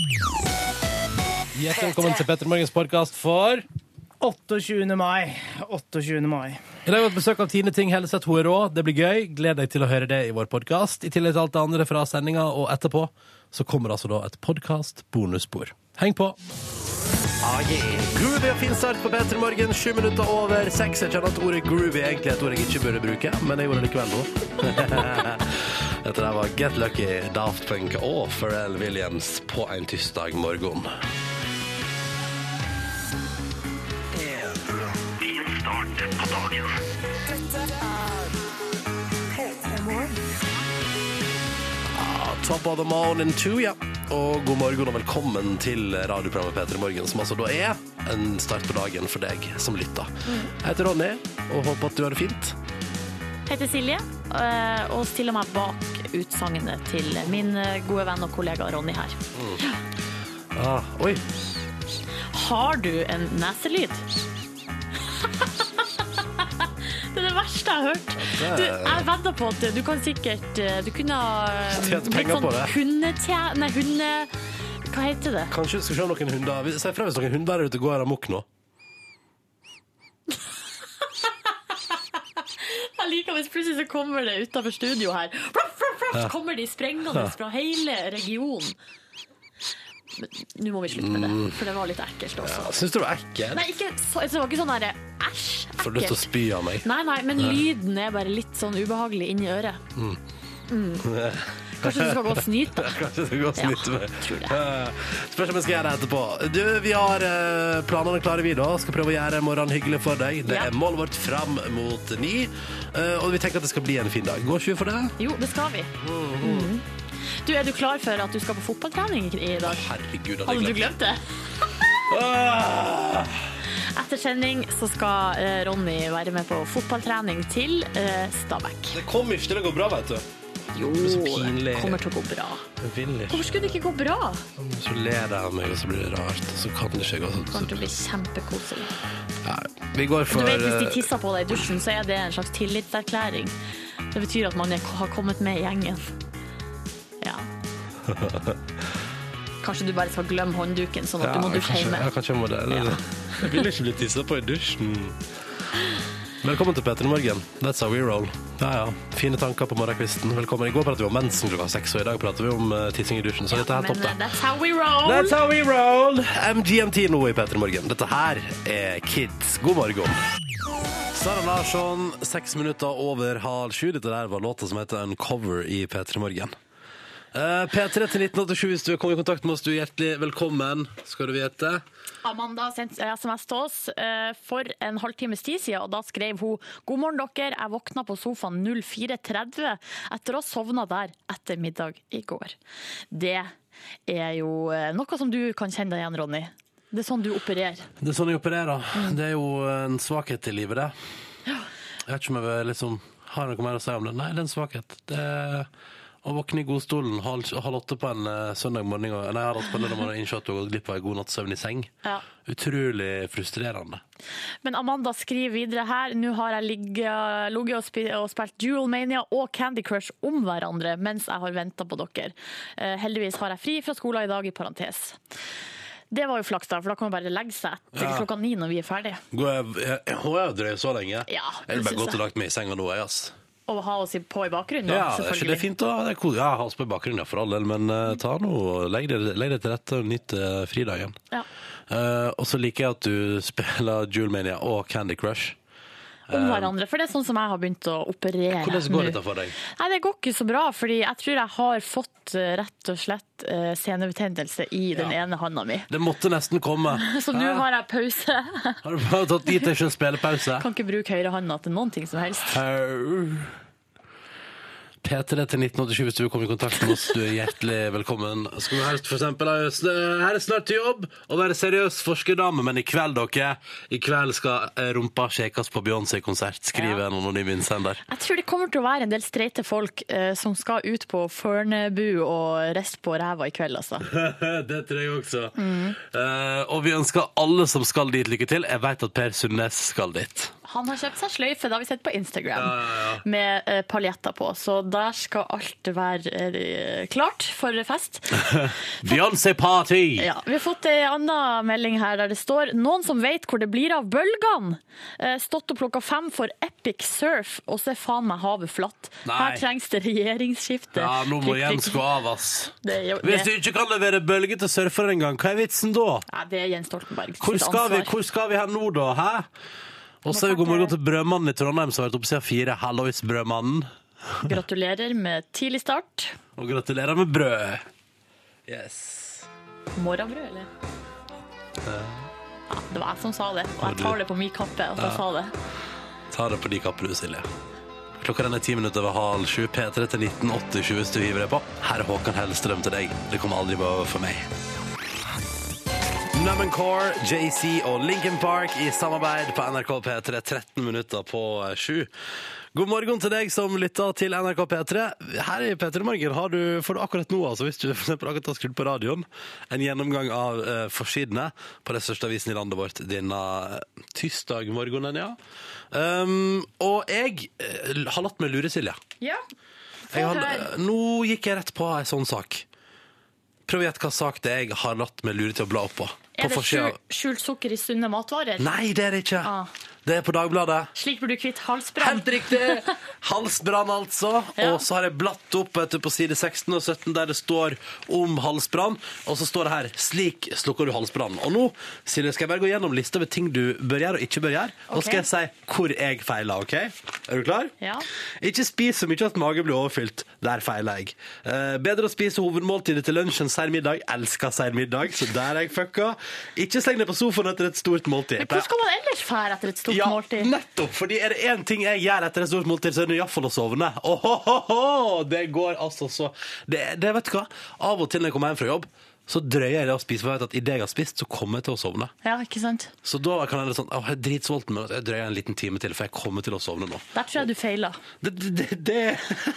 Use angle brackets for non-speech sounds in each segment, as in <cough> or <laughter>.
Hjertelig velkommen til Petter Morgens podkast for 28. mai. 28. mai. I dag har vi hatt besøk av Tine Ting Helseth. Hun er rå. Det blir gøy. Gled deg til å høre det i vår podkast. I tillegg til alt det andre fra sendinga og etterpå, så kommer altså da et podkast-bonusspor. Heng på. Ah, yeah. Groovy og fin start på Petter Morgen, sju minutter over seks. Jeg kjenner at ordet groovy egentlig er et ord jeg ikke burde bruke, men jeg gjorde det likevel nå. <laughs> Dette der var Get Lucky, Daft Punk og Pharrell Williams på en tirsdag morgen. Top of the morning to ya. Og god morgen og velkommen til radioprogrammet Peter Morgen, som altså da er en start på dagen for deg som lytter. Jeg heter Ronny, og håper at du har det fint. Heter Silje eh, og stiller meg bak utsagnet til min eh, gode venn og kollega Ronny her. Ah, oi, Har du en neselyd? <laughs> Det er det verste jeg har hørt. Du, jeg vedder på at du kan sikkert eh, Du kunne ha Tjent penger sånn på det. hundetje... Nei, hunde... Hva heter det? kanskje skal vi se om noen hunder Si fra hvis noen hunder er ute og går amok nå. Hvis plutselig så kommer det utenfor studio her. Så kommer de sprengende fra hele regionen. Men Nå må vi slutte med det, for det var litt ekkelt også. Ja, Syns du det var ekkelt? Nei, ikke, så, det var ikke sånn der æsj, Får lyst til å ekkelt. spy av meg. Nei, nei, men lyden er bare litt sånn ubehagelig inni øret. Mm. <laughs> Kanskje du skal gå og snyte? <laughs> Kanskje du skal gå snitt med. tror det. Eh, Spørs om jeg skal gjøre det etterpå. Du, vi har eh, planene klare, vi da. Skal prøve å gjøre morgenen hyggelig for deg. Det Ja. er målet vårt fram mot ni. Eh, og vi tenker at det skal bli en fin dag. Går ikke vi for det? Jo, det skal vi. Mhm. Du, Er du klar for at du skal på fotballtrening i dag? Herregud, Hadde du jeg glemt. det? <laughs> Etter sending så skal Ronny være med på fotballtrening til Stabæk. Det kommer ikke til å gå bra, vet du. Jo, det kommer til å gå bra. Hvorfor skulle det ikke gå bra? Så ler jeg av meg, og så blir det rart. Så kan det ikke gå Det kommer til å sånn. bli kjempekoselig. Ja, vi går Du vet, Hvis de eh, tisser på deg i dusjen, så er det en slags tillitserklæring. Det betyr at man er, har kommet med i gjengen. Ja. <laughs> Kanskje du bare skal glemme håndduken, sånn at du må dusje kanskje, hjemme. ja, kanskje jeg må det. Ja. Jeg vil ikke bli tissa på i dusjen. <laughs> Velkommen til Peter i morgen. That's how we roll. Ja, ja. Fine tanker på morgenkvisten. Velkommen. I går pratet vi om mensen klokka seks, og i dag prater vi om uh, tissing i dusjen. Så dette er Men topp, eh, det. that's how we roll! That's how we roll! MGMT nå i Peter morgen. Dette her er Kids. God morgen. Sara Larsson, seks minutter over halv sju. Dette der var låta som heter Uncover i P3 Morgen. Eh, P3 til 1987 hvis du vil komme i kontakt med oss. Du er hjertelig velkommen, skal du vite. Amanda sendte SMS til oss eh, for en halvtimes tid siden, og da skrev hun God morgen, dere. Jeg våkna på sofaen 04.30 etter å ha sovna der etter middag i går. Det er jo eh, noe som du kan kjenne deg igjen, Ronny. Det er sånn du opererer. Det er sånn jeg opererer. Det er jo en svakhet i livet, det. Jeg vet ikke om jeg vil liksom har noe mer å si om det. Nei, det er en svakhet. Det er å våkne i godstolen halv, halv åtte på en eh, søndag morgen og- Nei, halv åtte på en lørdag morgen og innse at du har gått glipp av en god natts søvn i seng. Ja. Utrolig frustrerende. Men Amanda skriver videre her Nå har jeg ligget ligget og, spi- og spilt Dual Mania og Candy Crush om hverandre mens jeg har venta på dere. Eh, heldigvis har jeg fri fra skolen i dag, i parentes. Det var jo flaks, da, for da kan man bare legge seg etter Ja. klokka ni når vi er ferdige. Går jeg, jeg, jeg, jeg har så lenge. Ja, jeg det vil bare synes og jeg. lagt meg i senga nå, jeg, ass. Og ha oss på i bakgrunnen, da, Ja, det er ikke det selvfølgelig. fint, å Det er cool. Ja, ha oss på i bakgrunnen, ja, for all del, men uh, ta nå legg deg, legg deg til rette og nyt uh, fridagen. Ja. Uh, og så liker jeg at du <laughs> spiller Jewel Mania og Candy Crush. Om hverandre, for det er sånn som jeg har begynt å operere Hvordan går dette for deg? Nei, Det går ikke så bra, fordi jeg tror jeg har fått eh, rett og slett eh, senebetennelse i den Ja. ene handa mi. Det måtte nesten komme. <laughs> Så nå har jeg pause. Har du bare tatt tid til ikke å spille pause? Kan ikke bruke høyrehånda til noen ting som helst. Au. P3 til 1987 hvis du vil komme i kontakt med oss. Du er hjertelig velkommen. Skal vi helst for eksempel ha Her er snart til jobb å være seriøs forskerdame, men i kveld, dere, i kveld skal eh, rumpa shakes på Beyoncé-konsert, skriver en anonym innsender. Jeg tror det kommer til å være en del streite folk eh, som skal ut på Førnebu og riste på ræva i kveld, altså. <laughs> det tror jeg også. Eh, og vi ønsker alle som skal dit, lykke til. Jeg vet at Per Sundnes skal dit. Han har kjøpt seg sløyfe, det har vi sett på Instagram, med eh, paljetter på. Så der skal alt være eh, klart for fest. <laughs> Beyoncé Party! Ja, vi har fått ei anna melding her der det står noen som vet hvor det blir av bølgene. Eh, stått opp klokka fem for epic surf, og så er faen meg havet flatt. Nei. Her trengs det regjeringsskifte. Ja, nå må Jens gå av, ass. <laughs> Det jo, Hvis du ikke kan levere bølger til surfere engang, hva er vitsen da? Ja, det er Jens Stoltenberg Hvor skal, vi, hvor skal vi hen nå, da? Hæ? Og så er vi god morgen til Brødmannen i Trondheim, som har vært oppe siden fire. Hallois, Brødmannen. Gratulerer med tidlig start. Og gratulerer med brød. Yes. Morgenbrød, eller? Ja, det var jeg som sa det, og jeg tar det på min kappe. at jeg sa det. Ta det på de kappene du, Silje. Klokka den er ti minutter over halv sju. P3 til 1987 hvis du hiver deg på. Her er Håkan Hellstrøm til deg. Det kommer aldri over for meg. Nummencore, JC og Lincoln Park i samarbeid på NRK P3 13 minutter på 7. God morgen til deg som lytter til NRK P3. Her i P3 Morgen har du, får du akkurat nå, altså, hvis du for eksempel akkurat har skrudd på radioen, en gjennomgang av uh, forsidene på den største avisen i landet vårt denne uh, tirsdag morgenen, ja. Um, og jeg uh, har latt meg lure, Silje. Ja. Få høre. nå gikk jeg rett på en sånn sak. Prøv å gjette hva sak det er jeg har latt meg lure til å bla opp på. Er det skjult sukker i sunne matvarer? Nei, det er det ikke. Ah. Det er på Dagbladet. Slik blir du kvitt halsbrann. Helt riktig! Halsbrann, altså. Ja. Og så har jeg blatt opp etter på side 16 og 17 der det står om halsbrann. Og så står det her 'Slik slukker du halsbrann'. Og nå Silje, skal jeg bare gå gjennom lista med ting du bør gjøre og ikke bør gjøre. Og så skal jeg si hvor jeg feiler. ok? Er du klar? Ja. Ikke spis så mye at magen blir overfylt. Der feiler jeg. Eh, bedre å spise hovedmåltidet til lunsj enn sein middag. Elsker sein middag, så der er jeg fucka. Ikke sleng deg på sofaen etter et stort måltid. Men hvor skal man ellers fære etter et stort Ja, måltid? nettopp! Fordi er det én ting jeg gjør etter et stort måltid, så er det iallfall å sovne. Ohohoho! Det går altså så det, det vet du hva? Av og til når jeg kommer hjem fra jobb, så drøyer jeg det å spise, for jeg vet at idet jeg har spist, så kommer jeg til å sovne. Ja, ikke sant? Så da kan jeg være sånn jeg er dritsulten, men jeg drøyer en liten time til, for jeg kommer til å sovne nå. Der tror jeg du feiler. Det, det, det.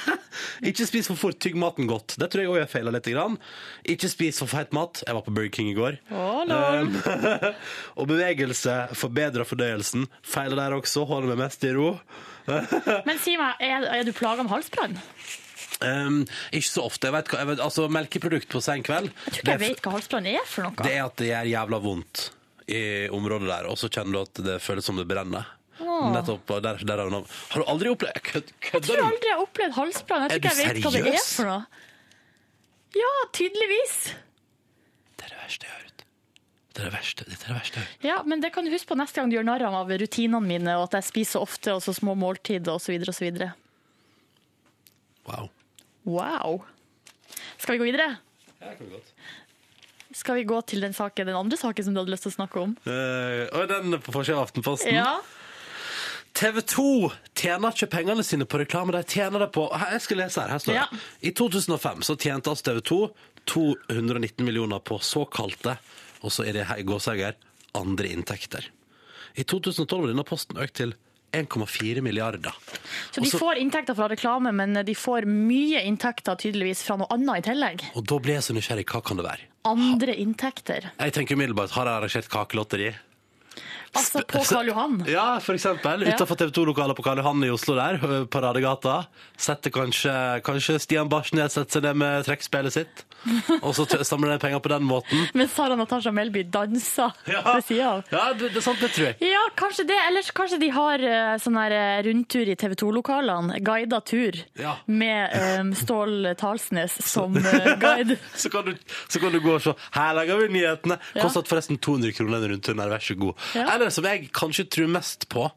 <laughs> Ikke spis for fort, tygg maten godt. Det tror jeg òg jeg feila litt. Grann. Ikke spis for feit mat. Jeg var på Burger King i går. Lol. Um, <laughs> og bevegelse forbedrer fordøyelsen. Feiler der også. Holder meg mest i ro. <laughs> Men si meg, er, er du plaga med halsbrann? Um, ikke så ofte. Jeg vet, hva- jeg vet, altså, melkeprodukt på sen kveld Jeg tror ikke det, jeg vet hva halsbrann er for noe. det er at det gjør jævla vondt i området der, og så kjenner du at det føles som det brenner. Nettopp, og der, der noe. har du aldri opplevd Kødd- Jeg Kødder tror du? aldri jeg har opplevd halsbrann. Jeg Er tror ikke jeg du vet hva det er seriøs? for noe. Ja, tydeligvis. Det er det verste jeg har hørt. Det er det verste. det er det verste jeg har hørt. Ja, Men det kan du huske på neste gang du gjør narr av rutinene mine, og at jeg spiser ofte, og så små måltid, osv. osv. Wow. Wow. Skal vi gå videre? Ja, det kan vi godt. Skal vi gå til den, saken, den andre saken som du hadde lyst til å snakke om? Uh, og den på forsida av Aftenposten. Ja. TV 2 tjener ikke pengene sine på reklame, de tjener det på Jeg skal lese her. her står det. Ja. I 2005 så tjente altså TV 2 219 millioner på såkalte, og så er det gåseøyer, andre inntekter. I 2012 var denne posten økt til 1,4 milliarder. Så de Også- får inntekter fra reklame, men de får mye inntekter tydeligvis fra noe annet i tillegg. Og da blir jeg så nysgjerrig. Hva kan det være? Andre inntekter. Jeg tenker umiddelbart, Har jeg arrangert kakelotteri? Altså på Karl Johan. Ja, for eksempel. Utenfor TV 2-lokalet på Karl Johan i Oslo der, på Paradegata. Setter kanskje, kanskje Stian Barsnes setter seg ned med trekkspillet sitt, <laughs> og så samler de penger på den måten. Mens Sara Natasha Melby danser ved sida av. Ja, det, det er sant, det tror jeg. Ja, kanskje det. Ellers kanskje de har eh, sånn her eh, rundtur i TV 2-lokalene. Guida tur. Ja. Med um, Stål Talsnes <laughs> som eh, guide. <laughs> Så kan, du, så kan du gå og se. Her lager vi nyhetene. Ja. Kostet forresten 200 kroner den rundturen her, Vær så god. Ja. Eller som jeg kanskje tror mest på,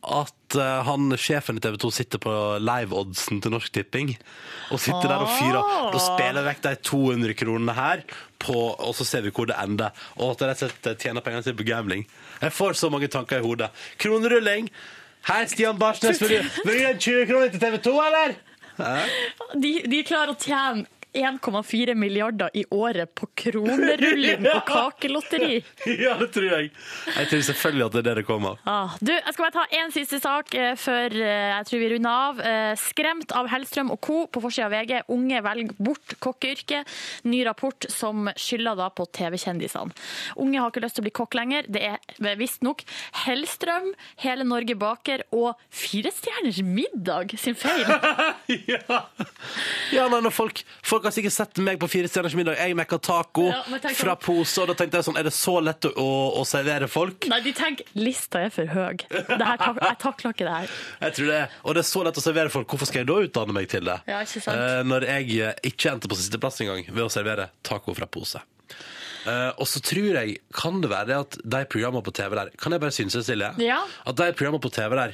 at eh, han, sjefen i TV 2 sitter på live-oddsen til Norsk Tipping. Og sitter der og fyrer. Ah. Da spiller vekk de 200 kronene her, på, og så ser vi hvor det ender. Og at de rett og slett tjener pengene sine på gambling. Jeg får så mange tanker i hodet. Kronerulling. Hei, Stian Barsnes, vil du, vil du gi en 20 kroner til TV 2, eller? De, de klarer å tjene 1,4 milliarder i året på kronerulling og <laughs> kakelotteri. <laughs> Ja, det tror jeg. Jeg tror selvfølgelig at det er det det kommer. Ah, du, jeg skal bare ta én siste sak eh, før eh, jeg tror vi runder av. Eh, skremt av Hellstrøm og co. på forsida av VG. Unge velger bort kokkeyrket. Ny rapport som skylder da på TV-kjendisene. Unge har ikke lyst til å bli kokk lenger. Det er visstnok Hellstrøm, Hele Norge baker og Fire stjerners middag sin feil. <laughs> ja, ja nei, når folk, folk har sikkert sett meg på Fire stjerners middag. Jeg mekka taco Ja, fra sånn- pose, og da tenkte jeg sånn Er det så lett å, å, servere folk? Nei, de tenker lista er for høy. Det tak- jeg takler ikke det her. <laughs> Jeg tror det, Og det er så lett å servere folk. Hvorfor skal jeg da utdanne meg til det? Ja, ikke sant. Eh, når jeg eh, ikke endte på sisteplass engang ved å servere taco fra pose. Uh, og så tror jeg, kan det være det at de programmene på TV der Kan jeg bare synse, Silje? Ja. At de programmene på TV der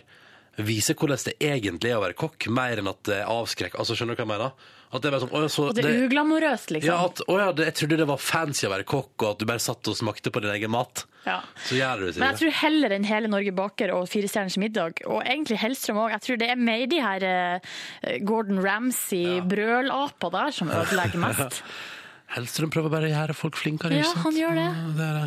viser hvordan det egentlig er å være kokk, mer enn at det er avskrekk. Altså, skjønner du hva jeg mener? At det er bare sånn, «Å, så Og det er uglamorøst, liksom. ja, at, å ja, det, jeg trodde det var fancy å være kokk, og at du bare satt og smakte på din egen mat. Ja. Så gjør du det, Men jeg tror heller enn Hele Norge baker og Fire stjerners middag, og egentlig Hellstrøm òg. Jeg tror det er mer de her eh, Gordon Ramsay-brølapa der som ødelegger mest. <laughs> Hellstrøm prøver bare å gjøre folk flinkere. Ja, ikke sant? han gjør det. Ja, det er det.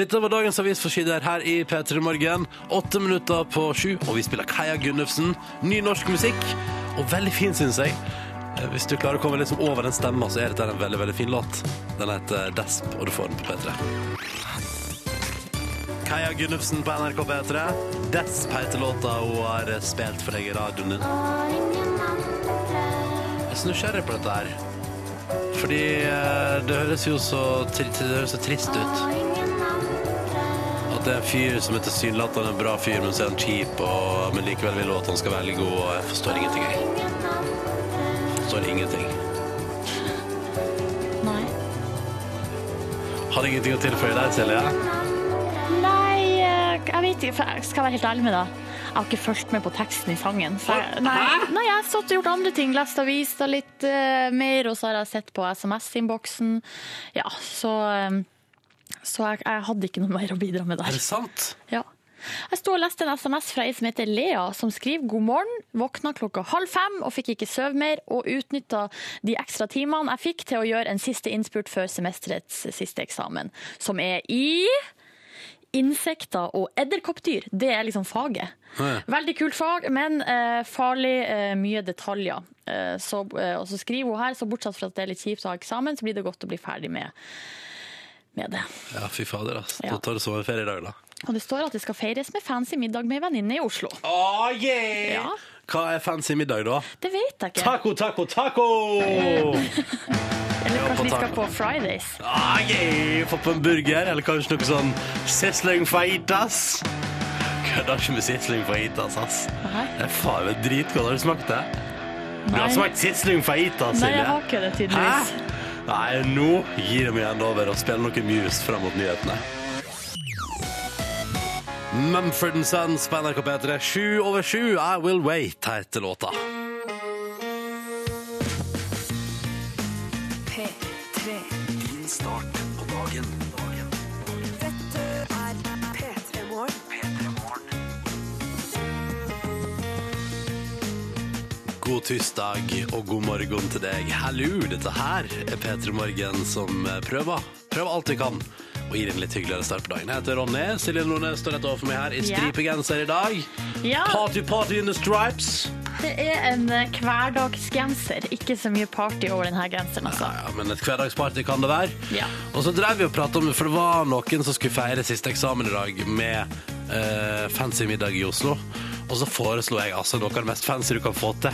Dette var dagens avisforsider her i P3 Morgen. Åtte minutter på sju, og vi spiller Kaja Gunnufsen. Ny norsk musikk, og veldig fin, syns jeg. Eh, Hvis du klarer å komme liksom over den stemma, så er dette en veldig veldig fin låt. Den heter Desp, og du får den på P3. Kaja Gunnufsen på NRK P3. Desp heter låta hun har spilt for deg i radioen din. Jeg er så nysgjerrig på dette her. Fordi eh, det høres jo så, tri det høres så trist ut. At det er en fyr som er tilsynelatende en bra fyr, men så er han kjip, og, men likevel vil hun at han skal velge god, og jeg forstår ingenting. Jeg forstår ingenting. Nei. Har du ingenting å tilføye deg, Silje? Nei, jeg vet ikke. for Jeg skal være helt ærlig med deg. Jeg har ikke fulgt med på teksten i sangen. Så jeg, nei, nei, jeg har stått og gjort andre ting. Lest avisa litt uh, mer, og så har jeg sett på SMS-innboksen. Ja, så, eh, så jeg, jeg hadde ikke noe mer å bidra med der. Er det sant? Ja. Jeg sto og leste en SMS fra ei som heter Lea, som skriver god morgen. Våkna klokka halv fem og fikk ikke sove mer, og utnytta de ekstra timene jeg fikk til å gjøre en siste innspurt før semesterets siste eksamen, som er i Insekter og edderkoppdyr. Det er liksom faget. Veldig kult fag, men eh, farlig eh, mye detaljer. Eh, så, eh, og så skriver hun her, så bortsett fra at det er litt kjipt å ha eksamen, så blir det godt å bli ferdig med, med det. Ja, fy fader, altså. Ja. Da tar du sommerferie i dag, da. Og det står at det skal feires med fancy middag med venninne i Oslo. Oh, yeah! Ja. Hva er fancy middag, da? Det vet jeg ikke. Taco, taco, taco! Eller kanskje vi skal på Fridays. Ah, yeah. Få på en burger, eller kanskje noe sånn Sisling fajitas. Kødder ikke med sisling fajitas, ass. Nei. Det er faen meg dritgodt. Har du smakt det? Du har smakt sisling fajitas, Nei, jeg har ikke det, tydeligvis. Hæ? Nei, nå gir jeg meg igjen over og spiller noe Muse fram mot nyhetene. Mumford Sons på NRK P3. Sju over sju, I Will Wait, heter låta. P3. Din start på dagen. Dette er P3 Morgen. God tirsdag og god morgen til deg. Hallo, dette her er P3 Morgen som prøver. Prøver alt vi kan. Og gir en litt hyggeligere start på dagen. Jeg heter Ronny. Silje Nordnes står rett overfor meg her i stripegenser i dag. Ja, Party, party in the stripes. det er en eh, hverdagsgenser. Ikke så mye party over denne genseren, altså. Ja, ja, men et hverdagsparty kan det være. Ja. Og så drev vi og prata om for det var noen som skulle feire siste eksamen i dag med eh, fancy middag i Oslo. Og så foreslo jeg altså noe av det mest fancy du kan få til.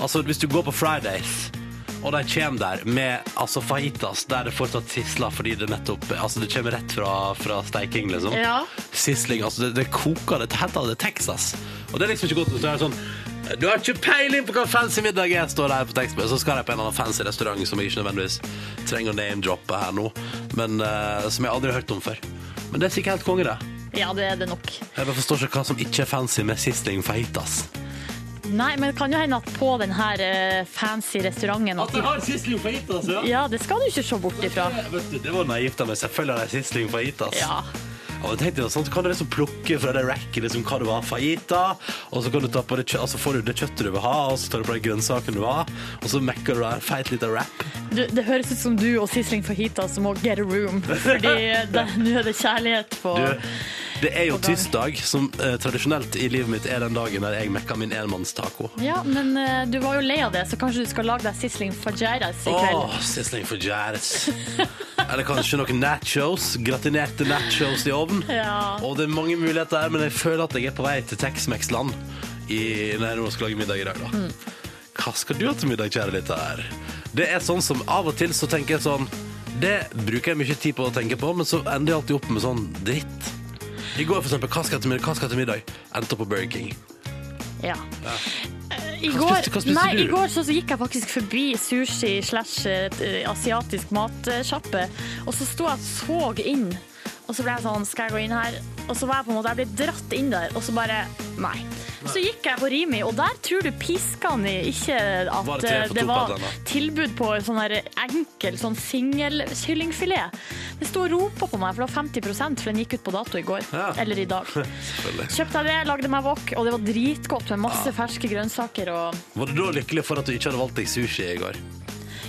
Altså hvis du går på Fridays, og de kommer der med altså fajitas der det fortsatt sisler fordi det nettopp Altså det kommer rett fra, fra steiking, liksom. Ja. Sisling, altså det, det koker, det heter det Texas. Og det er liksom ikke godt. Så er det sånn du har ikke peiling på hva fancy middag er, står der på tekstmeldingen. Så skal jeg på en eller annen fancy restaurant som jeg ikke nødvendigvis trenger å name-droppe her nå, men uh, som jeg aldri har hørt om før. Men det er sikkert helt konge, det. Ja, det er det nok. Jeg forstår ikke hva som ikke er fancy med Sisling fajitas. Nei, men det kan jo hende at på den her eh, fancy restauranten at de... har Sisling fajitas, ja! Ja, det skal du ikke se bort ifra. Vet du, det var naivt av meg. Selvfølgelig har de Sisling fajitas. Ja. Og jeg tenkte, sånn, så kan du liksom plukke fra det racket liksom, hva du var, fajita, og så kan du ta på det, altså får du det kjøttet du vil ha, og så tar du på de grønnsakene du vil ha, og så mekker du en feit liten wrap. Du, det høres ut som du og Sisling Fajita som må get a room. Fordi nå er det kjærlighet på Du, det er jo tirsdag, som eh, tradisjonelt i livet mitt er den dagen der jeg mekker min enmannstaco. Ja, men eh, du var jo lei av det, så kanskje du skal lage deg Sisling Fajeras i kveld. Åh, sisling Fajeras. Eller kanskje noen nachos, gratinerte nachos i ovnen. Ja. Og det er mange muligheter her, men jeg føler at jeg er på vei til Tex-Mex-land når jeg skal lage middag i dag. da. Hva skal du ha til middag, kjære lytter? Det er sånn som av og til så tenker jeg sånn Det bruker jeg mye tid på å tenke på, men så ender jeg alltid opp med sånn dritt. I går, for eksempel, hva skal jeg til middag? Hva skal jeg til middag? Endte opp på Burger King. Ja. ja. I går, nei? I går så, så gikk jeg faktisk forbi sushi slash eh, asiatisk matsjappe, og så sto jeg og så inn. Og så ble jeg sånn, skal jeg gå inn her? Og så var jeg på en måte, jeg ble dratt inn der, og så bare, nei. Så gikk jeg på Rimi, og der tror du piskene ikke at Var det eh, det var tilbud på en sånn her enkel sånn singelkyllingfilet. Det sto og ropa på meg, for det var 50% for den gikk ut på dato i går. Ja. Eller i dag. <laughs> Kjøpte jeg det, lagde meg wok, og det var dritgodt med masse ferske grønnsaker. Og Var du da lykkelig for at du ikke hadde valgt deg sushi i går?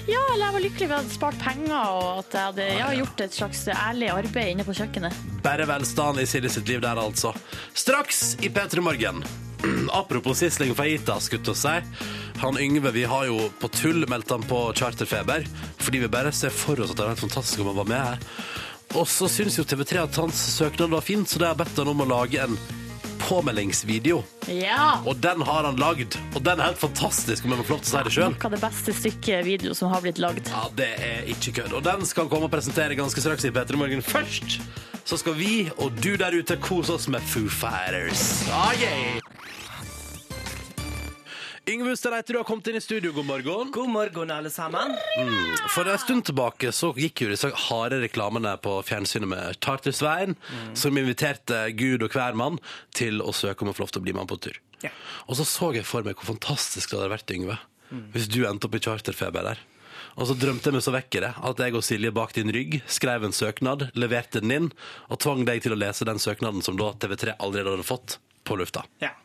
Ja, eller jeg var lykkelig ved at jeg hadde spart penger, og at jeg hadde ja, gjort et slags ærlig arbeid inne på kjøkkenet. Bare velstand i Silje sitt liv der, altså. Straks i P3 Morgen. <clears throat> Apropos Sisling Fajita, skulle jeg si. Han Yngve, vi har jo på tull meldt han på charterfeber, fordi vi bare ser for oss at det er helt fantastisk om han var med her. Og så syns jo TV3 at hans søknad var fin, så de har bedt han om å lage en påmeldingsvideo. Ja! Og den har han lagd, og den er helt fantastisk, om jeg må få lov til å si det sjøl. Noe av det beste stykket video som har blitt lagd. Ja, det er ikke kødd. Og den skal komme og presentere ganske straks i P3 Morgen. Først så skal vi og du der ute kose oss med Foo Fighters. Ah, yeah. Yngve Ustadreite, du har kommet inn i studio. God morgen. God morgen, alle sammen. For en stund tilbake så gikk jo disse harde reklamene på fjernsynet med Charter-Svein, som inviterte Gud og hver mann til å søke om å få lov til å bli med på tur. Ja. Og så så jeg for meg hvor fantastisk det hadde vært, Yngve, hvis du endte opp i charterfeber der. Og så drømte jeg meg så vekk i det at jeg og Silje bak din rygg skrev en søknad, leverte den inn, og tvang deg til å lese den søknaden som da TV3 allerede hadde fått, på lufta. Ja.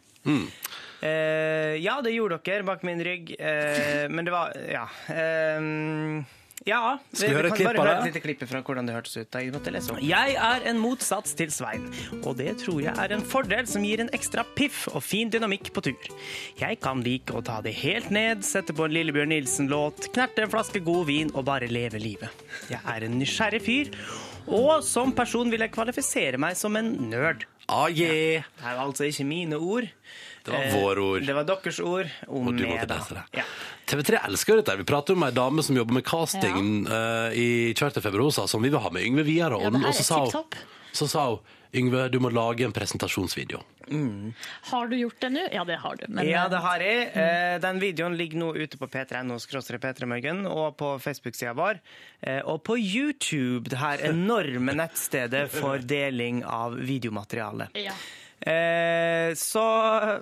Eh, ja, det gjorde dere bak min rygg, eh, men det var Ja. Eh, ja. Vi et kan bare høre et lite klipp fra hvordan det hørtes ut. Jeg. Jeg er en motsats til Svein, og det tror jeg er en fordel som gir en ekstra piff og fin dynamikk på tur. Jeg kan like å ta det helt ned, sette på en Lillebjørn Nilsen-låt, knerte en flaske god vin og bare leve livet. Jeg er en nysgjerrig fyr, og som person vil jeg kvalifisere meg som en nerd. Ah, yeah. Det er altså ikke mine ord. Det var Eh, våre ord. Det var deres ord om Og du måtte lese det. Ja. TV3 elsker jo dette. Vi prater om ei dame som jobber med casting eh, i Charterfeber hos som vi vil ha med Yngve videre. Ja, Og, det og så sa hun, så sa hun Yngve, du må lage en presentasjonsvideo. Har du gjort det nå? Ja, det har du. Men, ja, eh, det har jeg. Eh, Den videoen ligger nå ute på p3.no P3morgen og på Facebook-sida vår. Eh, Og på YouTube, det her enorme nettstedet for deling av videomateriale. ja. Eh, så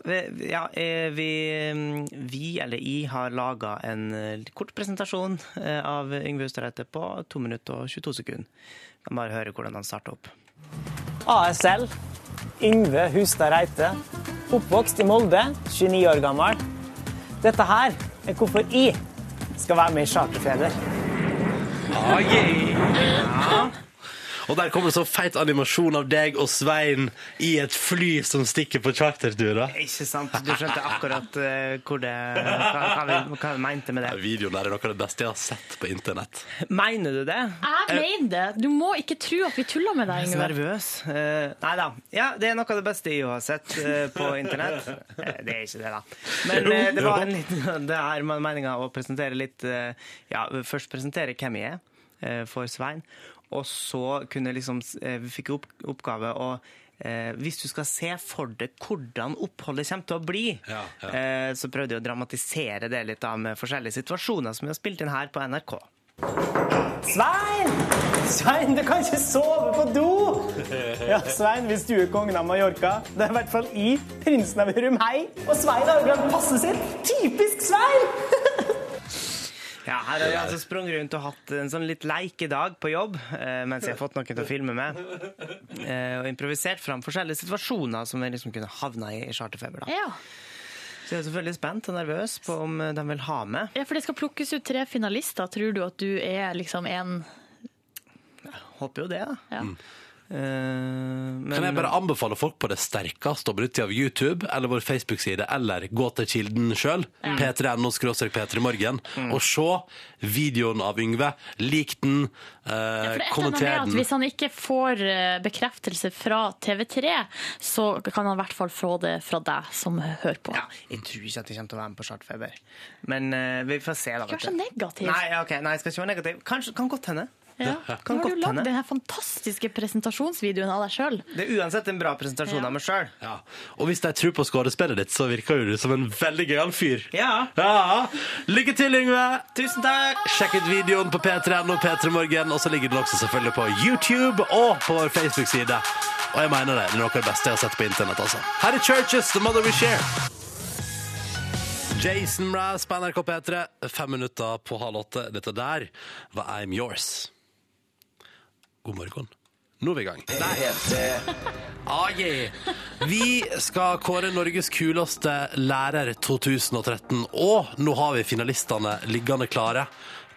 eh, ja, eh, vi, mm, vi, eller jeg, har laga en kort presentasjon av Yngve Ustadreite på 2 minutter og 22 sekunder. Kan bare høre hvordan han starter opp. ASL, Yngve Hustad Reite. Oppvokst i Molde, 29 år gammel. Dette her er hvorfor jeg skal være med i Charterfeber. Ah, yeah. Og der kommer det så feit animasjon av deg og Svein i et fly som stikker på charterturer. Ikke sant? Du skjønte akkurat uh, hvor det, hva, hva, vi, hva vi mente med Ja, det. Videoen der er noe av det beste jeg har sett på internett. Mener du det? Jeg mener det. Du må ikke tro at vi tuller med deg, Jeg er så nervøs. Uh, nei da. Ja, det er noe av det beste jeg har sett uh, på internett. Eh, det er ikke det, da. Men eh, det var en liten <laughs> Det er meninga å presentere litt eh, Ja, først presentere hvem jeg er eh, for Svein, og så kunne liksom eh, Vi fikk opp, oppgave å eh, hvis du skal se for deg hvordan oppholdet kommer til å bli, Ja, ja. eh, så prøvde jeg å dramatisere det litt da med forskjellige situasjoner som vi har spilt inn her på NRK. Svein! Svein, du kan ikke sove på do! Ja, Svein, hvis du er kongen av Mallorca, det er i hvert fall i prinsen av Hurumhei. Og Svein har jo glemt passet sitt. Typisk Svein! <laughs> Ja, her har jeg altså sprunget rundt og hatt en sånn litt leikedag på jobb, eh, mens jeg har fått noen til å filme med. Eh, og improvisert fram forskjellige situasjoner som jeg liksom kunne havna i i charterfeber. da. Ja. Så jeg er selvfølgelig spent og nervøs på om eh, de vil ha med. ja, for det skal plukkes ut tre finalister. Tror du at du er liksom en jeg Håper jo det, da. ja. Eh, men, Kan jeg bare anbefale folk på det sterkeste å benytte av YouTube eller vår Facebook-side, eller gå til kilden sjøl, p3.no p3morgen, og se videoen av Yngve. Lik den, eh, med kommenter den. Hvis han ikke får eh, bekreftelse fra TV3, så kan han i hvert fall få det fra deg som hører på. ja, jeg tror ikke at jeg kommer til å være med på startfeber Men uh, vi får se, da. Ikke vær så negativ. Nei, okay, nei, jeg skal ikke være negativ. Kanskje, kan godt hende. Ja. Kan har du lagd denne fantastiske presentasjonsvideoen av deg sjøl. Det er uansett en bra presentasjon Ja. av meg sjøl. Ja. Og hvis de tror på skuespillet ditt, så virker jo du som en veldig gøyal fyr. Ja. Ja. Lykke til, Yngve! Tusen takk! Sjekk ut videoen på P3.no P3morgen, og så ligger den også selvfølgelig på YouTube og på vår Facebook-side. Og jeg mener det, det er noe av det beste jeg har sett på internett, altså. Her er Churches, The Mother We Share. Jason Mraz på NRK P3, fem minutter på halv åtte. Dette der var I'm Yours. God morgen. Nå er vi i gang. Ah, yeah. Vi skal kåre Norges kuleste lærer 2013, og nå har vi finalistene liggende klare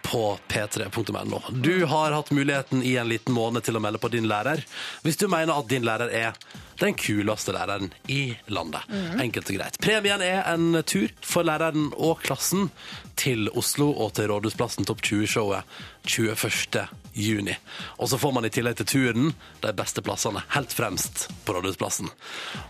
på p3.no. Du har hatt muligheten i en liten måned til å melde på din lærer, hvis du mener at din lærer er den kuleste læreren i landet. Enkelt og greit. Premien er en tur for læreren og klassen til Oslo og til Rådhusplassen Topp 20-showet 21. juni. Og så får man i tillegg til turen de beste plassene, helt fremst på Rådhusplassen.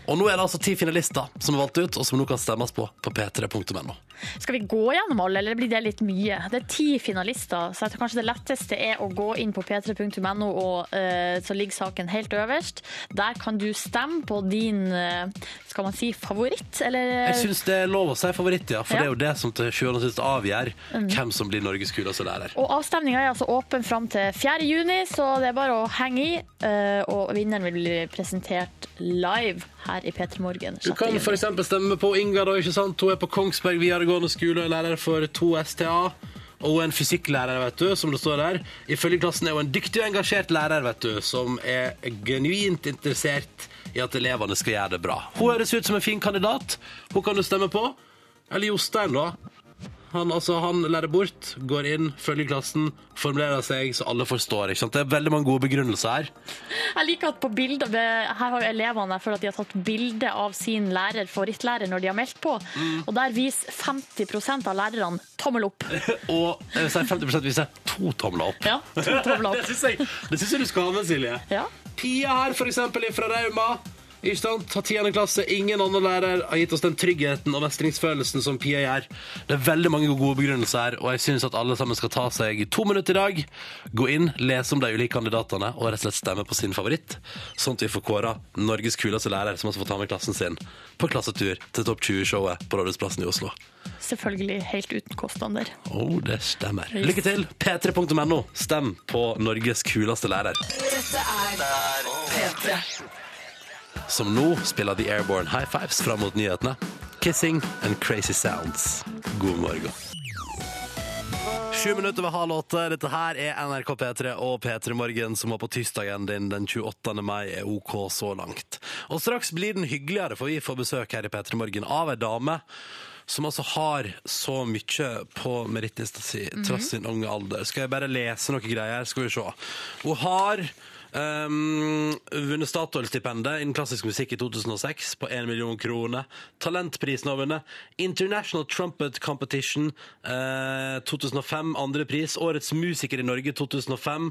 Og nå er det altså ti finalister som er valgt ut, og som nå kan stemmes på på p3.no. Skal vi gå gjennom alle, eller blir det litt mye? Det er ti finalister, så jeg tror kanskje det letteste er å gå inn på p3.no, og uh, så ligger saken helt øverst. Der kan du stemme på din, eh, skal man si, favoritt, eller Jeg syns det er lov å si favoritt, ja, for Ja. det er jo det som til sjuende og sist avgjør hvem som blir Norges kuleste lærer. Og avstemninga er altså åpen fram til 4. juni, så det er bare å henge i. eh, Og vinneren vil bli presentert live her i P3 Morgen. Du kan f.eks. stemme på Inga, da, ikke sant? Hun er på Kongsberg videregående skole og er lærer for to STA. Og en fysikklærer, vet du, som det står der. Ifølge klassen er hun en dyktig og engasjert lærer, vet du, som er genuint interessert i at elevene skal gjøre det bra. Hun høres ut som en fin kandidat. Hun kan du stemme på. Eller Jostein, da. Han, altså, han lærer bort, går inn, følger klassen, formulerer seg så alle forstår. ikke sant? Det er veldig mange gode begrunnelser her. Jeg liker at på bilder, Her har jo elevene jeg føler at de har tatt bilde av sin lærer, favorittlærer når de har meldt på. Mm. Og der viser 50% av lærerne tommel opp. <laughs> Og jeg vil si 50% viser to tomler opp. Ja, to tomler <laughs> Det opp. syns jeg, det jeg du skal ha med, Silje. Ja. Pia her, for fra Rauma. Ikke sant? Har tiende klasse. Ingen annen lærer har gitt oss den tryggheten og mestringsfølelsen som Pia gjør. Det er veldig mange gode begrunnelser her, og jeg syns at alle sammen skal ta seg to minutter i dag, gå inn, lese om de ulike kandidatene og rett og slett stemme på sin favoritt, sånn at vi får kåra Norges kuleste lærer, som altså får ta med klassen sin på klassetur til Topp 20-showet på Rådhusplassen i Oslo. Selvfølgelig helt uten kostnader. Oh, det stemmer. Lykke til! P3.no. Stem på Norges kuleste lærer. Som nå spiller The Airborne High Fives fram mot nyhetene. Kissing and Crazy Sounds. God morgen. Sju minutter ved halv åtte. Dette her er NRK P3 og P3 Morgen, som var på tirsdagen din den 28. mai, er OK så langt. Og straks blir den hyggeligere, for vi får besøk her i P3 Morgen av ei dame som altså har så mye på merittlista si, tross sin unge alder. Skal jeg bare lese noen greier? Skal vi se. Hun har Um, vunnet Statoil-stipendet innen klassisk musikk i 2006 på 1 million kroner. Talentprisen har vunnet. International Trumpet Competition eh, 2005, andre pris. Årets musiker i Norge 2005.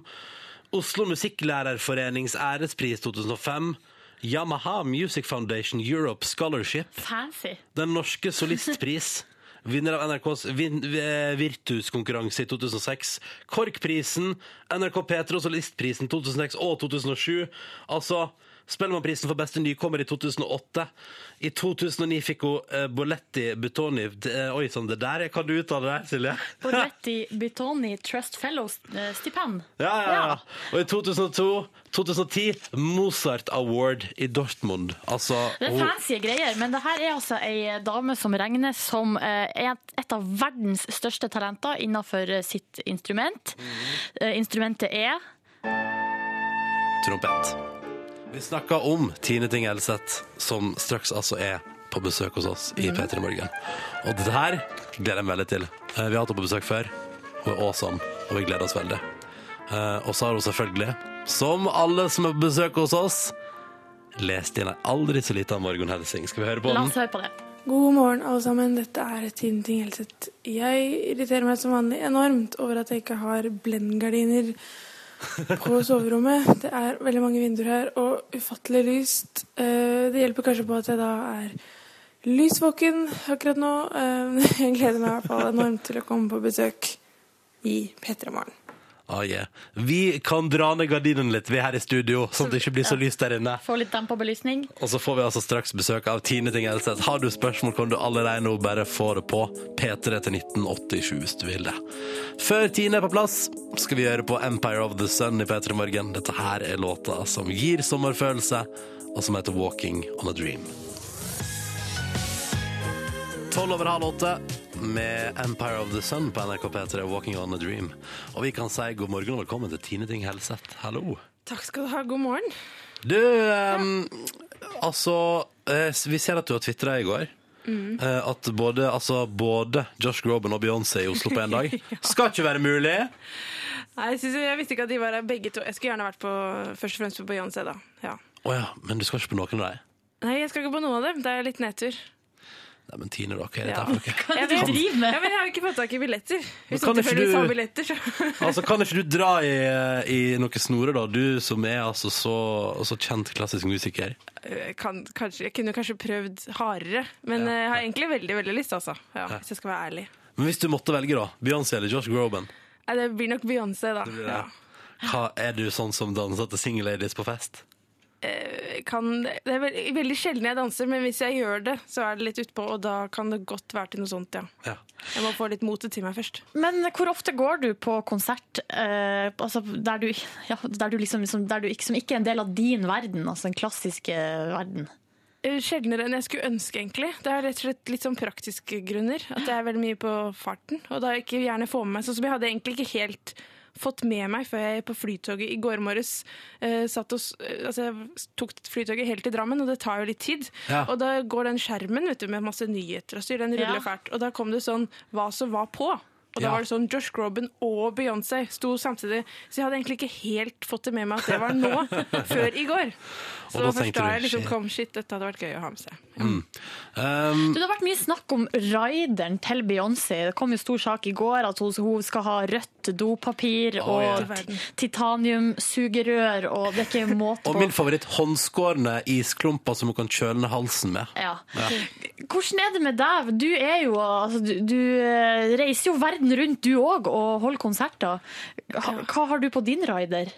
Oslo Musikklærerforenings ærespris 2005. Yamaha Music Foundation Europe Scholarship. Fancy. Den norske solistpris. Vinner av NRKs vin eh, Virtus-konkurranse i 2006. Korkprisen, NRK P3 og Listprisen 2006 og 2007. Altså Spellemannprisen for beste nykommer i 2008. I 2009 fikk hun Bolletti Boletti Butoni eh, Oi sann, det der kan du uttale det, Silje? <laughs> Bolletti Butoni Trust Fellows-stipend. Ja, ja, ja. Og i 2002 2010 Mozart Award i Dortmund. Altså Det er fancy greier, men det her er altså ei dame som regnes som eh, et, av verdens største talenter innenfor eh, sitt instrument. Eh, Instrumentet er trompet. Vi snakker om Tine Ting Elseth, som straks altså er på besøk hos oss i P3 Morgen. Og dette her gleder jeg meg veldig til. Eh, Vi har hatt henne på besøk før. Hun er awesome, og vi gleder oss veldig. Eh, Og så har hun selvfølgelig, som alle som er på besøk hos oss, lest inn ei aldri så lita morgenhelsing. Skal vi høre på den? La oss høre på det. God morgen, alle sammen. Dette er Tine Ting Elseth. Jeg irriterer meg som vanlig enormt over at jeg ikke har blendgardiner på soverommet. Det er veldig mange vinduer her, og ufattelig lyst. Eh, Det hjelper kanskje på at jeg da er lysvåken akkurat nå. Eh, <laughs> Jeg gleder meg i hvert fall enormt til å komme på besøk i P3 Morgen. Ah, yeah. Vi kan dra ned gardinen litt, vi er her i studio, sånn at det ikke blir så lyst der inne. Få litt dempa belysning. Og så får vi altså straks besøk av Tine Ting Elseth. Har du spørsmål, kan du allerede nå bare få det på P3 til 1987 hvis du vil det. Før Tine er på plass, skal vi gjøre på Empire of the Sun i P3 Morgen. Dette her er låta som gir sommerfølelse, og som heter Walking on a Dream. Tolv over halv åtte med Empire of the Sun på NRK P3, Walking on a Dream. Og vi kan si god morgen og velkommen til Tine Ting Helseth. Hallo. Takk skal du ha. God morgen. Du, ehm, altså eh, Vi ser at du har tvitra i går. Mm. at både, altså, både Josh Groban og Beyoncé i Oslo på en dag <laughs> skal ikke være mulig. Nei, jeg, synes, jeg visste ikke at de var her begge to. Jeg skulle gjerne vært på, først og fremst på Beyoncé, da. Ja. Oh, ja, men du skal ikke på noen av dem? Nei, jeg skal ikke på noen av dem. Det er litt nedtur. Nei, men Tine, da, hva er dette Ja. for noe? Hva er det du driver med? Ja, men jeg har ikke fått tak i billetter. Hvis du ikke tilfeldigvis du- har billetter, så <laughs> Altså, Kan ikke du dra i, i noe snore, da? Du som er altså så, så kjent klassisk musiker. jeg, kan, kanskje, jeg kunne kanskje prøvd hardere. Men Ja. eh, jeg har egentlig veldig veldig lyst, altså. Ja, hvis jeg skal være ærlig. Men hvis du måtte velge, da? Beyoncé eller Josh Groban? Nei, det blir nok Beyoncé, da. blir det. Ja. Hva, er du sånn som danser til single ladies på fest? Jeg Kan, det er veldig, veldig sjelden jeg danser, men hvis jeg gjør det, så er det litt utpå, og da kan det godt være til noe sånt, ja. Ja. Jeg må få litt motet til meg først. Men hvor ofte går du på konsert eh, altså der, du, ja, der, du liksom, som, der du ikke, som ikke er en del av din verden, altså den klassiske verden? Eh, Sjeldnere enn jeg skulle ønske, egentlig. Det er rett og slett litt sånn praktiske grunner. At jeg er veldig mye på farten, og da jeg ikke gjerne får med meg Sånn som jeg hadde egentlig ikke helt fått med meg før jeg på flytoget i går morges eh, satt og, eh, altså jeg tok flytoget helt til Drammen, og det tar jo litt tid. Ja. Og da går den skjermen vet du, med masse nyheter og styr, den ruller Ja. fælt. Og da kom det sånn hva som var på. Og da Ja. var det sånn Josh Groban og Beyoncé sto samtidig. Så jeg hadde egentlig ikke helt fått det med meg at det var nå, <laughs> før i går. Så Og da da først da jeg liksom kom, shit, dette hadde vært gøy å ha med seg. Ja. Um, Du, det har vært mye snakk om rideren til Beyoncé. Det kom jo stor sak i går at hun, hun skal ha rødt dopapir Å, og ja. ti- titaniumsugerør, og det er ikke måte og min favoritt, håndskårne isklumper som hun kan kjøle ned halsen med. Ja. Hvordan er det med deg? Du er jo altså, du, du eh, reiser jo verden rundt du òg og holder konserter. Hva, hva har du på din rider?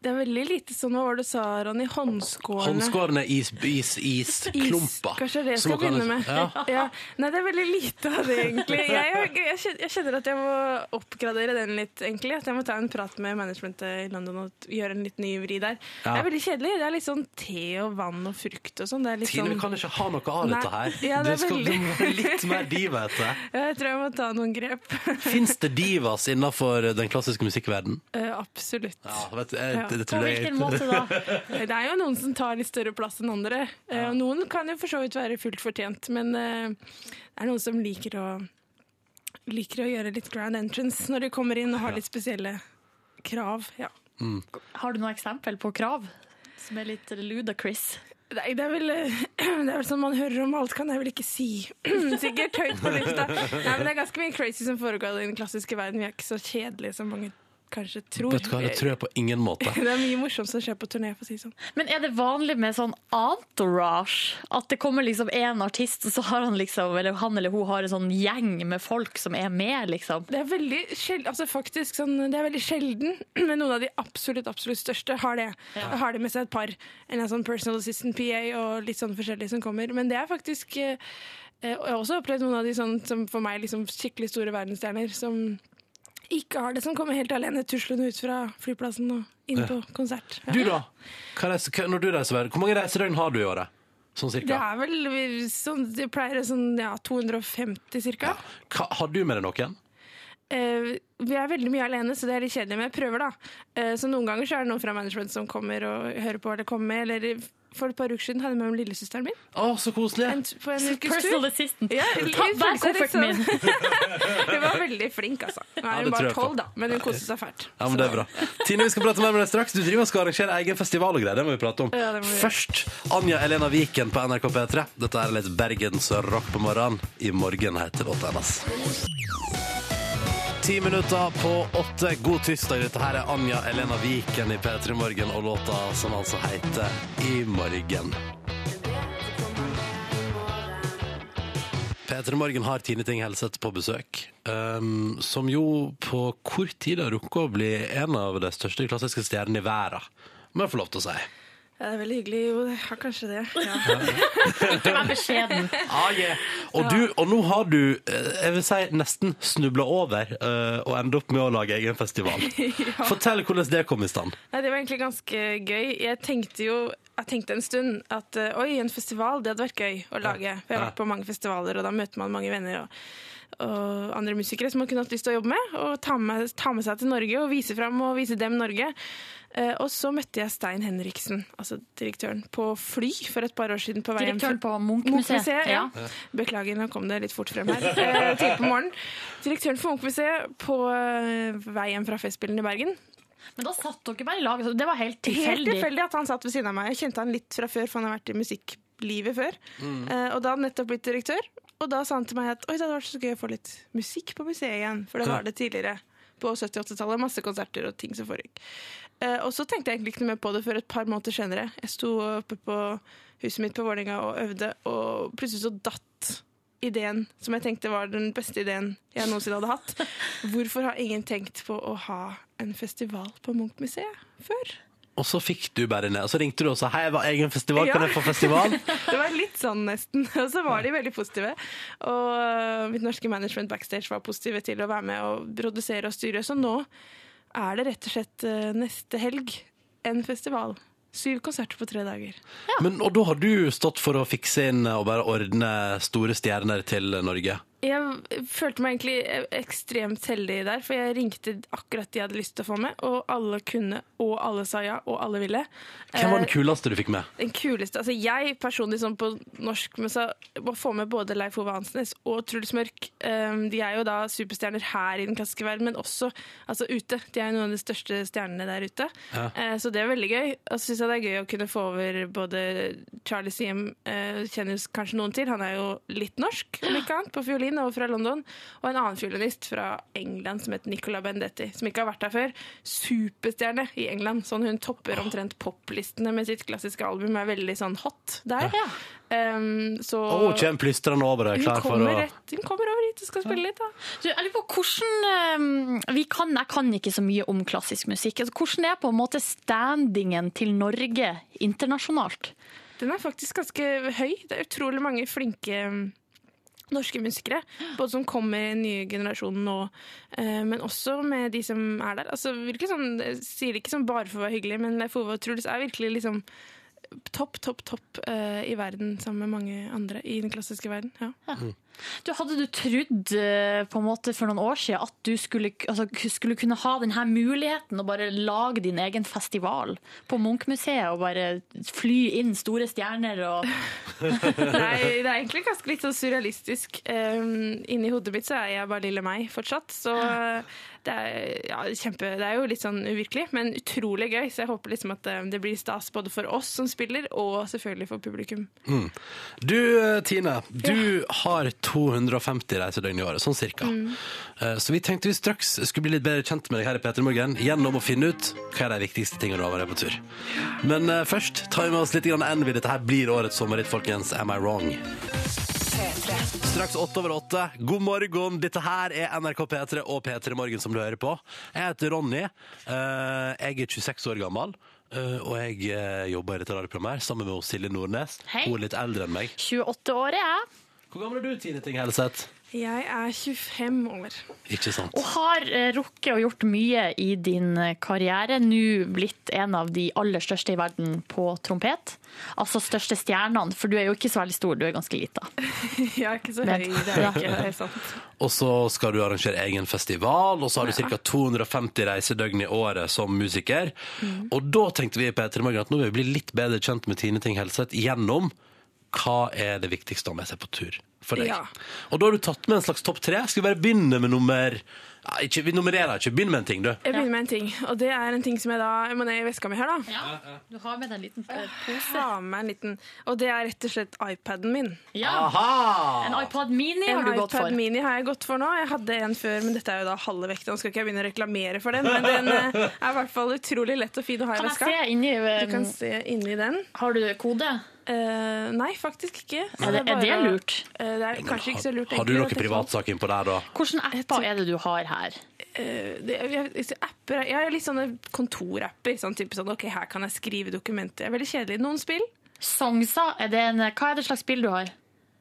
Det er veldig lite sånn, hva var det du sa, Ronny? Håndskårene. Håndskårne is, is, isklumper. Kanskje det jeg skal begynne med. Ja. Ja. <laughs> Nei, det er veldig lite av det, egentlig. <laughs> Jeg, jeg, jeg, kjenner, at jeg må oppgradere den litt, egentlig. At jeg må ta en prat med managementet i London og gjøre en litt ny vri der. Ja. Det er veldig kjedelig. Det er litt sånn te og vann og frukt og sånn. Det Tine, sånn vi kan ikke ha noe av dette her. Ja, det du, skal, veldig- du være litt mer diva etter det. <laughs> Ja, Jeg tror jeg må ta noen grep. Fins det divas innenfor den klassiske musikkverdenen? Uh, Absolutt. Ja, vet du, jeg. Det, det På hvilken måte da? <laughs> Det er jo noen som tar litt større plass enn andre. Ja. Noen kan jo for så vidt være fullt fortjent, men eh, det er noen som liker å, liker å gjøre litt grand entrance når de kommer inn og har litt spesielle krav. Ja. Har du noe eksempel på krav som er litt ludacris? Nei, det er vel eh, <clears throat> det er vel sånn man hører om alt, kan jeg vel ikke si. <clears throat> Sikkert høyt på lufta. Nei, men det er ganske mye crazy som foregår i den klassiske verden. Vi er ikke så kjedelige som mange kanskje tror. Vet du hva, det tror jeg på ingen måte. <laughs> Det er mye morsomt som skjer på turné, for å si sånn. Men er det vanlig med sånn entourage? At det kommer liksom en artist, og så har han liksom, eller han eller hun har en sånn gjeng med folk som er med, liksom? Det er veldig sjel altså faktisk sånn, det er veldig sjelden, <clears throat> men noen av de absolutt absolutt største har det. Ja. Har det med seg et par. En sånn personal assistant PA og litt sånn forskjellig som kommer. Men det er faktisk eh, eh, jeg har også opplevd noen av de sånn, som for meg liksom skikkelig store verdensstjerner som ikke har det, som kommer helt alene tuslende ut fra flyplassen og inn på konsert. Ja. Du, da? Hva reiser, hva, når du reiser hvor mange reisedøgn har du i året? Sånn cirka? Det er vel sånn, det pleier sånn ja, 250 cirka. Hva, har du med deg noen? Uh, vi er veldig mye alene, så det er litt kjedelig, men jeg prøver, da. Uh, så noen ganger så er det noen fra management som kommer og hører på eller kommer med. Eller for et par uker siden hadde jeg med meg lillesøsteren min Å, så koselig! en, på en ukes Personal tur. assistant. Ja, Bær kofferten min. <laughs> Hun var veldig flink, altså. Nå er ja, hun bare tolv, da, men hun koste seg fælt. Ja, men det er bra. Tine, vi skal prate mer med deg straks. Du driver og skal arrangere egen festival og greier. Det må vi prate om. Ja, vi. Først Anja Elena Viken på NRK P3. Dette er litt bergensrock på morgenen. I morgen heter låta hennes. Ti minutter på åtte. God tirsdag. Dette her er Anja Elena Viken i P3 Morgen og låta som altså heter I morgen. P3 Morgen har Tine Ting Helseth på besøk, um, som jo på kort tid har rukket å bli en av de største klassiske stjernene i verden. Må jeg få lov til å si. Ja, det er veldig hyggelig. Jo, jeg har kanskje det. Ja. <laughs> Ikke vær beskjeden. Og, du, og nå har du, eh, jeg vil si, nesten snubla over uh, og endet opp med å lage egen festival. <laughs> Fortell hvordan det kom i stand. Nei, det var egentlig ganske gøy. Jeg tenkte jo jeg tenkte en stund at eh, oi, en festival, det hadde vært gøy å lage. For jeg har vært på mange festivaler, og da møter man mange venner og, og andre musikere som man kunne hatt lyst til å jobbe med. Og ta med, ta med seg til Norge og vise fram og vise dem Norge. Eh, og så møtte jeg Stein Henriksen, altså direktøren, på fly for et par år siden. på Direktøren på Munch-museet. Munch ja. ja. Beklager, nå kom det litt fort frem her. <laughs> Eh, tidlig på morgenen. Direktøren for Munch-museet på vei hjem fra Festspillene i Bergen. Men da satt dere bare i lag. så Det var helt tilfeldig. Helt tilfeldig. at han satt ved siden av meg. Jeg kjente han litt fra før, for han har vært i musikklivet før. Mm. og da hadde han nettopp blitt direktør, og da sa han til meg at Oi, det hadde vært så gøy å få litt musikk på museet igjen, for det var det tidligere. På 70-80-tallet. Masse konserter og ting som foregikk. Eh, og så tenkte jeg egentlig ikke noe mer på det før et par måneder senere. Jeg sto oppe på huset mitt på Vålerenga og øvde, og plutselig så datt ideen som jeg tenkte var den beste ideen jeg noensinne hadde hatt. <laughs> Hvorfor har ingen tenkt på å ha en festival på Munch-museet før? Og så fikk du bare ned, og så ringte du og sa hei, jeg var egen festival, Ja. kan jeg få festival? <laughs> Det var litt sånn nesten. <laughs> Og så var de veldig positive. Og øh, mitt norske management backstage var positive til å være med og produsere og styre. Så nå er det rett og slett øh, neste helg en festival. Syv konserter på tre dager. Men, og da har du stått for å fikse inn og bare ordne store stjerner til Norge. Jeg følte meg egentlig ekstremt heldig der, for jeg ringte akkurat de jeg hadde lyst til å få med, og alle kunne, og alle sa ja, og alle ville. Hvem var Eh, den kuleste du fikk med? Den kuleste Altså jeg personlig sånn på norsk men så må få med både Leif Ove Hansnes og Truls Mørk. Um, de er jo da superstjerner her i den klassiske verden, men også altså, ute. De er jo noen av de største stjernene der ute. Ja. Eh, så det er veldig gøy. Og så syns jeg det er gøy å kunne få over både Charlie Siem, kjenner kanskje noen til, han er jo litt norsk, om ikke annet, på fiolin og fra London. Og en annen fiolinist fra England som heter Nicola Bendetti, som ikke har vært der før. Superstjerne i England. Sånn hun topper omtrent poplistene med sitt klassiske album. Er veldig sånn hot der. Ja. Um, så oh, hun kommer plystrende over er hun klar for kommer, å rett, hun kommer over hit og skal spille litt, da. Du, jeg lurer på hvordan um, vi kan, Jeg kan ikke så mye om klassisk musikk. Altså, hvordan er på en måte standingen til Norge internasjonalt? Den er faktisk ganske høy. Det er utrolig mange flinke um, norske musikere. Både som kommer i den nye generasjonen nå, eh, men også med de som er der. Altså, virkelig sånn, jeg sier det ikke sånn bare for å være hyggelig, men Leif Ove og Truls er virkelig liksom topp, topp, topp uh, i verden sammen med mange andre i den klassiske verden. Ja. Du, hadde du trodd eh, på en måte for noen år siden at du skulle, altså, skulle kunne ha denne muligheten å bare lage din egen festival på Munch-museet og bare fly inn store stjerner og <laughs> Nei, det er egentlig ganske litt sånn surrealistisk. Um, inni hodet mitt så er jeg bare lille meg fortsatt. Så <laughs> det er, ja, kjempe, det er jo litt sånn uvirkelig, men utrolig gøy. Så jeg håper liksom at uh, det blir stas både for oss som spiller, og selvfølgelig for publikum. Du, eh, Tine, du har 250 reisedøgn i året, sånn cirka. Mm. Så vi tenkte vi straks skulle bli litt bedre kjent med deg her i Peter Morgen, gjennom å finne ut hva er de viktigste tingene du har vært på tur. Men eh, først tar vi med oss litt Envy. Dette her blir årets sommerritt, folkens. Am I wrong? Straks åtte over åtte. God morgen. Dette her er NRK P3 og P3 Morgen som du hører på. Jeg heter Ronny. Eh, Jeg er 26 år gammel. eh, Og jeg eh, jobber i dette radioprogrammet sammen med Silje Nordnes. Hei. Hun er litt eldre enn meg. 28 år er jeg. Hvor gammel er du, Tine Ting Helseth? Jeg er 25 år. Ikke sant? Og har eh, rukket og gjort mye i din eh, karriere. Nå blitt en av de aller største i verden på trompet. Altså største stjernene, for du er jo ikke så veldig stor, du er ganske lita. <laughs> Jeg er ikke så høy, det er ikke det er sant. <laughs> Og så skal du arrangere egen festival, og så har du ca. 250 reisedøgn i året som musiker. Og da tenkte vi P3 at nå vil vi bli litt bedre kjent med Tine Ting Helseth gjennom hva er det viktigste å ha med seg på tur for deg. Ja. Og da har du tatt med en slags topp tre. Skal vi bare begynne med nummer ja, ikke, Vi nummererer ikke. Begynn med en ting, du. Jeg begynner med en ting, og det er en ting som jeg da jeg må ned i veska mi her, da. Ja, du har med deg en liten eh, pose. Ha med en liten, og det er rett og slett iPaden min. Ja, En iPad Mini har En du gått for. iPad. Mini har jeg gått for nå. Jeg hadde en før, men dette er jo da halve vekta. Nå skal ikke jeg begynne å reklamere for den, men den eh, er i hvert fall utrolig lett og fin å ha i Kan jeg veska. se inni um, Du kan se inni den. Har du kode? Eh, nei, faktisk ikke. Så Er det, er bare, er det, lurt? Uh, det er kanskje ikke så lurt. Har du noen noe privatsak innpå der, da? Hvilke apper er det du har her? eh, det, jeg, apper, jeg har litt sånne kontorapper. Sånn type sånn, ok, Her kan jeg skrive dokumenter. Jeg er veldig kjedelig. Noen spill. Songsa, er det en, hva er det slags spill du har?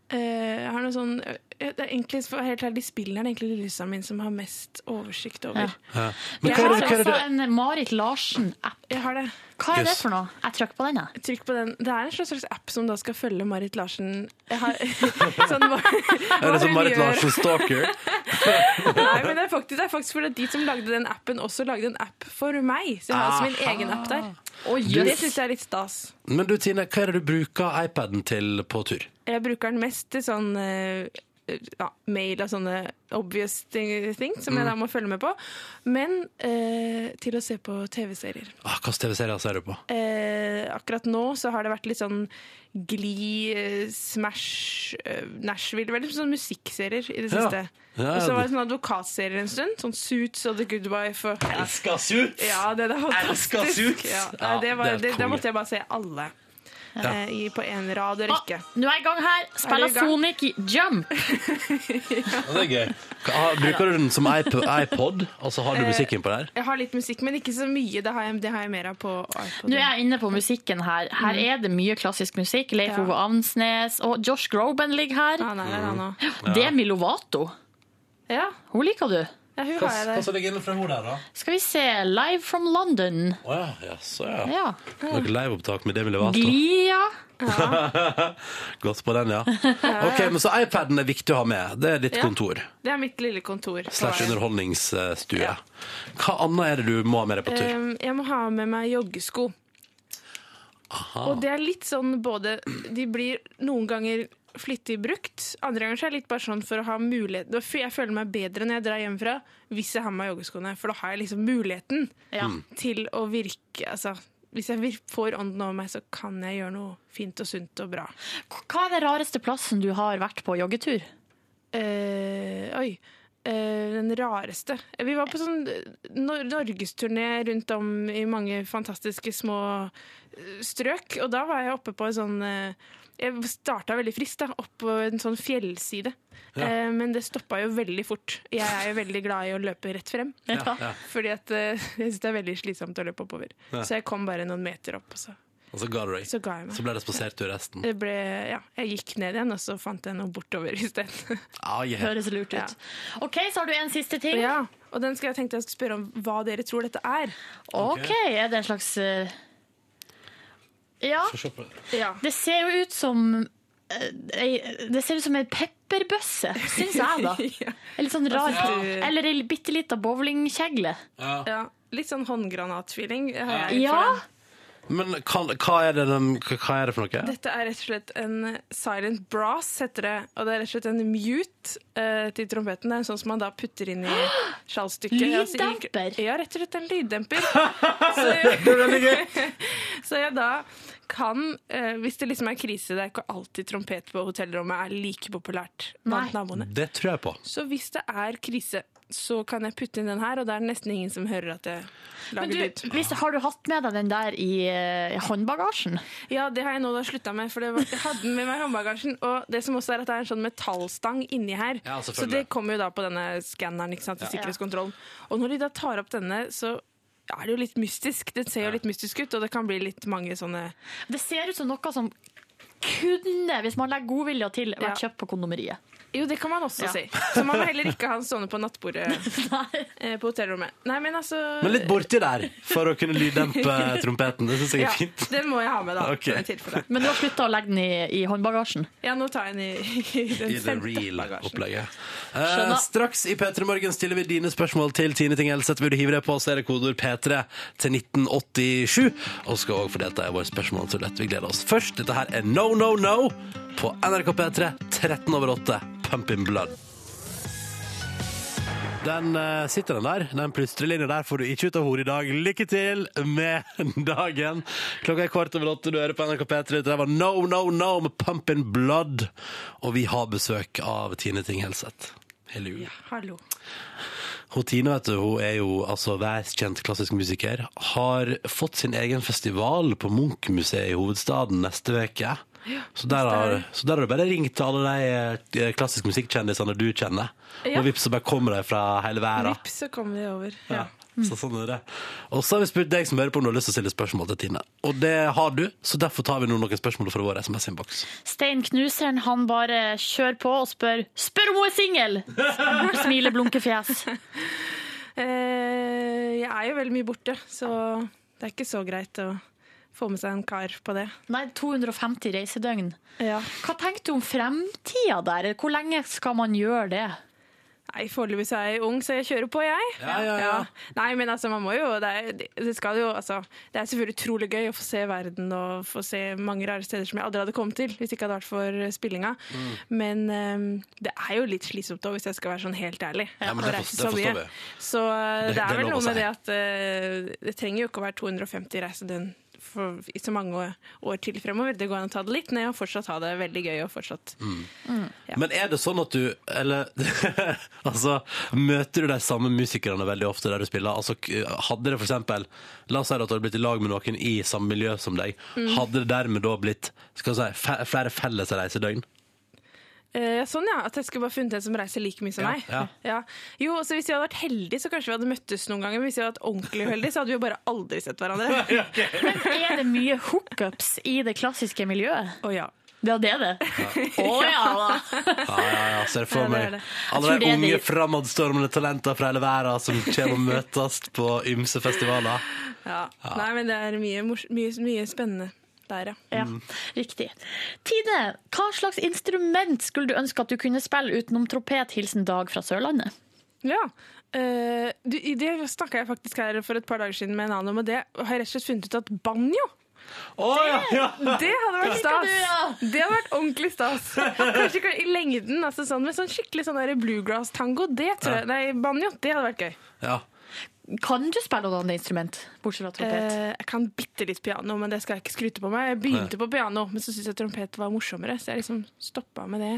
Eh, jeg har noe sånn det er egentlig, for helt ærlig, De spillene er det egentlig lillesøsteren min som har mest oversikt over. Ja. Men Jeg hva er har det, hva er også det, en Marit Larsen-app. Jeg har det. Hva er det for noe? Jeg trykker på den, jeg. Trykk på den. Det er en slags slags app som da skal følge Marit Larsen. Jeg har, <laughs> sånn, hva, er det som Marit. Larsen Stalker? <laughs> Nei, men det er faktisk, det er faktisk fordi de som lagde den appen, også lagde en app for meg. Så jeg har altså min egen app der. Å, Det jøss. syns jeg er litt stas. Men du, Tine, hva er det du bruker iPaden til på tur? Jeg bruker den mest til sånn eh, ja, mail og sånne obvious ting, ting som jeg da må følge med på. Men eh, til å se på TV-serier. Ah, Hvilke TV-serier ser du på? Eh, akkurat nå så har det vært litt sånn Glee, eh, Smash, eh, Nashville Veldig sånn musikkserier i det Ja. siste. Ja, og så var det- det sånn advokatserier en stund. Sånn Suits og The Good Wife. Og, ja. Elsker Suits! ja, det Elsker fantastisk. Suits! Ja, Ja, det var, det det, måtte jeg bare se alle. Eh, i, på én rad og rekke. Nå er jeg i gang her. Spiller Er gang? Sonic Jump. <laughs> Ja, det er gøy. Bruker du den som iPod, Altså har du musikken på der? Jeg har litt musikk, men ikke så mye. Det har jeg, det har jeg mer av på iPod. Nå er jeg inne på musikken her. Her er det mye klassisk musikk. Leif Ja. Ove Avnsnes og Josh Groban ligger her. Han er nei, han òg. Demi Lovato. Ja, Hun liker du. Ja, hun har jeg hva der. som ligger inne fra henne der, da? Skal vi se. Live from London. Å ja, jaså ja. Ja. Noe liveopptak med Demi Lovato. Glia. <laughs> Godt på den, ja. <laughs> Ok, men Så iPaden er viktig å ha med. Det er ditt Ja. kontor. Det er mitt lille kontor. på Slash veien. underholdningsstue. Ja. Hva annet er det du må ha med deg på tur? Um, jeg må ha med meg joggesko. Og det er litt sånn både De blir noen ganger flittig brukt. Andre ganger så er det litt bare sånn for å ha mulighet Jeg føler meg bedre når jeg drar hjemmefra hvis jeg har med meg joggeskoene. For da har jeg liksom muligheten Ja. til å virke Altså hvis jeg får ånden over meg, så kan jeg gjøre noe fint og sunt og bra. Hva er den rareste plassen du har vært på joggetur? Eh, oi. Eh, den rareste. Vi var på sånn nor norgesturné rundt om i mange fantastiske små eh, strøk. Og da var jeg oppe på en sånn eh, Jeg starta veldig friskt, da, opp på en sånn fjellside. Eh, men det stoppa jo veldig fort. Jeg er jo veldig glad i å løpe rett frem. Ja. Fordi at eh, <laughs> jeg syns det er veldig slitsomt å løpe oppover. Ja. Så jeg kom bare noen meter opp, og så, Og så ga du deg. så ga jeg meg. Så ble det spasertur resten. Det ble, ja, jeg gikk ned igjen, og så fant jeg noe bortover isteden. <laughs> Ah, yeah. Høres lurt ut. Ja. OK, så har du en siste ting. Ja, og den skal jeg tenkte jeg skulle spørre om hva dere tror dette er. OK, er det en slags eh, Ja. Ja. det ser jo ut som eh, Det ser ut som en pepperbøsse, syns jeg, da. <laughs> ja. Litt sånn rar Ja. Eller ei bitte lita bowlingkjegle. Ja. ja. Litt sånn håndgranatfeeling. Ja. Men kan, hva, er det hva er det for noe? Dette er rett og slett en silent brass, heter det. Og det er rett og slett en mute uh, til trompeten. Det er en sånn som man da putter inn i <gasps> skjallstykket. Altså, Lyddemper? Ja, rett og slett en lyddemper. <laughs> så, jeg, <laughs> så jeg da kan, uh, hvis det liksom er krise, det er ikke alltid trompet på hotellrommet er like populært blant naboene. Det tror jeg på. Så hvis det er krise, så kan jeg putte inn den her, og det er nesten ingen som hører at jeg lager du, lyd. har du hatt med deg den der i eh, håndbagasjen? Ja, det har jeg nå da slutta med, for det var, jeg hadde den med meg i håndbagasjen. Og det som også er at det er en sånn metallstang inni her. Ja, så det kommer jo da på denne skanneren ikke sant, til sikkerhetskontrollen. Og når de da tar opp denne, så er det jo litt mystisk. Det ser jo litt mystisk ut, og det kan bli litt mange sånne Det ser ut som noe som kunne, hvis man legger godvilja til, vært Ja. kjøpt på kondomeriet. Jo, det kan man også Ja. si. Så man må heller ikke ha den stående på nattbordet <laughs> eh, på hotellrommet. Nei, men altså Men litt borti der, for å kunne lyddempe <laughs> trompeten. Det syns jeg ja, er fint. Den må jeg ha med, da. Okay. Men du har slutta å legge den i, i håndbagasjen. Ja, nå tar jeg den i, <laughs> i den I femte bagasjen. Eh, straks i P3 Morgen stiller vi dine spørsmål til Tine Ting Elseth. Vil du hive deg på, så er det kodeord P3 til 1987. Og skal også få delta i vår lett Vi gleder oss. Først, dette her er No No No på NRK P3 13 over 8. Pumping Blood. Den eh, sitter den der. Den plystrelinja der får du ikke ut av hodet i dag. Lykke til med <laughs> dagen. Klokka er kvart over åtte, du hører på NRK P3. Det var No No No med Pumpin' Blood. Og vi har besøk av Tine Ting Helseth. Hello. Hallo. Hun Tine vet du, hun er jo altså verdenskjent klassisk musiker. Har fått sin egen festival på Munch-museet i hovedstaden neste uke. Så der, har, så der har du bare ringt til alle de klassiske klassisk musikkkjendisene du kjenner. Ja. Og vips, så bare kommer de fra hele verden. Vips, så kommer vi over. Ja. Ja. Så sånn er det. Og så har vi spurt deg som hører på om du har lyst til å stille spørsmål til Tine. Og det har du, så derfor tar vi nå noen spørsmål fra vår SMS-innboks. Stein Knuseren han bare kjører på og spør Spør om hun er singel! Smiler blunkefjes. fjes. <laughs> jeg er jo veldig mye borte, så det er ikke så greit å få med seg en kar på det. Nei, 250 reisedøgn. Ja. Hva tenker du om fremtida der? Hvor lenge skal man gjøre det? Nei, Foreløpig så er jeg ung, så jeg kjører på, jeg. Ja, ja, ja. Nei, men altså, man må jo Det det skal jo, altså, det er selvfølgelig utrolig gøy å få se verden og få se mange rare steder som jeg aldri hadde kommet til hvis det ikke hadde vært for spillinga. Mm. Men um, det er jo litt slitsomt òg, hvis jeg skal være sånn helt ærlig. Ja, men det forstår- det så mye. forstår vi. Så uh, Det- det, er er vel noe med det at uh, det trenger jo ikke å være 250 reisedøgn for, i så mange år, til fremover. Det går an å ta det litt ned og fortsatt ha det veldig gøy. og fortsatt... Ja. Men er det sånn at du Eller <laughs> altså, møter du de samme musikerne veldig ofte der du spiller? Altså, hadde det eksempel La oss si at du hadde blitt i lag med noen i samme miljø som deg. Mm. Hadde det dermed da blitt skal vi si, flere felles reisedøgn? Eh, sånn, ja. At jeg skulle bare funnet en som reiser like mye som Ja, meg. ja. Jo, så Hvis vi hadde vært heldige, så kanskje vi hadde møttes noen ganger. Men hvis vi hadde vært ordentlig uheldige, så hadde vi jo bare aldri sett hverandre. <laughs> Men Er det mye hookups i det klassiske miljøet? Å ja. Ja, det er det. Å ja <laughs> da! Ja, ja, ja, ser for Ja, det meg det. alle tror de det er unge, det. framadstormende talenter fra hele verden som kommer og møtes på ymse festivaler. ja. Nei, men det er mye, mors mye, mye spennende der, ja. Ja, riktig. Tine, hva slags instrument skulle du ønske at du kunne spille utenom tropet? Hilsen Dag fra Sørlandet. Ja. uh, du, i det snakka jeg faktisk her for et par dager siden med en annen om, og det har jeg rett og slett funnet ut at banjo Å, ja, ja. Det hadde vært stas! du, ja? Det hadde vært ordentlig stas. Kanskje ikke i lengden, altså sånn, med sånn skikkelig sånn bluegrass-tango. Det tror jeg, nei, banjo, det hadde vært gøy. ja. Kan du spille noe annet instrument, bortsett fra trompet? Eh, jeg kan bitte litt piano, men det skal jeg ikke skryte på meg. Jeg begynte på piano, men så syntes jeg trompet var morsommere, så jeg liksom stoppa med det.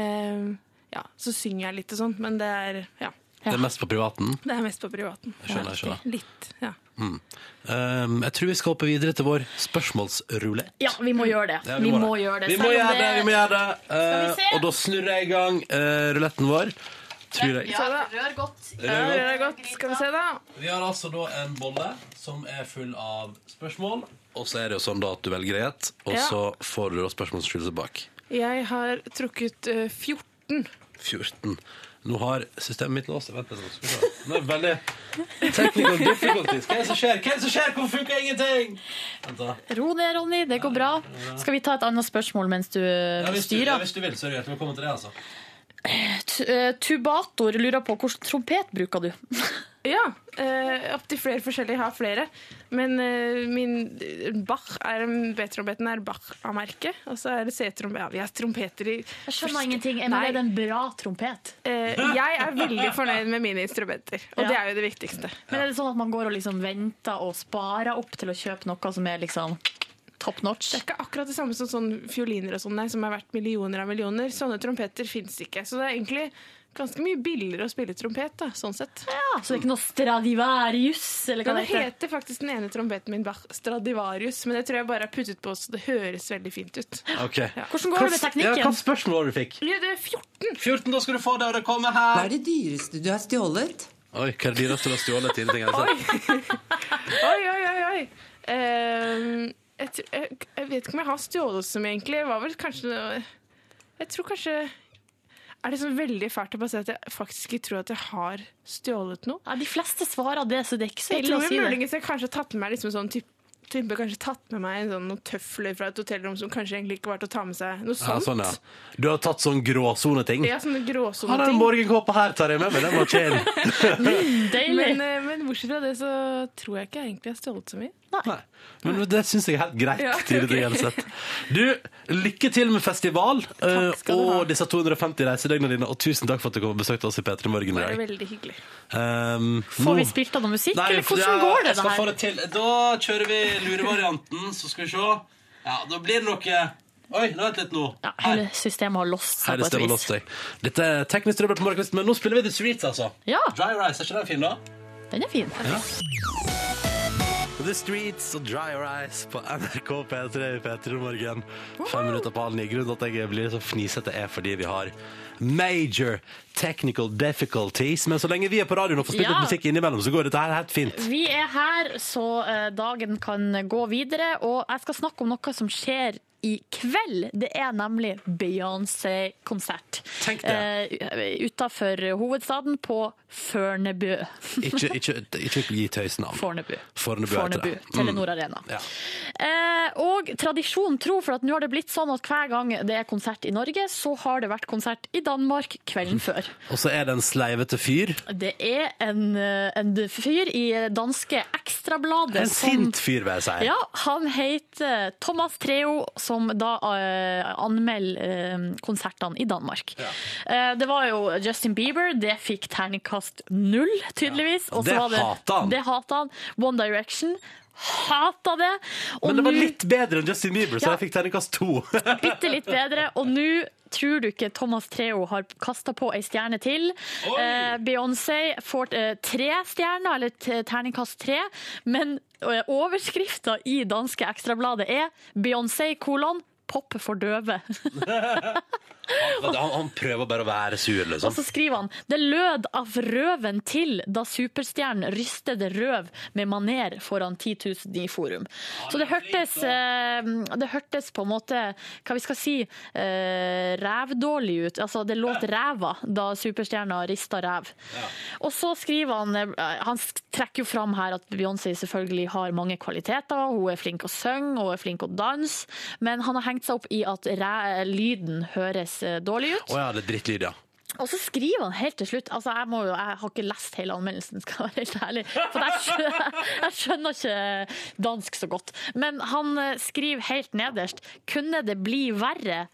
Eh, ja, så synger jeg litt og sånn, men det er, ja, Det er mest på privaten. det er mest på privaten. Jeg skjønner, jeg skjønner. Litt, ja. Um, jeg tror vi skal hoppe videre til vår spørsmålsrulett. Ja, vi må gjøre det. Ja, vi, må gjøre det. Vi må gjøre det, vi må gjøre det. Eh, se? og da snurrer jeg i gang uh, ruletten vår. Tror jeg. Ja, rør godt. Rør det er godt. Skal vi se, da. Vi har altså da en bolle som er full av spørsmål. Og så er det jo sånn da at du velger et, og Ja. så får du spørsmål som bak. Jeg har trukket eh, 14. 14. Nå har systemet mitt låst. Vent litt. skal vi se. Nå er det veldig technical difficulties. Hva er det som skjer? Hva er det som skjer? Hvorfor funker ingenting? Ro ned, Ronny. Det går bra. Skal vi ta et annet spørsmål mens du Ja, hvis, du, ja, styrer? hvis du vil, så er du hjertelig velkommen til det, altså. Eh, Tubator lurer på hvilken trompet bruker du? Ja, eh, opptil flere forskjellige. Jeg har flere. Men eh, min eh, Bach er B-trompeten er Bach av merket. Og så er det C-trompet. Ja, vi har trompeter i Jeg skjønner ingenting. Men er det en bra trompet? Eh, Jeg er veldig fornøyd med mine instrumenter, og Ja. det er jo det viktigste. Men er det sånn at man går og liksom venter og sparer opp til å kjøpe noe som er liksom top notch? Det er ikke akkurat det samme som sånn fioliner og sånn, nei, som er verdt millioner av millioner. Sånne trompeter fins ikke. Så det er egentlig ganske mye billigere å spille trompet, da, sånn sett. Ja, så det er ikke noe Stradivarius, eller hva det det heter? heter faktisk den ene trompeten min Bach Stradivarius, men det tror jeg bare er puttet på så det høres veldig fint ut. Ok. Hvordan går det med teknikken? Ja, hva spørsmål var det du fikk? Ja, det er 14! 14, da skal du få det, og det kommer Hva er det dyreste du har stjålet? Oi, hva er det dyreste du har stjålet? Sett? <laughs> Oi, oi, oi, oi. Ehm, jeg, jeg, Jeg vet ikke om jeg har stjålet så mye, egentlig. Det var vel kanskje Jeg tror kanskje Er det sånn veldig fælt å bare si at jeg faktisk ikke tror at jeg har stjålet noe? Ja, de fleste svarer det, så det er ikke så Jeg ille å tror si det. muligens jeg kanskje har tatt med meg liksom sånn type type kanskje tatt med meg sånn, noen tøfler fra et hotellrom som kanskje egentlig ikke var til å ta med seg. Noe Ja, sånt. sånn, ja. Du har tatt sånn gråsoneting. Ja, sånne gråsoneting. Har en ting. morgenkåpe her, tar jeg med meg. Den var chill. <laughs> Deilig. Men, eh, men bortsett fra det så tror jeg ikke jeg egentlig har stjålet så mye. Nei. Men det syns jeg er helt greit. <laughs> Ja, okay. ok. Gjelseth. Du, lykke til med festival uh, ha. og disse 250 reisedøgnene dine. Og tusen takk for at du kom og besøkte oss i P3 Morgen i Det dag. veldig hyggelig. Um, Får vi spilt av noe musikk, Nei, eller hvordan ja, går det? Det få her? det. Da kjører vi lurevarianten, så skal vi se. Ja, da blir det noe Oi, nå vent litt nå. Ja, hele systemet har låst seg på et vis. deg. Dette er teknisk trøbbel på morgenkvisten, men nå spiller vi The Streets, altså. Ja. Dry Rice, er ikke den fin, da? Den er fin. The Streets og Dry Your Eyes på NRK P3 i P3 Morgen. Fem minutter på halv ni. Grunnen til at jeg blir så fnisete, er fordi vi har major technical difficulties. Men så lenge vi er på radioen og får spilt Ja. musikk innimellom, så går dette her helt fint. Vi er her, så eh, dagen kan gå videre. Og jeg skal snakke om noe som skjer i kveld. Det er nemlig Beyoncé-konsert. Tenk det. Eh, Utafor hovedstaden på Førnebø. <laughs> Ikke, ikke, ikke gi tøysnavn. Fornebu. Fornebu Fornebu. Mm. Telenor Arena. Ja. Eh, og tradisjon tro, for at nå har det blitt sånn at hver gang det er konsert i Norge, så har det vært konsert i Danmark kvelden <laughs> før. Og så er det en sleivete fyr. Det er en, eh, en fyr i danske Ekstrabladet En sint fyr, vil jeg si. Ja, han heter Thomas Treo, som da eh, anmelder eh, konsertene i Danmark. Eh, det var jo Justin Bieber, det fikk terningkast null, tydeligvis. Ja. så Det var hater han. Det hata han. One Direction hata det. Og Men det var litt bedre enn Justin Bieber, så Ja. jeg fikk terningkast to. bitte litt bedre. Og nå tror du ikke Thomas Treo har kasta på ei stjerne til. Eh, Beyoncé får eh, tre stjerner, eller terningkast tre. Men eh, overskrifta i danske Ekstrabladet er Beyoncé kolon pop for døve. <laughs> han, han prøver bare å være sur, Og liksom. så skriver han det lød av røven til da superstjernen rystet røv med maner foran 10 000 i forum. Så det hørtes, eh, det hørtes på en måte, hva vi skal si, eh, rævdårlig ut. Altså det låt ræva da superstjerna rista ræv. Og så skriver han, eh, han trekker jo fram her at Beyoncé selvfølgelig har mange kvaliteter. Hun er flink å synge, hun er flink å danse, men han har hengt seg opp i at lyden høres dårlig ut. Å ja, det er drittlyd, ja. Og så skriver han helt til slutt altså jeg, jo, jeg har ikke lest hele anmeldelsen, skal jeg være helt ærlig. For jeg skjønner, jeg skjønner ikke dansk så godt. Men han eh, skriver helt nederst Kunne det bli verre?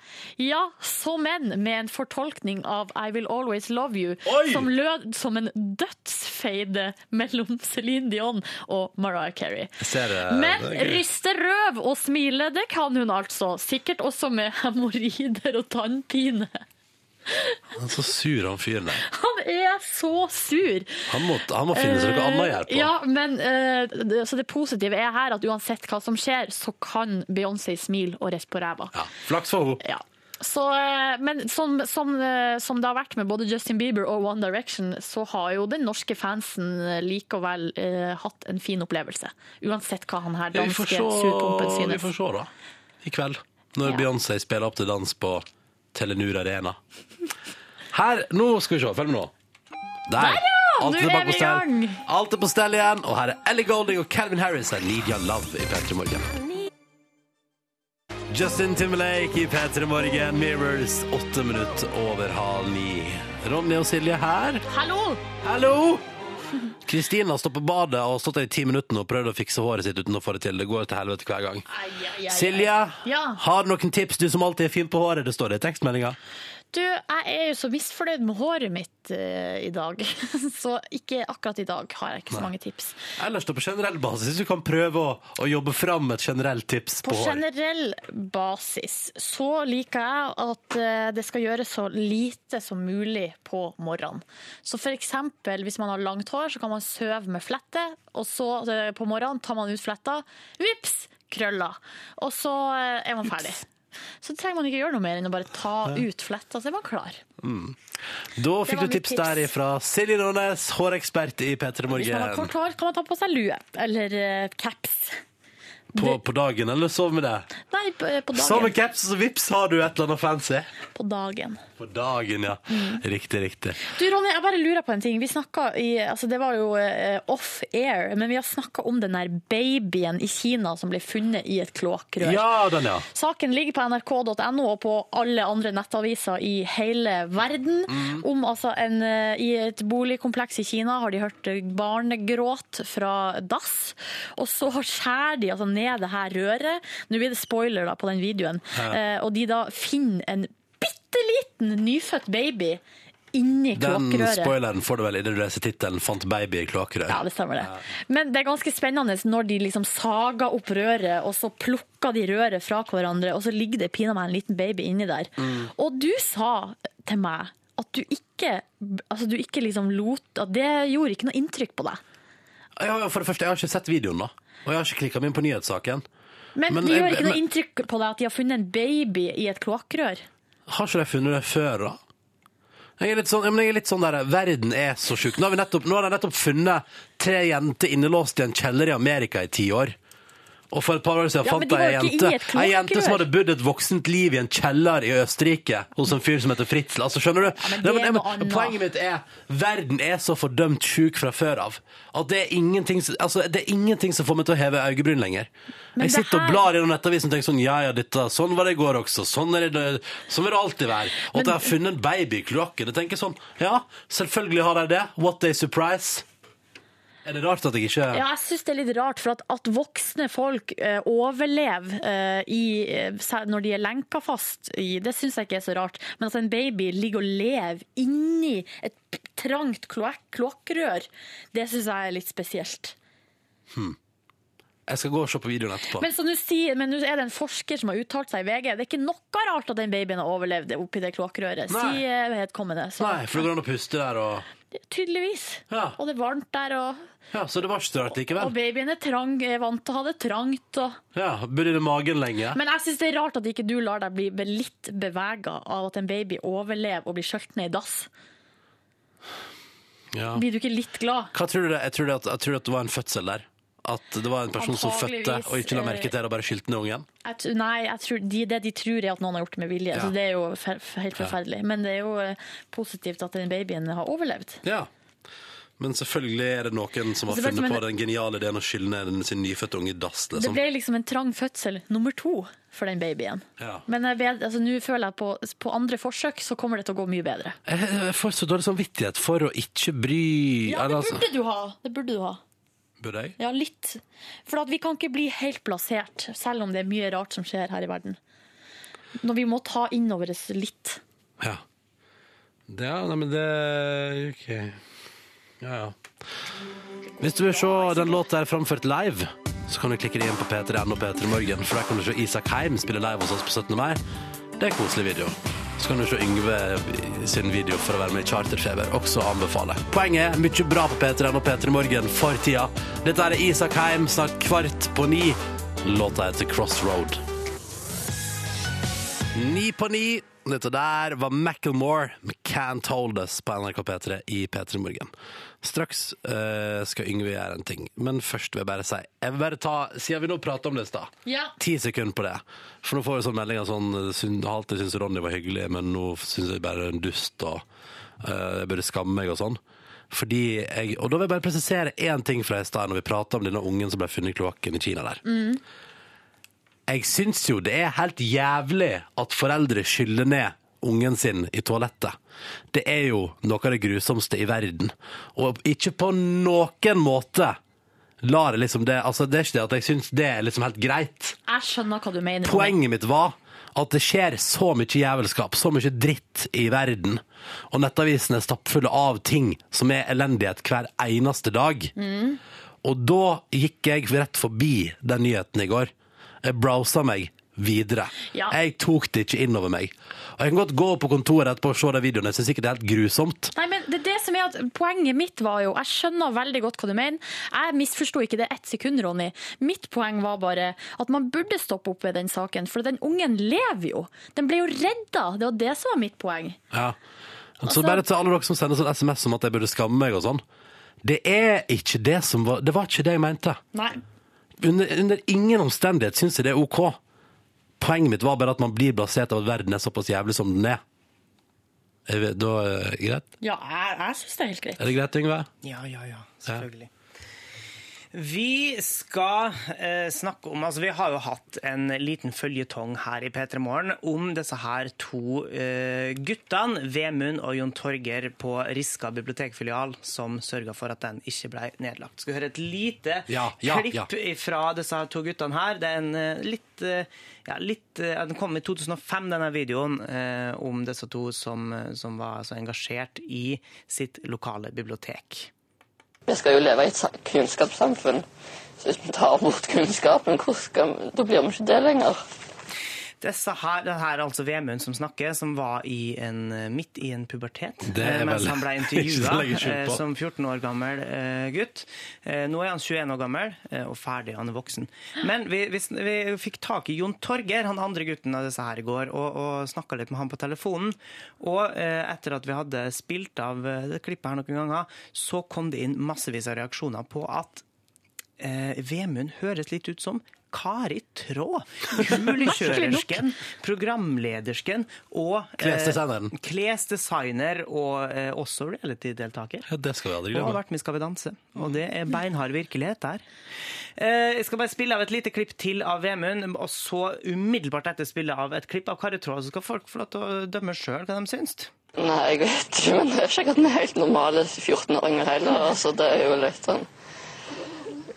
Ja, som en med en fortolkning av I Will Always Love You, Oi! som lød som en dødsfeide mellom Celine Dion og Mariah Carey. Ser. Men riste røv og smile, det kan hun altså. Sikkert også med hemoroider og tannpine. Han er så sur, han fyren der. Han er så sur. Han må, han må finne seg noe annet å gjøre på. Ja, men eh, det, så det positive er her at uansett hva som skjer, så kan Beyoncé smile og riste på ræva. Ja, Flaks for henne. Ja. Så, eh, men som, som, eh, som det har vært med både Justin Bieber og One Direction, så har jo den norske fansen likevel eh, hatt en fin opplevelse. Uansett hva han her Ja, danske surpompen synes vi får se da. I kveld. Når Ja. Beyoncé spiller opp til dans på Telenor Arena. Her, nå skal vi se, følg med nå. Der! Alt Nå er på i stell. gang. Alt er på stell igjen, og her er Ellie Golding og Calvin Harris og Lydia Love i P3 Morgen. Justin Timberlake i P3 Morgen, Mirrors, åtte minutter over halv ni. Ronny og Silje her. Hallo! Hallo! Kristina står på badet og har stått der i ti minutter og prøvd å fikse håret sitt uten å få det til. Det går til helvete hver gang. Ai, ai, ai. Silje, Ja. har du noen tips, du som alltid er fin på håret? Det står det i tekstmeldinga. Du, jeg er jo så misfornøyd med håret mitt uh, i dag, <laughs> så ikke akkurat i dag har jeg ikke så mange tips. Ellers da på generell basis, hvis du kan prøve å, å jobbe fram et generelt tips på, På hår. generell basis så liker jeg at uh, det skal gjøres så lite som mulig på morgenen. Så eksempel hvis man har langt hår, så kan man søve med flette, og så uh, på morgenen tar man ut fletta, vips, krøller. Og så er man ferdig. Så trenger man ikke gjøre noe mer enn å bare ta ut fletta, så er man klar. Da fikk du tips tips. der ifra Silje Nånes, hårekspert i P3 Hvis man har Morgen. kort hår, kan man ta på seg lue eller eh, caps. på, på dagen, eller sov med det? Nei, på, på Sove med caps, så vips har du et eller annet fancy. På dagen. På dagen, ja. Mm. Riktig, riktig. Du, Ronny, jeg bare lurer på en ting. Vi snakket i, altså Det var jo eh, off air, men vi har snakka om den der babyen i Kina som ble funnet i et kloakkrør. Ja, den, ja. Saken ligger på nrk.no og på alle andre nettaviser i hele verden. Mm. Om altså en, eh, I et boligkompleks i Kina har de hørt barnegråt fra dass. Og så skjærer de altså ned det her røret. Nå blir det spoiler da på den videoen. Ja. og de da finner en bitte liten nyfødt baby inni kloakkrøret. Den spoileren får du vel idet du leser tittelen 'Fant baby i kloakkrør'. Ja, det stemmer det. Men det er ganske spennende når de liksom sager opp røret, og så plukker de røret fra hverandre, og så ligger det pinadø en liten baby inni der. Mm. Og du sa til meg at du ikke, altså du ikke liksom lot At det gjorde ikke noe inntrykk på deg. Ja, ja, for det første, jeg har ikke sett videoen, da. Og jeg har ikke klikka meg inn på nyhetssaken. Men, Men det gjør ikke noe men- inntrykk på deg at de har funnet en baby i et kloakkrør? Har ikke de funnet det før, da? Jeg er litt sånn, jeg er litt sånn der, Verden er så sjuk. Nå har, vi nettopp, nettopp funnet tre jenter innelåst i en kjeller i Amerika i ti år. Og for et par år siden Ja, men fant de var ei jo ikke jente, i et ei jente som hadde bodd et voksent liv i en kjeller i Østerrike hos en fyr som heter Fritzel. Altså, skjønner du? men det er Nei, noe annet. poenget mitt er verden er så fordømt sjuk fra før av at det er ingenting, som- altså, det er ingenting som får meg til å heve øyebryn lenger. Men jeg det sitter og her- blar gjennom nettavisen og tenker sånn ja ja, dette, sånn var det i går også. Sånn, er det, sånn vil det alltid være. Og at jeg har funnet en baby i kloakken. Jeg tenker sånn ja, selvfølgelig har de det. What a surprise. Er det rart at jeg ikke Ja, jeg syns det er litt rart, for at, at voksne folk eh, overlever eh, i, eh, når de er lenka fast i Det syns jeg ikke er så rart. Men at en baby ligger og lever inni et trangt kloakk- kloakkrør, det syns jeg er litt spesielt. Jeg skal gå og se på videoen etterpå. Men så nå sier- men nå er det en forsker som har uttalt seg i VG. Det er ikke noe rart at den babyen har overlevd oppi det kloakkrøret, sier vedkommende. Så, Nei, for det går an å puste der og Tydeligvis. Ja. Og det er varmt der, og, Ja, så det var ikke rart likevel. og babyen er trang, er vant til å ha det trangt. og... Ja, Burde i magen lenge. Men jeg syns det er rart at ikke du lar deg bli litt bevega av at en baby overlever og blir skjølt ned i dass. Ja. Blir du ikke litt glad? Hva tror du det? Jeg tror, det at, jeg tror at det var en fødsel der. At det var en person som fødte og ikke la merke til det og bare skyldte ned ungen. Jeg, nei, jeg tror de, det de tror er at noen har gjort det med vilje. Ja. Så det er jo fer, helt forferdelig. Men det er jo eh, positivt at den babyen har overlevd. Ja. Men selvfølgelig er det noen som har Altså, funnet på den geniale ideen å skylle ned sin nyfødte unge i dass. Det Liksom. ble liksom en trang fødsel nummer to for den babyen. Ja. Men altså, nå føler jeg på, på andre forsøk så kommer det til å gå mye bedre. Jeg jeg får så dårlig samvittighet for å ikke bry Ja, det altså- burde du ha. Det burde du ha. Burde jeg? Ja, litt. For at vi kan ikke bli helt plassert, selv om det er mye rart som skjer her i verden. Når vi må ta innover oss litt. Ja. Det, ja, nei, men det OK. Ja, ja. Hvis du vil se den låta her framført live, så kan du klikke deg inn på P3N og P3 Morgen, for der kan du se Isak Heim spille live hos oss på 17. mai. Det er en koselig video. Så kan du se Yngve sin video for å være med i Charterfeber. Også anbefale. Poenget er mye bra på P3N og P3 Morgen for tida. Dette er Isak Heim, snart kvart på ni. Låta heter Crossroad. Ni på ni. Dette der var Macklemore med Can't Hold Us på NRK P3 i P3 Morgen. Straks uh, skal Yngve gjøre en ting, men først vil jeg bare si Jeg vil bare ta, Siden vi nå prater om det i stad, Ja. ti sekunder på det. For nå får vi sånn meldinger sånn alltid syntes Ronny var hyggelig, men nå syns jeg bare er en dust, og uh, jeg burde skamme meg og sånn. Fordi jeg, og da vil jeg bare presisere én ting fra i stad, når vi prater om denne ungen som ble funnet i kloakken i Kina der. Jeg syns jo det er helt jævlig at foreldre skyller ned ungen sin i toalettet. Det er jo noe av det grusomste i verden. Og ikke på noen måte lar liksom det Altså, det er ikke det at jeg syns det er liksom helt greit. Jeg skjønner hva du mener. Poenget mitt var at det skjer så mye jævelskap, så mye dritt i verden. Og nettavisene er stappfulle av ting som er elendighet hver eneste dag. Og da gikk jeg rett forbi den nyheten i går. Jeg browsa meg videre. Ja. Jeg tok det ikke inn over meg. Og jeg kan godt gå på kontoret etterpå og se de videoene. Jeg syns ikke det er helt grusomt. Nei, men det, det som er at Poenget mitt var jo Jeg skjønner veldig godt hva du mener. Jeg misforsto ikke det ett sekund, Ronny. Mitt poeng var bare at man burde stoppe opp ved den saken, for den ungen lever jo. Den ble jo redda. Det var det som var mitt poeng. Ja. Så Altså- bare til alle dere som sender sånn SMS om at jeg burde skamme meg og sånn. Det er ikke det som var Det var ikke det jeg mente. Nei. Under, under ingen omstendighet syns jeg det er OK. Poenget mitt var bare at man blir blasert av at verden er såpass jævlig som den er. Er vi- Da er det greit? Ja, jeg, jeg syns det er helt greit. Er det greit, Yngve? Ja, ja, ja. Selvfølgelig. Vi skal eh, snakke om altså Vi har jo hatt en liten føljetong her i P3 Morgen om disse her to eh, guttene, Vemund og Jon Torger på Riska bibliotekfilial, som sørga for at den ikke ble nedlagt. Skal vi høre et lite Ja, ja, klipp fra disse to guttene her? Det er en eh, litt eh, ja, litt, eh, Den kom i 2005, denne videoen, eh, om disse to som, som var altså, engasjert i sitt lokale bibliotek. Vi skal jo leve i et kunnskapssamfunn. Så hvis vi tar bort kunnskapen, da blir vi ikke det lenger. Disse her, det her er altså Vemund som snakker, som var i en, midt i en pubertet. Er eh, mens han ble <laughs> intervjua på. som 14 år gammel eh, gutt. Eh, nå er han 21 år gammel eh, og ferdig, han er voksen. Men vi, vi, vi fikk tak i Jon Torger, han andre gutten av disse her i går, og, og snakka litt med han på telefonen. Og eh, etter at vi hadde spilt av eh, det klippet her noen ganger, så kom det inn massevis av reaksjoner på at eh, Vemund høres litt ut som Kari Traa. <laughs> Julekjørersken, programledersken og eh, Klesdesigneren. klesdesigner og eh, også reality-deltaker. Ja, det skal vi aldri Og har vært med i Skal vi danse. Og det er beinhard virkelighet der. Eh, jeg skal bare spille av et lite klipp til av Vemund, og så umiddelbart etter spille av et klipp av Kari Traa, så skal folk få lov til å dømme sjøl hva de syns. Nei, jeg vet ikke, men det er ikke at vi er helt normale 14-åringer heller. Altså, det er jo litt sånn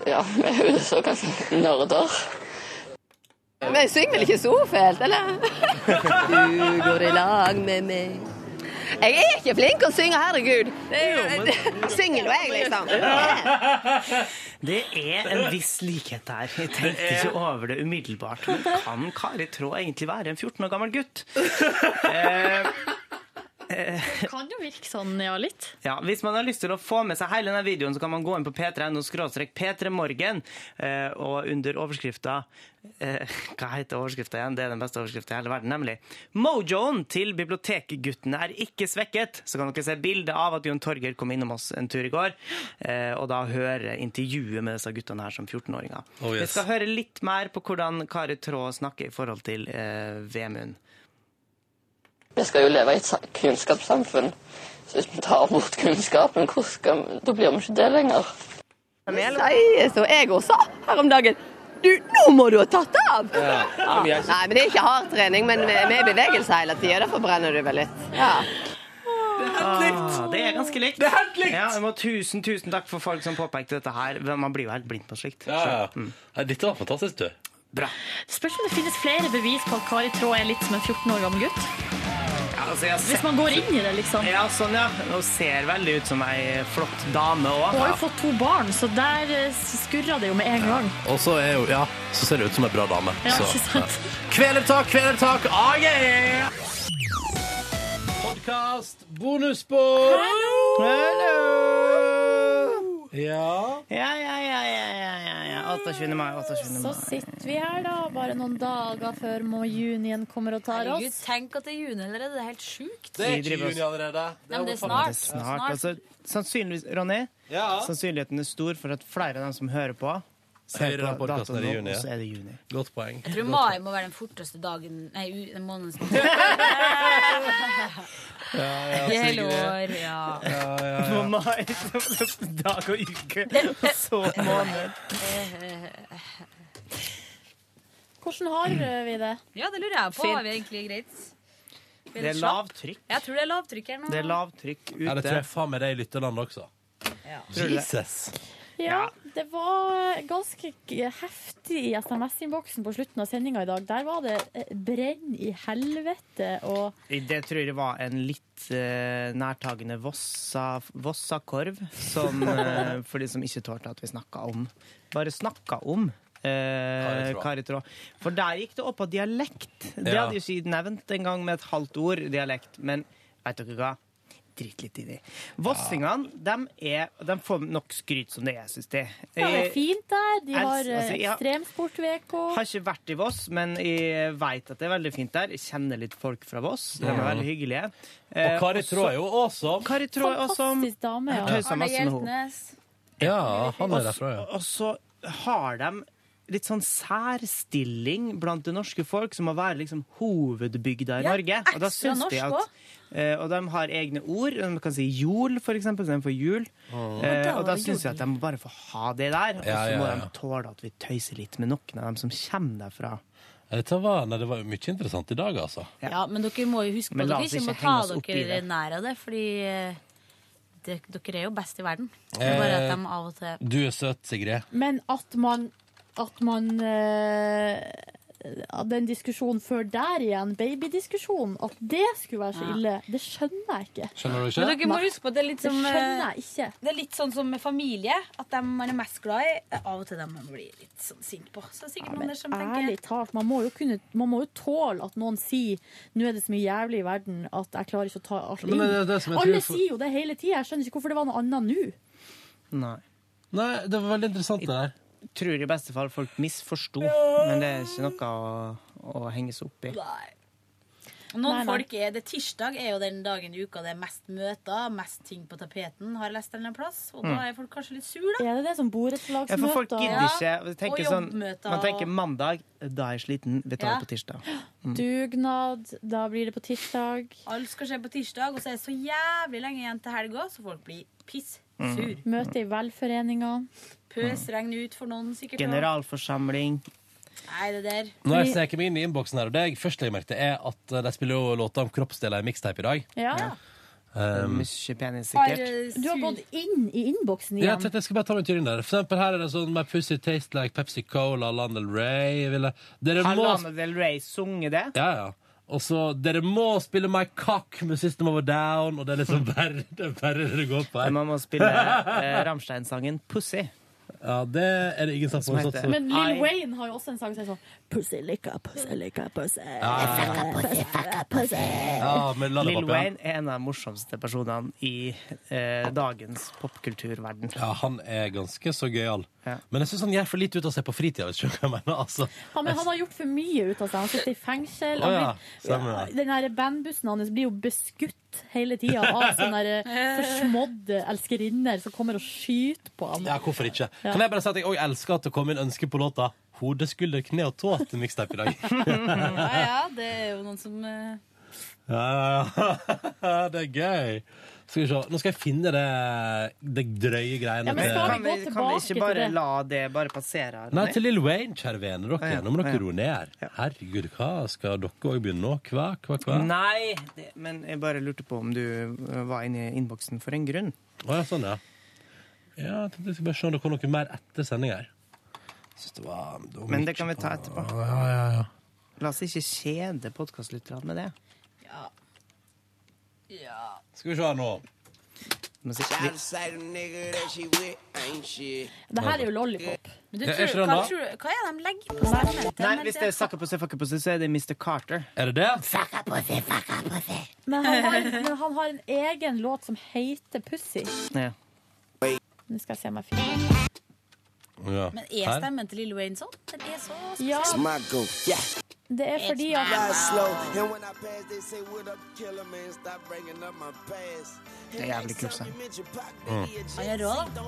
Ja, vi er jo såkalte nerder. Men jeg synger vel ikke så fælt, eller? Du går i lag med meg. Jeg er ikke flink å synge, herregud. Er jo, <laughs> synger nå jeg, liksom. Det er en viss likhet der. Jeg tenkte ikke over det umiddelbart. Men kan Kari Trå egentlig være en 14 år gammel gutt? <laughs> Kan jo virke sånn, ja, litt. Ja, Hvis man har lyst til å få med seg hele denne videoen, så kan man gå inn på p3.no p3morgen, eh, og under overskrifta eh, Hva heter overskrifta igjen? Det er den beste overskrifta i hele verden, nemlig. Mojoen til bibliotekguttene er ikke svekket. Så kan dere se bilde av at Jon Torger kom innom oss en tur i går, eh, og da høre intervjuet med disse guttene her som 14-åringer. Oh, yes. Vi skal høre litt mer på hvordan Kari Traa snakker i forhold til eh, Vemund. Vi skal jo leve i et kunnskapssamfunn. Så hvis vi tar bort kunnskapen, skal vi, da blir vi ikke det lenger. Sier så jeg også her om dagen. Du, nå må du ha tatt av! Ja. Nei, men det er ikke hard trening, men med bevegelse hele tida. Derfor brenner du vel litt. Ja. Ah, det er ganske likt. Det er helt likt! Ja, må tusen, tusen takk for folk som påpekte dette her. Man blir jo helt blind på slikt. Ja, ja. Nei, Dette var fantastisk, du. Bra. Spørs om det finnes flere bevis på at Kari Traa er litt som en 14 år gammel gutt. Ja, altså, jeg har Hvis man går inn i det, liksom. Ja, sånn, ja. Hun ser veldig ut som ei flott dame òg. Hun har jo fått to barn, så der skurra skurrer det jo med en gang. Og så, er hun ja, så ser det ut som ei bra dame. Ja, så, ikke sant? Kvelertak, kvelertak, ah, yeah! Podkast, bonusbord! Hallo! Ja. Ja, ja, ja, ja, ja, ja, ja. 28. mai, 28. Så sitter vi her, da, bare noen dager før må junien kommer og tar Herregud, oss. tenk at det er juni allerede. Det er helt sjukt. Det er ikke juni allerede. Nei, men det er Det snart. er snart. Altså, sannsynligvis, Ronny, Ja. sannsynligheten er stor for at flere av dem som hører på, ser på datoen nå, juni, og så er det juni. Godt poeng. Jeg tror mai må være den forteste dagen Nei, måneden som <laughs> <laughs> hele år, ja. På mai, dag og uke, og så måned. Hvordan har vi det? Ja, det lurer jeg på. Fint. Har vi egentlig greit? Det er lavtrykk. Jeg tror det er lavtrykk her nå. Det er lavtrykk Ja, det tror jeg faen meg det i lytterlandet også. Ja. Tror du det? Jesus. Ja, det var ganske heftig i SMS-innboksen på slutten av sendinga i dag. Der var det eh, brenn i helvete og Det tror jeg var en litt uh, nærtagende Vossa, Vossakorv, som, uh, <laughs> for de som ikke tålte at vi snakka om Bare snakka om. Eh, Kari Traa. Kari Traa. For der gikk det opp på dialekt. Det Ja. hadde jeg ikke nevnt engang med et halvt ord, dialekt. Men vet dere hva? Drit litt i de. Vossingene de, er, de får nok skryt som det er, syns de. Ja, det er fint der. De har eh, altså, ja. ekstremsportveko. har ikke vært i Voss, men jeg veit at det er veldig fint der. Jeg kjenner litt folk fra Voss. De er veldig hyggelige. Eh, Og Kari Trå er jo awesome. Kari Trå er også Fantastisk dame, ja. Arne. Hjeltnes. Ja, han er derfra, ja. Og så har de litt sånn særstilling blant det norske folk, som må være liksom hovedbygda i Ja, Norge. Og da syns de at uh, Og de har egne ord. De kan si jol, for eksempel, istedenfor jul. Oh. Uh, og da syns jeg at de må bare få ha det der. Og så Ja, ja, må ja. de tåle at vi tøyser litt med noen av dem som kommer derfra. Dette var, nei, det var mye interessant i dag, altså. Ja, men dere må jo huske på at dere ikke må ta dere det. nær av det, fordi eh, det, dere er jo best i verden. Det er bare at de av og til Du er søt, Sigrid. Men at man, at man eh, Den diskusjonen før der igjen, babydiskusjonen, at det skulle være så ille, det skjønner jeg ikke. Skjønner du Men dere må huske på det er litt som det skjønner jeg ikke. Det er litt sånn som med familie. At dem man er mest glad i, er av og til dem man blir litt sånn sint på. Så det er sikkert noen der som tenker ærlig talt, man må, jo kunne, man må jo tåle at noen sier nå er det så mye jævlig i verden at jeg klarer ikke å ta alt Men inn. det det som jeg Alle tror- sier jo det hele tida. Jeg skjønner ikke hvorfor det var noe annet nå. Nei. Nei, det var veldig interessant, det der. Tror i beste fall folk misforsto, men det er ikke noe å, å henge seg opp i. Nei. Noen Nei, nei. folk er, det Tirsdag er jo den dagen i uka det er mest møter, mest ting på tapeten, har jeg lest en plass. Og Mm. da er folk kanskje litt sur, da. Er det det som Ja, for folk gidder ikke. Ja, tenker og sånn, man tenker mandag, da er jeg sliten. Vi tar Ja. det på tirsdag. Dugnad, da blir det på tirsdag. Alt skal skje på tirsdag, og så er det så jævlig lenge igjen til helga, så folk blir piss Mm. Sur. Møte i velforeninga. Pøsregn ut for noen, sikkert. Generalforsamling. Nei, det der. Nå har jeg sneket meg inn i innboksen her, og det jeg først legger merke til, er at eh, de spiller jo låter om kroppsdeler i mixtape i dag. Ja. Um, Mye penis, sikkert. Du har gått inn i innboksen ja, jeg igjen. tenkte jeg skal bare ta meg en tur inn der. For eksempel her er det sånn My pussy taste like Pepsi Cola, Lana Del Rey. Ville, dere Har må Lana Del Rey sunget det? Ja, ja. Og så Dere må spille My Cock med System of a Down, og det er liksom <laughs> verre det, er det det går på her. Man må spille eh, Ramstein-sangen 'Pussy'. Ja, det er det ingen som Som har heter- Men Lill Wayne har jo også en sang som er sånn Pussy licka, pussy licka, pussy. pussy. Ja, men det Lill ja. Wayne er en av de morsomste personene i eh, dagens popkulturverden. Ja, han er ganske så gøyal. Ja. Men jeg syns han gjør for lite ut av seg på fritida. Hvis du skjønner hva jeg mener. Altså, Han, men han har gjort for mye ut av seg. Han sitter i fengsel. Oh, ja, blir, stemmer den her bandbussen hans blir jo beskutt hele tida av sånne der <laughs> forsmådde elskerinner som kommer og skyter på ham. ja, hvorfor ikke? Ja. Kan jeg bare si at jeg òg elsker at det kom inn ønske på låta Hode, skulder, kne og tå til mixtape i dag. <laughs> Ja, ja, det er jo noen som uh... Ja, ja, <laughs> ja. Det er gøy. Skal vi se. Nå skal jeg finne det, det drøye greiene Ja, men skal Kan vi, gå kan vi tilbake ikke bare la det bare passere? Nei, til Lill Wayne, kjære vene. Dere. Ja. Nå må dere Ja. roe ned. Herregud, hva skal dere òg begynne nå? Hva, hva, hva? Nei, det, men jeg bare lurte på om du eh, var inne i innboksen for en grunn. Å ja, sånn, ja. Ja, jeg tenkte jeg skulle bare se om det kom noe mer etter sending her. Synes det var, det var Men det kan vi ta på- etterpå. Ja, ja, ja. La oss ikke kjede podkastlytterne med det. Ja. ja. Skal vi se her nå. Det her er jo lollipop. Men du Ja, er tror, ikke den hva, da? tror, hva er det de legger på stemmen? Nei, hvis det er Fucka pussy, fucka pussy, så er det Mr. Carter. Er det det? Men han har, men han har en egen låt som heter Pussy. Ja. Nå skal jeg se om jeg finner Ja. Men er Her? stemmen til Lille Wayne sånn? Den er så Ja, det er fordi at Det er jævlig kult sang. Han er rå, da.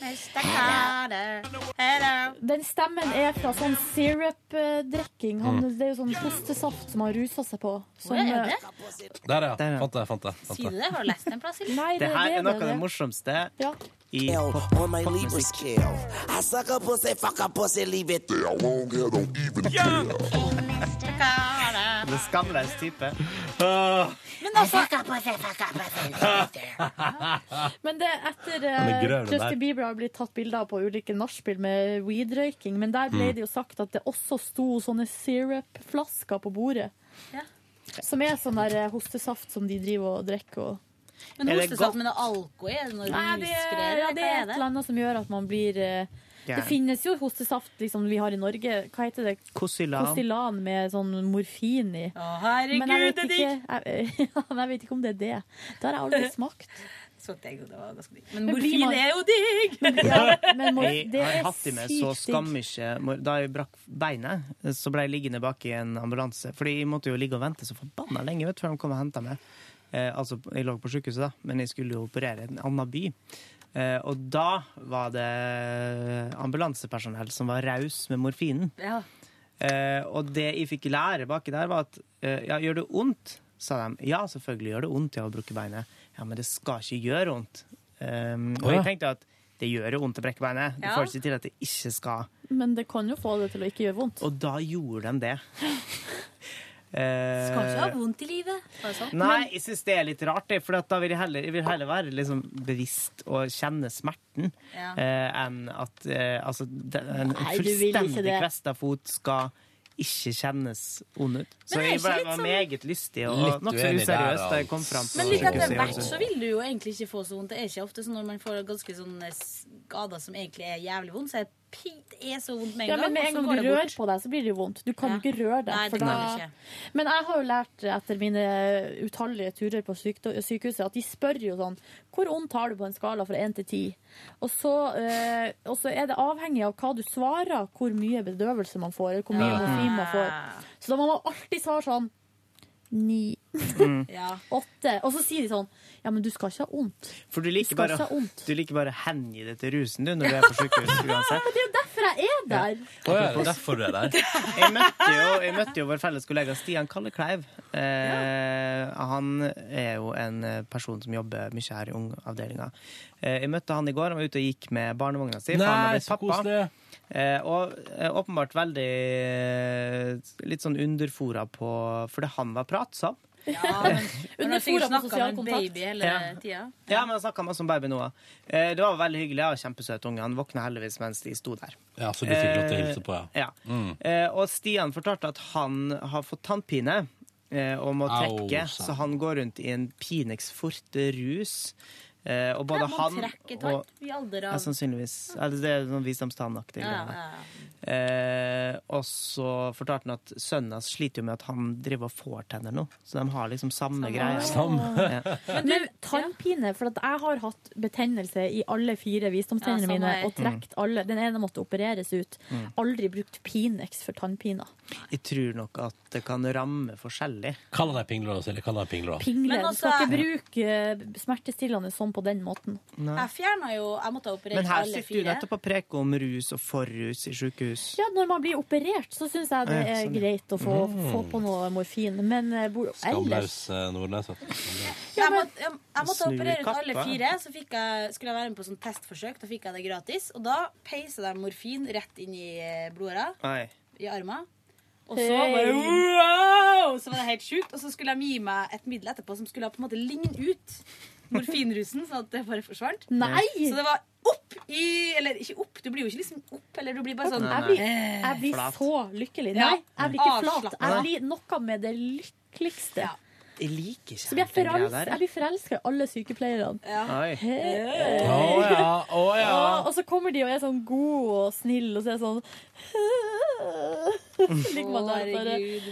Mr. Carter, hello. Den stemmen er fra sånn sirup-drikking. Han- Det er jo sånn hostesaft som han rusa seg på. Som, Hvor er eh, det? Der, ja. Der, ja. Fant det. fant det, fant Sier det. du det? Har du lest det en plass? Eller? Nei, det, Det her det, er noe av det, morsomste Ja. i pop- on my Libra popmusikk. scale. I suck a pussy, fuck a pussy, leave it there. Long hair don't even care. Mr. Carter. Er skamløs type. Ah, Men altså, Men det er etter er uh, grønn, den der. Justin Bieber har blitt tatt bilder av på ulike nachspiel med weed-røyking, men der Mm. ble det jo sagt at det også sto sånne syrup-flasker på bordet. Ja. Som er sånn der eh, hostesaft som de driver og drikker og men Er det hostesaft godt? med noe alko i? Er det noe Nei, det, rusgreier? ja, det er et eller annet som gjør at man blir eh, Det finnes jo hostesaft liksom vi har i Norge. Hva heter det? Kosylan. Kostylan med sånn morfin i. Å, Men jeg herregud, vet, det er ikke, jeg, <laughs> ja, men jeg vet ikke om det er det. Det har jeg aldri <laughs> smakt. Så det det var ganske digg. Men morfin man- er jo digg! <laughs> Ja, men mor, Jeg har er hatt i meg så sykt digg. skammykje Da jeg brakk beinet, så ble jeg liggende bak i en ambulanse. Fordi jeg måtte jo ligge og vente så forbanna lenge vet, før de kom og henta meg. Eh, altså, jeg lå på sykehuset, da, men jeg skulle jo operere i en annen by. Eh, og da var det ambulansepersonell som var raus med morfinen. Ja. Eh, og det jeg fikk lære baki der, var at eh, ja, gjør det vondt? sa de. Ja, selvfølgelig gjør det vondt ja, å bruke beinet. Ja, men det skal ikke gjøre vondt. Um, og ja. jeg tenkte at det gjør jo vondt å brekke beinet. Det Ja. får ikke til at det ikke skal. Men det kan jo få det til å ikke gjøre vondt. Og da gjorde de det. <laughs> Eh, Skal ikke ha vondt i livet. Sånn. Nei, jeg syns det er litt rart, for da vil jeg heller, jeg vil heller være liksom bevisst og kjenne smerten Ja. eh, enn at eh, altså, en Nei, fullstendig kvesta fot skal ikke kjennes ond ut. Så Men det er jeg ble, var sånn- meget lystig og nokså useriøs da jeg altså. kom fram på Men litt etter hvert så vil du jo egentlig ikke få så vondt. Det er ikke ofte sånn når man får ganske sånne skader som egentlig er jævlig vondt, så er det er så vondt med en Ja, gang. men med en gang går du bort. rører på deg, så blir det jo vondt. Du kan jo Ja. ikke røre deg. Nei, for det kan da- du ikke. Men jeg har jo lært etter mine utallige turer på sykehuset at de spør jo sånn Hvor vondt har du på en skala fra 1 til 10? Og så, eh, og så er det avhengig av hva du svarer, hvor mye bedøvelse man får, eller hvor mye Ja. morfin man får. Så da må man alltid svare sånn ni, Ja. åtte. Og så sier de sånn Ja, men du skal ikke ha vondt. For du liker, du bare, du liker bare å hengi det til rusen du, når du er på sykehus <laughs> uansett. Men det er jo derfor jeg er der! Å ja, det er derfor du er der. Jeg møtte jo, jeg møtte jo vår felles kollega Stian Kalle Kleiv. Eh, Han er jo en person som jobber mye her i Ungavdelinga. Eh, jeg møtte han i går. Han var ute og gikk med barnevogna si. Nei, han er pappa. koselig. Eh, og eh, åpenbart veldig eh, litt sånn underfora på Fordi han var pratsom. Ja, men men Under fora på sosial med kontakt. baby hele Ja. tida. Ja, men han snakka masse om baby nå. Eh, det var veldig hyggelig. Jeg har Kjempesøt unge. Han våkna heldigvis mens de sto der. Ja, så du fikk lov til å hilse på, ja. Ja. Mm. Eh, og Stian fortalte at han har fått tannpine eh, og må trekke, Au, så han går rundt i en Pinex Forte-rus. Eh, og både han og ja, sannsynligvis. Eller det er noen visdomstannaktig. ja, ja. Eh, og så fortalte han at sønnen hans sliter jo med at han driver og får tenner nå. Så de har liksom samme greia. Ja. <laughs> Men tannpine, for at jeg har hatt betennelse i alle fire visdomstennene Ja, mine og trekt alle. Den ene måtte opereres ut. Mm. Aldri brukt Pinex for tannpiner. Jeg tror nok at det kan ramme forskjellig. Kall deg pingler, da, Silje. Kall deg pingler. Men du altså- skal ikke bruke smertestillende sånn på den måten. Jeg fjerna jo Jeg måtte operere Men her sitter du fire. nettopp og preker om rus og forrus i sykehus. Ja, når man blir operert, så syns jeg det Ja, er sånn, greit å få, Mm. få på noe morfin. Men bor jo ellers Skamløs eh, Nordnes. vet jeg, måtte, jeg, jeg måtte operere ut alle fire, så fikk jeg, skulle jeg være med på sånn testforsøk. Da fikk jeg det gratis. Og da peiser de morfin rett inn i eh, blodåra, i armen. Og så bare wow! Så var det helt sjukt. Og så skulle de gi meg et middel etterpå som skulle på en måte ligne ut morfinrusen, sånn at det bare forsvant. Nei! Så det var opp i Eller ikke opp, du blir jo ikke liksom opp, eller du blir bare sånn Jeg blir, jeg blir så lykkelig. Nei, jeg blir ikke flat. Jeg blir noe med det lykkeligste. Ja. Jeg liker ikke Så blir jeg, helt den greia forels der. jeg blir forelska i alle sykepleierne. Ja. Hey. Oh, ja, Oh, ja. Ja, og så kommer de og er sånn gode og snille, og så er <laughs> det sånn Så ligger man der bare. Herregud.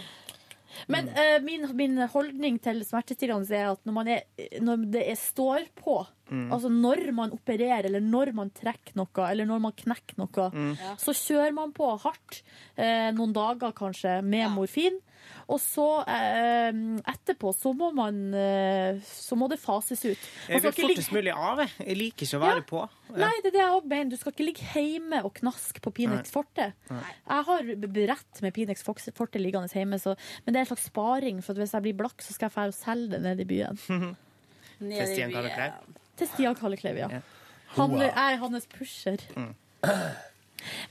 Men eh, min, min holdning til smertestillende er at når, man er, når det er står på, altså når man opererer, eller når man trekker noe, eller når man knekker noe, mm. så kjører man på hardt eh, noen dager kanskje med Ja. morfin. Og så eh, etterpå så må man eh, Så må det fases ut. Man Jeg vil fortest mulig av. jeg. Jeg liker ikke å være på. Nei, det er det jeg også mener. Du skal ikke ligge hjemme og knaske på Pinex Forte. Jeg har brett med Pinex Forte liggende hjemme, så, men det er en slags sparing. For at hvis jeg blir blakk, så skal jeg dra og selge det nede i byen. <laughs> Nede i Stian Kalle. Kleiv. Til Stian Kallekleiv, ja. Ja. Han Wow. er hans pusher. <clears throat>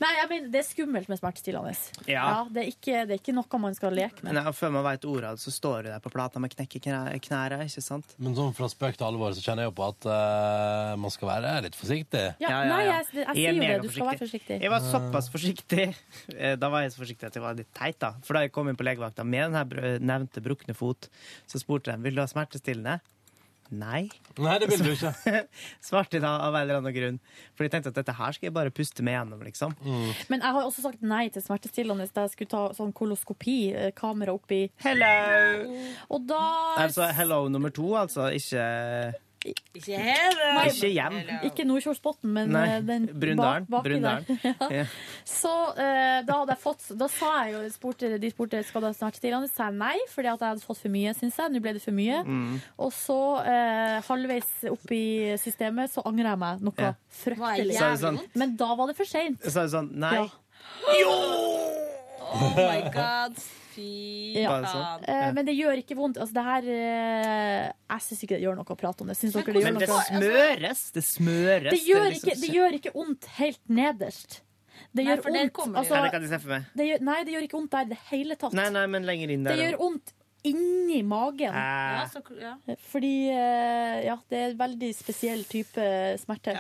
Nei, jeg mener, det er skummelt med smertestillende. Ja. det, er ikke, det er ikke noe man skal leke med. Nei, før man vet ordet, så står du der på plata med knekk i knæra, ikke sant? Men sånn fra spøk til alvor så kjenner jeg jo på at uh, man skal være litt forsiktig. Ja, Ja, ja, Nei, jeg, jeg, jeg, Jeg er sier jo det. Du skal være forsiktig. Jeg var såpass forsiktig. eh, Da var jeg så forsiktig at jeg var litt teit, da. For da jeg kom inn på legevakta med den nevnte brukne fot, så spurte de vil du ha smertestillende. Nei. Nei, det vil du ikke. <laughs> Svarte da av en eller annen grunn. For jeg tenkte at dette her skal jeg bare puste meg gjennom, liksom. Men jeg har også sagt nei til smertestillende da jeg skulle ta sånn koloskopi, eh, kamera oppi Hello! Og da Altså hello nummer to, altså. Ikke Ikke her. Nei, Ikke hjem. Ikke Nordkjosbotn, men Nei, eh, den Brundalen. bak, baki Brundalen. der. <laughs> Ja. Så eh, da hadde jeg fått Da sa jeg jo spurte, De spurte skal du snart til landet. sa jeg nei, fordi at jeg hadde fått for mye, syns jeg. Nå ble det for mye. Mm. Og så, eh, halvveis opp i systemet, så angrer jeg meg noe Ja. fryktelig. Så sånn- Men da var det for seint. Så er det sånn Nei. Ja. Oh my god. Fy Ja. Sånn. faen. Eh, men det gjør ikke vondt. Altså, det her eh, Jeg syns ikke det gjør noe å prate om det. Syns dere det gjør Men det noe? smøres. Det smøres. Det gjør, er liksom- ikke, det gjør ikke vondt helt nederst. Det gjør vondt det. altså, det det gjør, Nei, det gjør ikke vondt der i det hele tatt. Nei, nei, men lenger inn der. Det gjør vondt inni magen. Eh, Ja, så, ja. Fordi eh, ja, det er en veldig spesiell type smerte.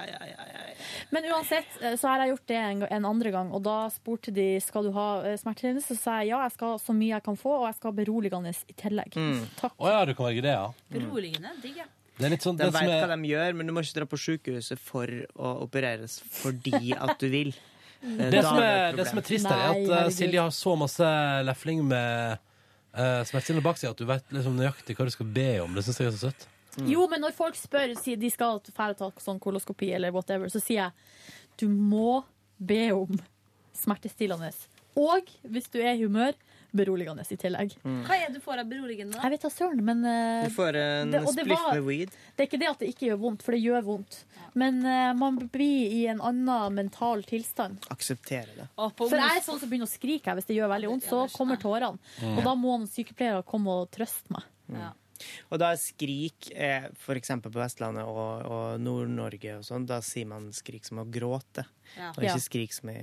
Men uansett eh, så har jeg gjort det en, en andre gang, og da spurte de skal du ha eh. Så sa jeg ja, jeg skal ha så mye jeg kan få, og jeg skal ha beroligende i tillegg. Mm. Takk. Oh, ja, du kan velge det, ja. Beroligende. Digg, ja. Det er litt sånn De det vet er, hva de gjør, men du må ikke dra på sykehuset for å opereres fordi <laughs> at du vil. Det, som er, et det som er trist, her, er at. Silje har så masse lefling med uh, smertestillende bak seg at du vet liksom nøyaktig hva du skal be om. Det syns jeg er så søtt. Jo, men når folk spør, sier de skal ta sånn koloskopi eller whatever, så sier jeg du må be om smertestillende. Og hvis du er i humør, beroligende i tillegg. Hva er det du får av beroligende? da? Jeg vet da søren, men uh, Du får en det- det spliff var- med weed. Det er ikke det at det ikke gjør vondt, for det gjør vondt. Men uh, man blir i en annen mental tilstand. Akseptere det. For jeg er sånn som begynner å skrike hvis det gjør veldig vondt, så kommer tårene. Og da må en sykepleier komme og trøste meg. Ja. Og da skrik, eh, for eksempel på Vestlandet og, og Nord-Norge og sånn, da sier man skrik som å gråte, Ja. og ikke skrik som i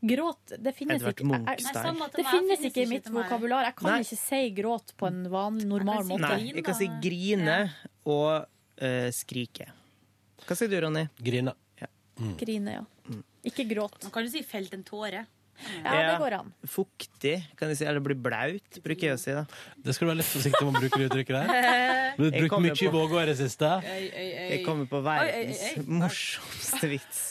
Gråt, det finnes Edvard ikke. Jeg- til Det finnes ikke i mitt vokabular. Jeg kan Nei. ikke si gråt på en vanlig, normal Jeg si måte. Nei, jeg kan si grine og uh, skrike. Hva sier du, Ronny? Grine. Grine, ja. Mm. Ikke gråt. Man kan jo si 'felt en tåre'. Ja, det går an. Fuktig, kan jeg si. Eller blir blaut, bruker jeg å si. da. Det skal du være litt forsiktig med å bruke det uttrykket der. <laughs> Du har brukt mye i Vågå i det siste. Jeg kommer på Oi, oi, verdens oi. morsomste vits.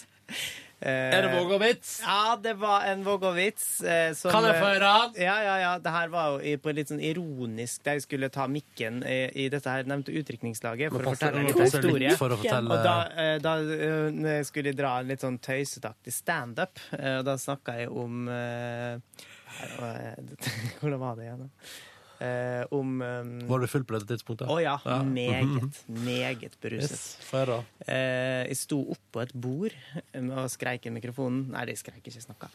Eh, Er det Vågå-vits? Ja, det var en Vågå-vits. Eh, som, Kan jeg få høre den? Ja, ja, ja. Det her var jo på litt sånn ironisk Der jeg skulle ta mikken i, i dette her nevnte utdrikningslaget for å fortelle en litt historie. For fortelle Og da, eh, da eh, skulle jeg dra en litt sånn tøysetaktig standup, eh, og da snakka jeg om eh, eh, <laughs> Hvordan var det igjen, da? Eh, om um, Var du full på dette tidspunktet? Å ja. Ja. <laughs> Meget, meget beruset. Yes. Eh, jeg sto oppå et bord eh, og skreik i mikrofonen. Nei, de skreik ikke, snakka.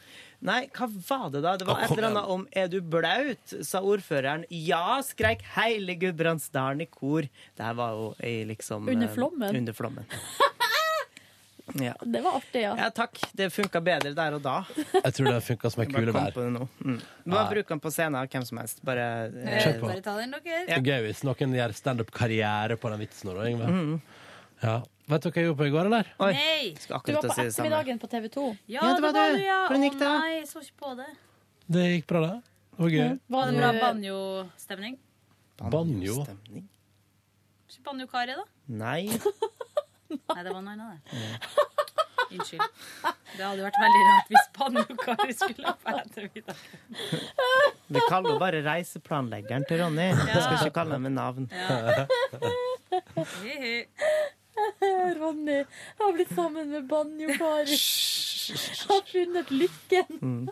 Nei, hva var det da? Det var et eller annet om 'er du blaut', sa ordføreren. Ja, skreik hele Gudbrandsdalen i kor. Det her var jo i liksom Under eh, flommen? Under flommen. <laughs> Ja. Det var artig, ja. ja, takk. Det funka bedre der og da. Jeg tror det funka som ei <laughs> kule der. Mm. Bare bruk den på scenen, hvem som helst. Bare eh, Kjør på. Bare ta den, dere. Er gøy hvis noen gjør standup-karriere på den vitsen. nå, da, Yngve. Mm. Ja. Vet dere hva jeg gjorde på i går, eller? Oi. Nei! Skal Du var på si ettermiddagen på TV 2. Ja, Ja, det det var du, ja. Hvordan gikk det? Nei, jeg så ikke på det. Det gikk bra, det. Det var gøy. Var det bra banjo-stemning? Banjo. Ikke banjo-kari, da? Nei. <laughs> Nei, det var noe annet, det. Unnskyld. Det hadde vært veldig rart hvis banjo-kari skulle opp på ettermiddag. Vi kaller jo bare reiseplanleggeren til Ronny. Vi skal ikke kalle ham med navn. Hi-hi. Ronny har blitt sammen med Banjo-Kari. Har funnet lykken. Mm.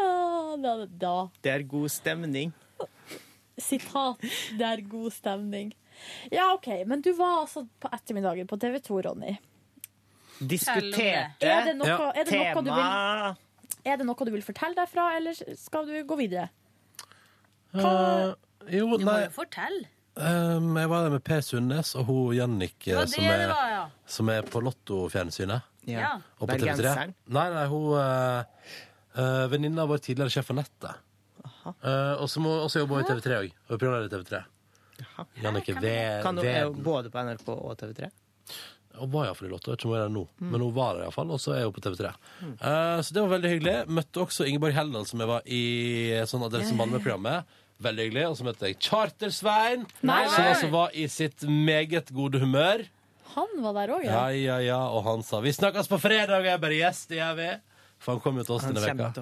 Ah, da, da. Det er god stemning. Sitat 'det er god stemning'. Ja, OK. Men du var altså på ettermiddagen på TV 2, Ronny. Diskuterte Er det noe, Ja. er det noe, du, vil, er det noe du vil fortelle derfra, eller skal du gå videre? Eh, jo, Du må jo fortelle. um, Jeg var der med Per Sundnes og hun Jannik, eh, som ja. som er på Lottofjernsynet. Ja. Og på TV3. Bergenseren. Nei, nei, hun uh, uh, Venninna vår tidligere sjef Anette. Uh, og så må- og så jobber hun i TV3 òg. Og er programleder i TV3. Jannicke det, Kan du, er hun både på NRK og TV3? Hun var iallfall i Lotto. Jeg vet ikke om hun er det nå, Mm. men hun var der iallfall. Og så er hun på TV3. Uh, så det var veldig hyggelig. Møtte også Ingeborg Heldal, som jeg var i sånn Adresse Malmö-programmet. Veldig hyggelig. Og så møtte jeg Charter-Svein, som altså var i sitt meget gode humør. Han var der òg, Ja, ja. ja, ja. Og han sa 'vi snakkes på fredag', og jeg bare 'yes, det gjør vi'. For han kom jo til oss denne veka.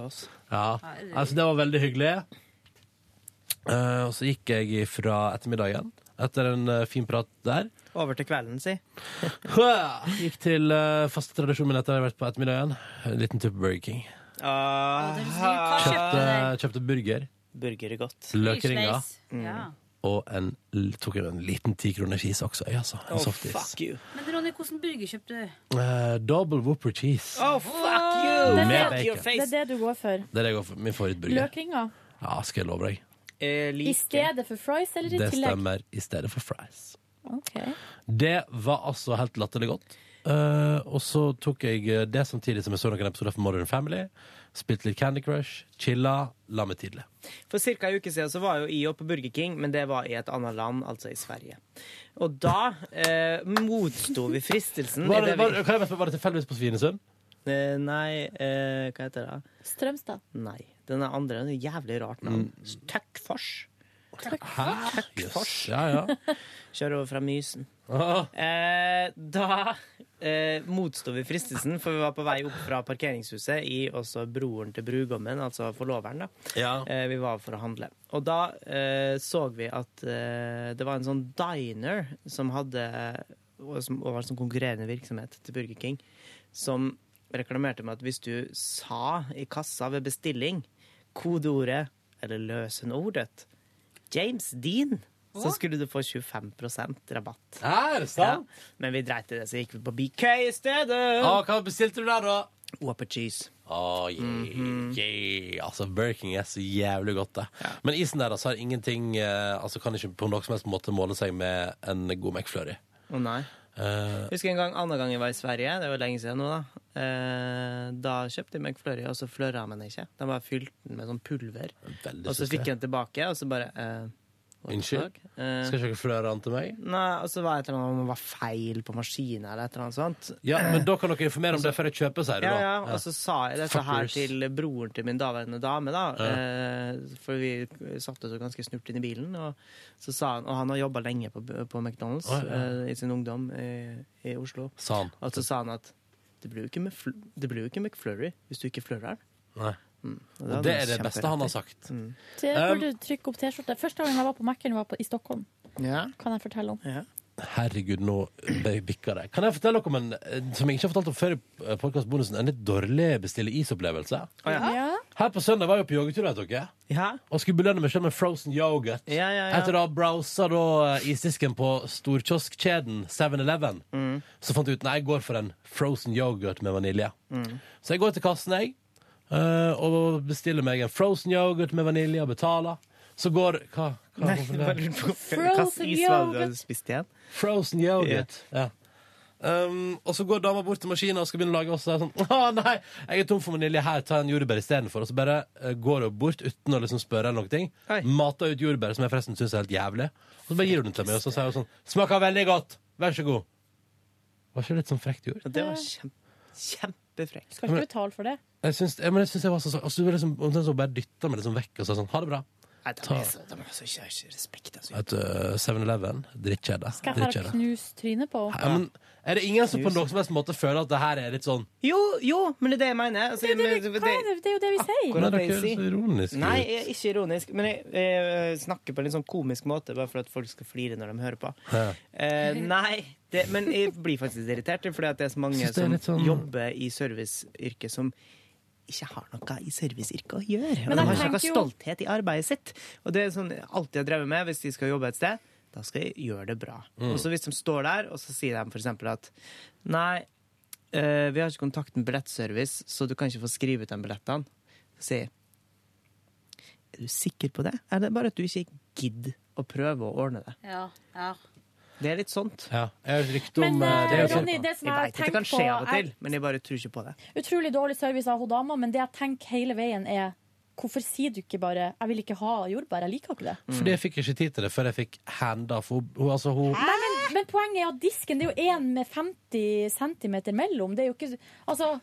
Ja, altså det var veldig hyggelig. Eh, og så gikk jeg fra ettermiddagen etter en uh, fin prat der. Over til kvelden, si. Gikk til uh, faste tradisjonen min etter å ha vært på ettermiddagen. En liten tur på Burger King. Ah, Kjøpte, kjøpte burger, Burger er godt. løkringer Mm. Ja. og en, tok en liten ti kroner cheese også. Ja, altså. En Oh, softis. fuck you. Men Ronny, hvordan burger kjøpte du? Uh, double whopper cheese. Oh, fuck you! Det er Med det, bacon. det er det du går for. Det er det jeg går for. Min favorittburger. Løkringer. Ja, skal jeg love deg. Eh, I stedet for fries eller i Det tillegg? stemmer. I stedet for fries. Okay. Det var altså helt latterlig godt. Eh, og så tok jeg eh, det samtidig som jeg så noen episoder fra Modern Family. Spilte litt Candy Crush, chilla, la meg tidlig. For ca. en uke siden så var jo i oppe på Burger King, men det var i et annet land, altså i Sverige. Og da eh, motsto vi fristelsen Var det, det var, kan jeg bare spørre, var det tilfeldigvis på Svinesund? eh, Nei, eh, hva heter det? Strømstad. Nei. Den andre. Det er jævlig rart navn. Tøkkfors. Tøkkfors. Jøss. Ja, ja. <laughs> Kjører over fra Mysen. Ah, Eh, da eh, motsto vi fristelsen, for vi var på vei opp fra parkeringshuset i også broren til brudgommen, altså forloveren. da. ja. Eh, vi var for å handle. Og da eh, så vi at eh, det var en sånn diner som hadde som var som konkurrerende virksomhet til Burger King, som reklamerte med at hvis du sa i kassa ved bestilling kodeordet eller løsenordet James Dean, så skulle du få 25% rabatt. Er det Ja. Men vi dreit i det, så gikk vi på BK i stedet. Ah, hva bestilte du der, da? Whopper cheese. Oh, yeah, Mhm. yeah. Altså, Burger King er så jævlig godt, det. Men isen der altså, har ingenting eh, Altså kan ikke på noen som helst måte måle seg med en god McFlurry. Å nei. Jeg husker en gang, andre gang jeg var i Sverige, det var lenge siden nå, da. Uh, da kjøpte jeg McFlurry, og så flørra den ikke. De bare fylte den med sånn pulver. veldig Og så fikk jeg den tilbake, og så bare the Unnskyld? Eh, Skal ikke dere fløre an til meg? Nei, og så var det et eller annet om det var feil på maskinen, eller et eller annet sånt. Ja, men da kan dere informere om det før jeg kjøper, sier du da. ja, ja, og så sa jeg dette her Fuckers. til broren til min daværende dame, da. Eh, for vi satte oss jo ganske snurt inn i bilen, og, så sa han, og han har jobba lenge på, på McDonald's Å, ja. eh, i sin ungdom i, i Oslo. Sa han. Og så sa han at det blir jo ikke, Mc- det blir jo ikke McFlurry hvis du ikke flørrer. Nei. Mm. Og det er det beste han har sagt. Mm. Det Um, burde du trykke opp T-skjorte. Første gang jeg var på Mac-en, var på, i Stockholm. Ja. Kan jeg fortelle om. Ja. Herregud, nå bikker det. Kan jeg fortelle dere om en eh, som jeg ikke har fortalt om før i podkastbonusen, en litt dårlig bestille is-opplevelse? Oh, ja. Ja. Her på søndag var jeg på joggetur, vet dere. Ja. Og skulle belønne meg selv med frozen yoghurt. Ja, ja, ja. Etter å ha browsa eh, isdisken på storkioskkjeden 7-Eleven, Mm. så fant jeg ut nei, jeg går for en frozen yoghurt med vanilje. Mm. Så jeg går til kassen, jeg, eh, og bestiller meg en frozen yoghurt med vanilje og betaler. Så går Hva? hva Nei, hvorfor <laughs> det? bare lurte på hva Frozen is var det yoghurt. igjen? Frozen yoghurt. Ja. Um, og så går dama bort til maskinen og skal begynne å lage også. Sånn, <laughs> å nei, jeg er tom for vanilje her, ta en jordbær istedenfor. Og så bare eh, går hun bort uten å liksom spørre eller noen ting. Hei. Mater ut jordbær, som jeg forresten syns er helt jævlig. Og så bare gir hun den til meg, og så sier hun sånn Smaker veldig godt. Vær så god. Var ikke det litt sånn frekt gjort? Ja, det var kjempe, kjempefrekt. Skal ikke betale for det. Jeg syns, jeg, men jeg, jeg var så altså, du liksom, omtrent så bare dytta meg liksom vekk og sa sånn Ha det bra. Nei, de Ta- jeg så, de er så ikke, ikke respekt. Altså. Et uh, 7-Eleven. Drittkjede. Skal jeg Drittkjede. ha knust trynet på? Ja, men er det ingen som på noen som helst måte føler at det her er litt sånn Jo, jo, men det er det jeg mener. Altså, Det, er men- det, er det, det er jo det vi sier. Akkurat Nei, det dere er så ironisk. ironiske. Nei, jeg er ikke ironisk, men jeg, jeg snakker på en litt sånn komisk måte, bare for at folk skal flire når de hører på. Ja. Eh, nei, det, men jeg blir faktisk irritert, fordi at det er så mange Synes det er som litt sånn- jobber i serviceyrket som ikke har noe i serviceyrket å gjøre. Men Og de har ikke noe jo- stolthet i arbeidet sitt. Og det er sånn alt alltid har drevet med hvis de skal jobbe et sted. Da skal de gjøre det bra. Mm. Og så hvis de står der, og så sier de for eksempel at nei, eh, vi har ikke kontakt med billettservice, så du kan ikke få skrive ut de billettene. Så sier jeg er du sikker på det? Er det bare at du ikke gidder å prøve å ordne det? Ja, ja. Det er litt sånt. Ja, jeg har rykte om Men eh, det er eh, jo sånn- Ronny, det som Jeg jeg veit det kan skje av og er til, men jeg bare tror ikke på det. utrolig dårlig service av hun dama, men det jeg tenker hele veien er Hvorfor sier du ikke bare 'jeg vil ikke ha jordbær', jeg liker ikke det? Fordi jeg fikk ikke tid til det før jeg fikk handa. For hun, hun, altså, hun, Nei, men, men poenget er at disken det er jo én med 50 cm mellom. Det er jo ikke Altså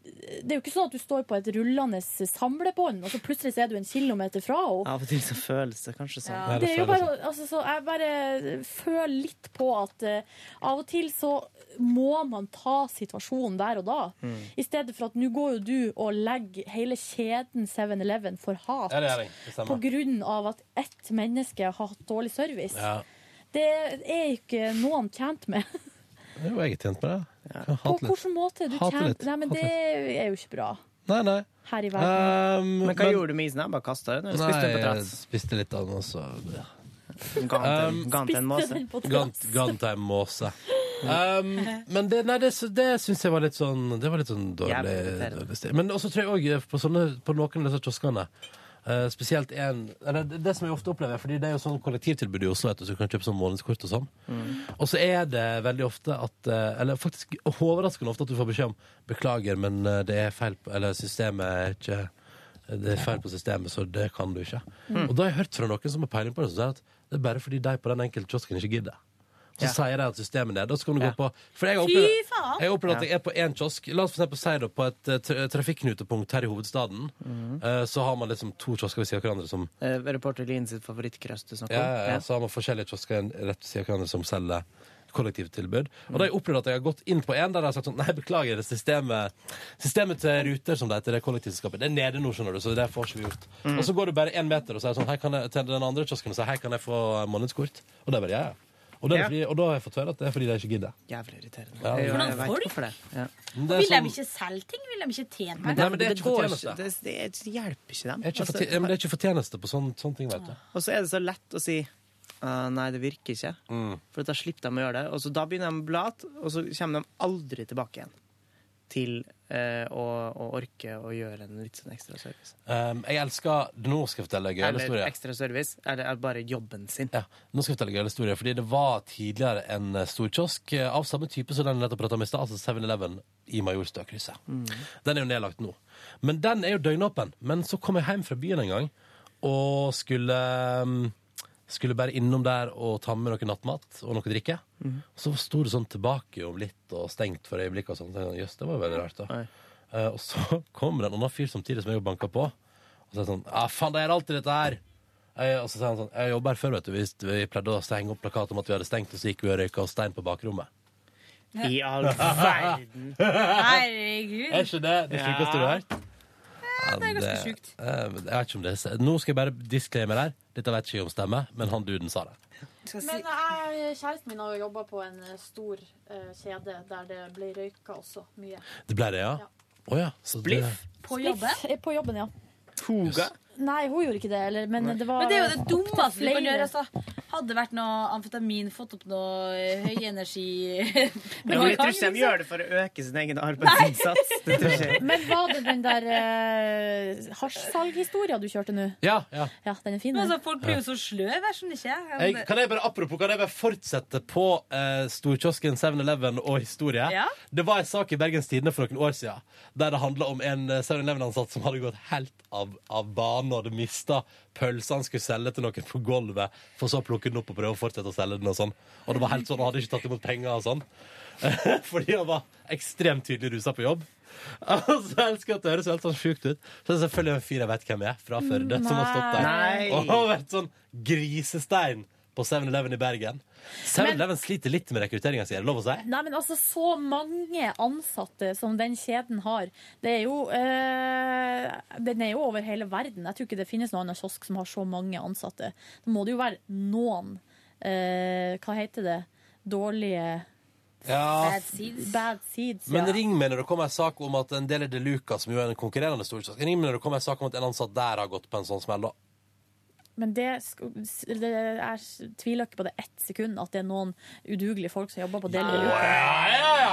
det er jo ikke sånn at du står på et rullende samlebånd, og så plutselig så er du en kilometer fra henne. Av og til så føles det kanskje sånn. Ja, det er jo bare, altså, så jeg bare føler litt på at uh, av og til så må man ta situasjonen der og da. Mm. I stedet for at nå går jo du og legger hele kjeden 7-Eleven for hat. Ja, det gjør. Det på grunn av at ett menneske har hatt dårlig service. Ja. Det er ikke noen tjent med. <laughs> Jo, jeg er tjent med det. Ja. På hvilken måte? Du tjent? tjener. Nei, men det er jo ikke bra Nei, nei. her i verden. Um, Men hva gjorde du med isen? Bare kasta den? Eller spiste den på jeg trass? spiste litt av den, og så Um, ga den til en måse? Ga den- til en måse. Um, men det, nei, det, det syns jeg var litt sånn Det var litt sånn dårlig, dårlig stil. Men også tror jeg òg på, på noen av disse kioskene eh, spesielt en eller det, det som jeg ofte opplever, fordi det er jo sånn kollektivtilbud i Oslo, vet du, så du kan kjøpe sånn månedskort og sånn. Og så er det veldig ofte at eh, Eller faktisk overraskende ofte at du får beskjed om Beklager, men eh, det er feil Eller systemet er ikke Det er feil på systemet, så det kan du ikke. Mm. Og da har jeg hørt fra noen som har peiling på det, som sier at det er bare fordi de på den enkelte kiosken ikke gidder. Så Ja. sier de at systemet er der. Da skal du Ja. gå på For jeg har at jeg er på én kiosk. La oss for eksempel si det på et eh, tra trafikknutepunkt her i hovedstaden. Mm. Uh, Så har man liksom to kiosker ved siden av hverandre som Eh, Reporter Lien sitt favorittkrøst du snakker ja, om? ja, ja, så har man forskjellige kiosker rett ved siden av hverandre som selger kollektivtilbud. Og da har jeg opplevd at jeg har gått inn på en der jeg har sagt sånn Nei, beklager, det systemet, systemet til Ruter, som det heter, det kollektivselskapet, det er nede nå, skjønner du, så det får ikke vi gjort. Mm. Og så går du bare én meter og sier sånn Hei, kan jeg, til den andre kiosken og sier Hei, kan jeg få månedskort? Og det er bare ja, ja. Og, det er fordi, og da har jeg fått høre at det er fordi de ikke gidder. Jævlig irriterende. Ja, Jeg- jeg vet folk? hvorfor det. Ja. Men det Vil de sånn- ikke selge ting? Vil de ikke tjene Men penger? men det er ikke fortjeneste. Det, det, det hjelper ikke dem. er ikke Altså, men det er ikke fortjeneste på sånne, sånne ting, vet du. Og så er det så lett å si Uh, nei, det virker ikke. Mm. For da slipper de å gjøre det. Og så da begynner de å blate, og så kommer de aldri tilbake igjen til eh, å, å orke å gjøre en litt sånn ekstra service. Um, jeg elsker Nå skal jeg fortelle gøyal Eller ekstra service, eller er bare jobben sin. Ja, nå skal jeg fortelle en gøyal historie, fordi det var tidligere en eh, storkiosk eh, av samme type som den jeg nettopp prata om i stad, altså 7-Eleven i Majorstøkrysset. Den er jo nedlagt nå. Men den er jo døgnåpen. Men så kom jeg hjem fra byen en gang og skulle um, skulle bare innom der og ta med noe nattmat og noe drikke. Så sto det sånn tilbake om litt og stengt for øyeblikket. og sånn. Så jeg Jøss, det var jo veldig rart, da. Eh, og så <laughs> kommer det en annen fyr samtidig som jeg banka på. Og så er det sånn Ja, faen, det er alltid dette her. Jeg, og så sier han sånn Jeg jobber her før, vet du. Hvis vi pleide å henge opp plakat om at vi hadde stengt, og så gikk vi og røyka oss stein på bakrommet. I all <laughs> verden! Herregud. Er ikke det det sjukeste du har hørt? Ja, det er ganske sjukt. eh, jeg vet ikke om det er Nå skal jeg bare disclaimer her. Dette vet ikke jeg om stemmer, men han duden sa det. Men jeg, kjæresten min har jo jobba på en eh, stor eh, kjede der det ble røyka også mye. Det ble det, ja? Å ja. så det- Spliff? På jobben? Spliff, På jobben, ja. Toga? Nei, hun gjorde ikke det. Eller, men det var Men det er jo det dummeste du kan gjøre. Altså. Hadde det vært noe amfetamin, fått opp noe Høy høyenergi <laughs> Men jeg tror ikke de gjør det for å øke sin egen arbeidsinnsats. Det tror ikke jeg. Men var det den der uh, hasjsalghistoria du kjørte nå? Ja, ja. Ja, den er fin. Men altså, Folk blir jo så sløve, jeg skjønner ikke. Jeg, kan jeg bare, apropos, kan jeg bare fortsette på uh, storkiosken 7-Eleven og historie? Ja. Det var en sak i Bergens Tidende for noen år siden der det handla om en eh, 7-Eleven-ansatt som hadde gått helt av, av banen og hadde mista pølsa han skulle selge til noen på gulvet, for så å plukke den opp og prøve å fortsette å selge den. Og sånn. Og det var helt sånn, han hadde ikke tatt imot penger og sånn. <laughs> Fordi han var ekstremt tydelig rusa på jobb. <laughs> Altså, så elsker at det høres helt sånn sjukt ut. Så det er selvfølgelig en fyr jeg vet hvem er, fra Førde, som har stått der. Og vært sånn grisestein på 7-Eleven i Bergen. 7-Eleven sliter litt med rekrutteringa si, er det lov å si? Nei, men altså, så mange ansatte som den kjeden har. Det er jo øh, Den er jo over hele verden. Jeg tror ikke det finnes noen annen kiosk som har så mange ansatte. Da må det jo være noen øh, Hva heter det? Dårlige Ja. Bad seeds. Bad seeds. Men ring meg når det kommer en sak om at en del av De Luca, som jo er en konkurrerende storkiosk Ring meg når det kommer en sak om at en ansatt der har gått på en sånn smell, da. Men det, det jeg tviler ikke på det ett sekund at det er noen udugelige folk som jobber på det. Ja, ja, ja, ja,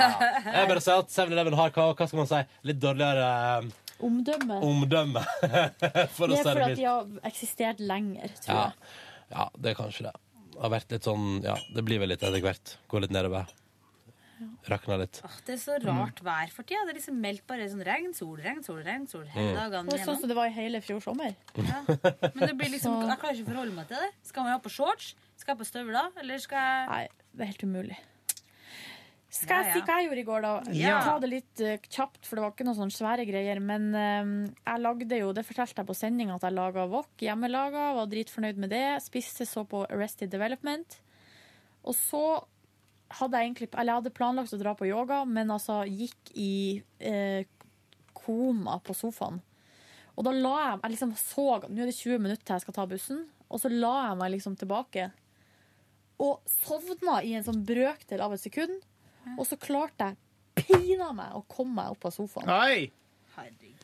ja. Jeg bare sier at 7-Eleven har hva, hva skal man si, litt dårligere eh, Omdømme. omdømme. <laughs> For Det er fordi at de har eksistert lenger, tror Ja. jeg. ja, det er kanskje det. Det har vært litt sånn Ja, det blir vel litt etter hvert. Gå litt nedover. Rakna litt. Åh, Det er så rart vær for tida. Det er liksom meldt bare sånn regn, solregn, solregn. solregn Mm. dagene sånn som det var i hele fjor sommer. <laughs> Men det blir liksom, jeg klarer ikke å forholde meg til det. Skal man ha på shorts? Skal jeg på støvler? Eller skal jeg Nei, det er helt umulig. Skal jeg Ja, si hva jeg gjorde i går, da? Ja. Ta det litt uh, kjapt, for det var ikke noen sånne svære greier. Men uh, jeg lagde jo, det fortalte jeg på sendinga, at jeg laga wok hjemmelaga. Var dritfornøyd med det. Spiste så på Arrested Development. Og så hadde jeg egentlig Eller jeg hadde planlagt å dra på yoga, men altså gikk i eh, koma på sofaen. Og da la jeg meg liksom så Nå er det 20 minutter til jeg skal ta bussen, og så la jeg meg liksom tilbake. og sovna i en sånn brøkdel av et sekund. Og så klarte jeg pinadø meg å komme meg opp av sofaen. Oi!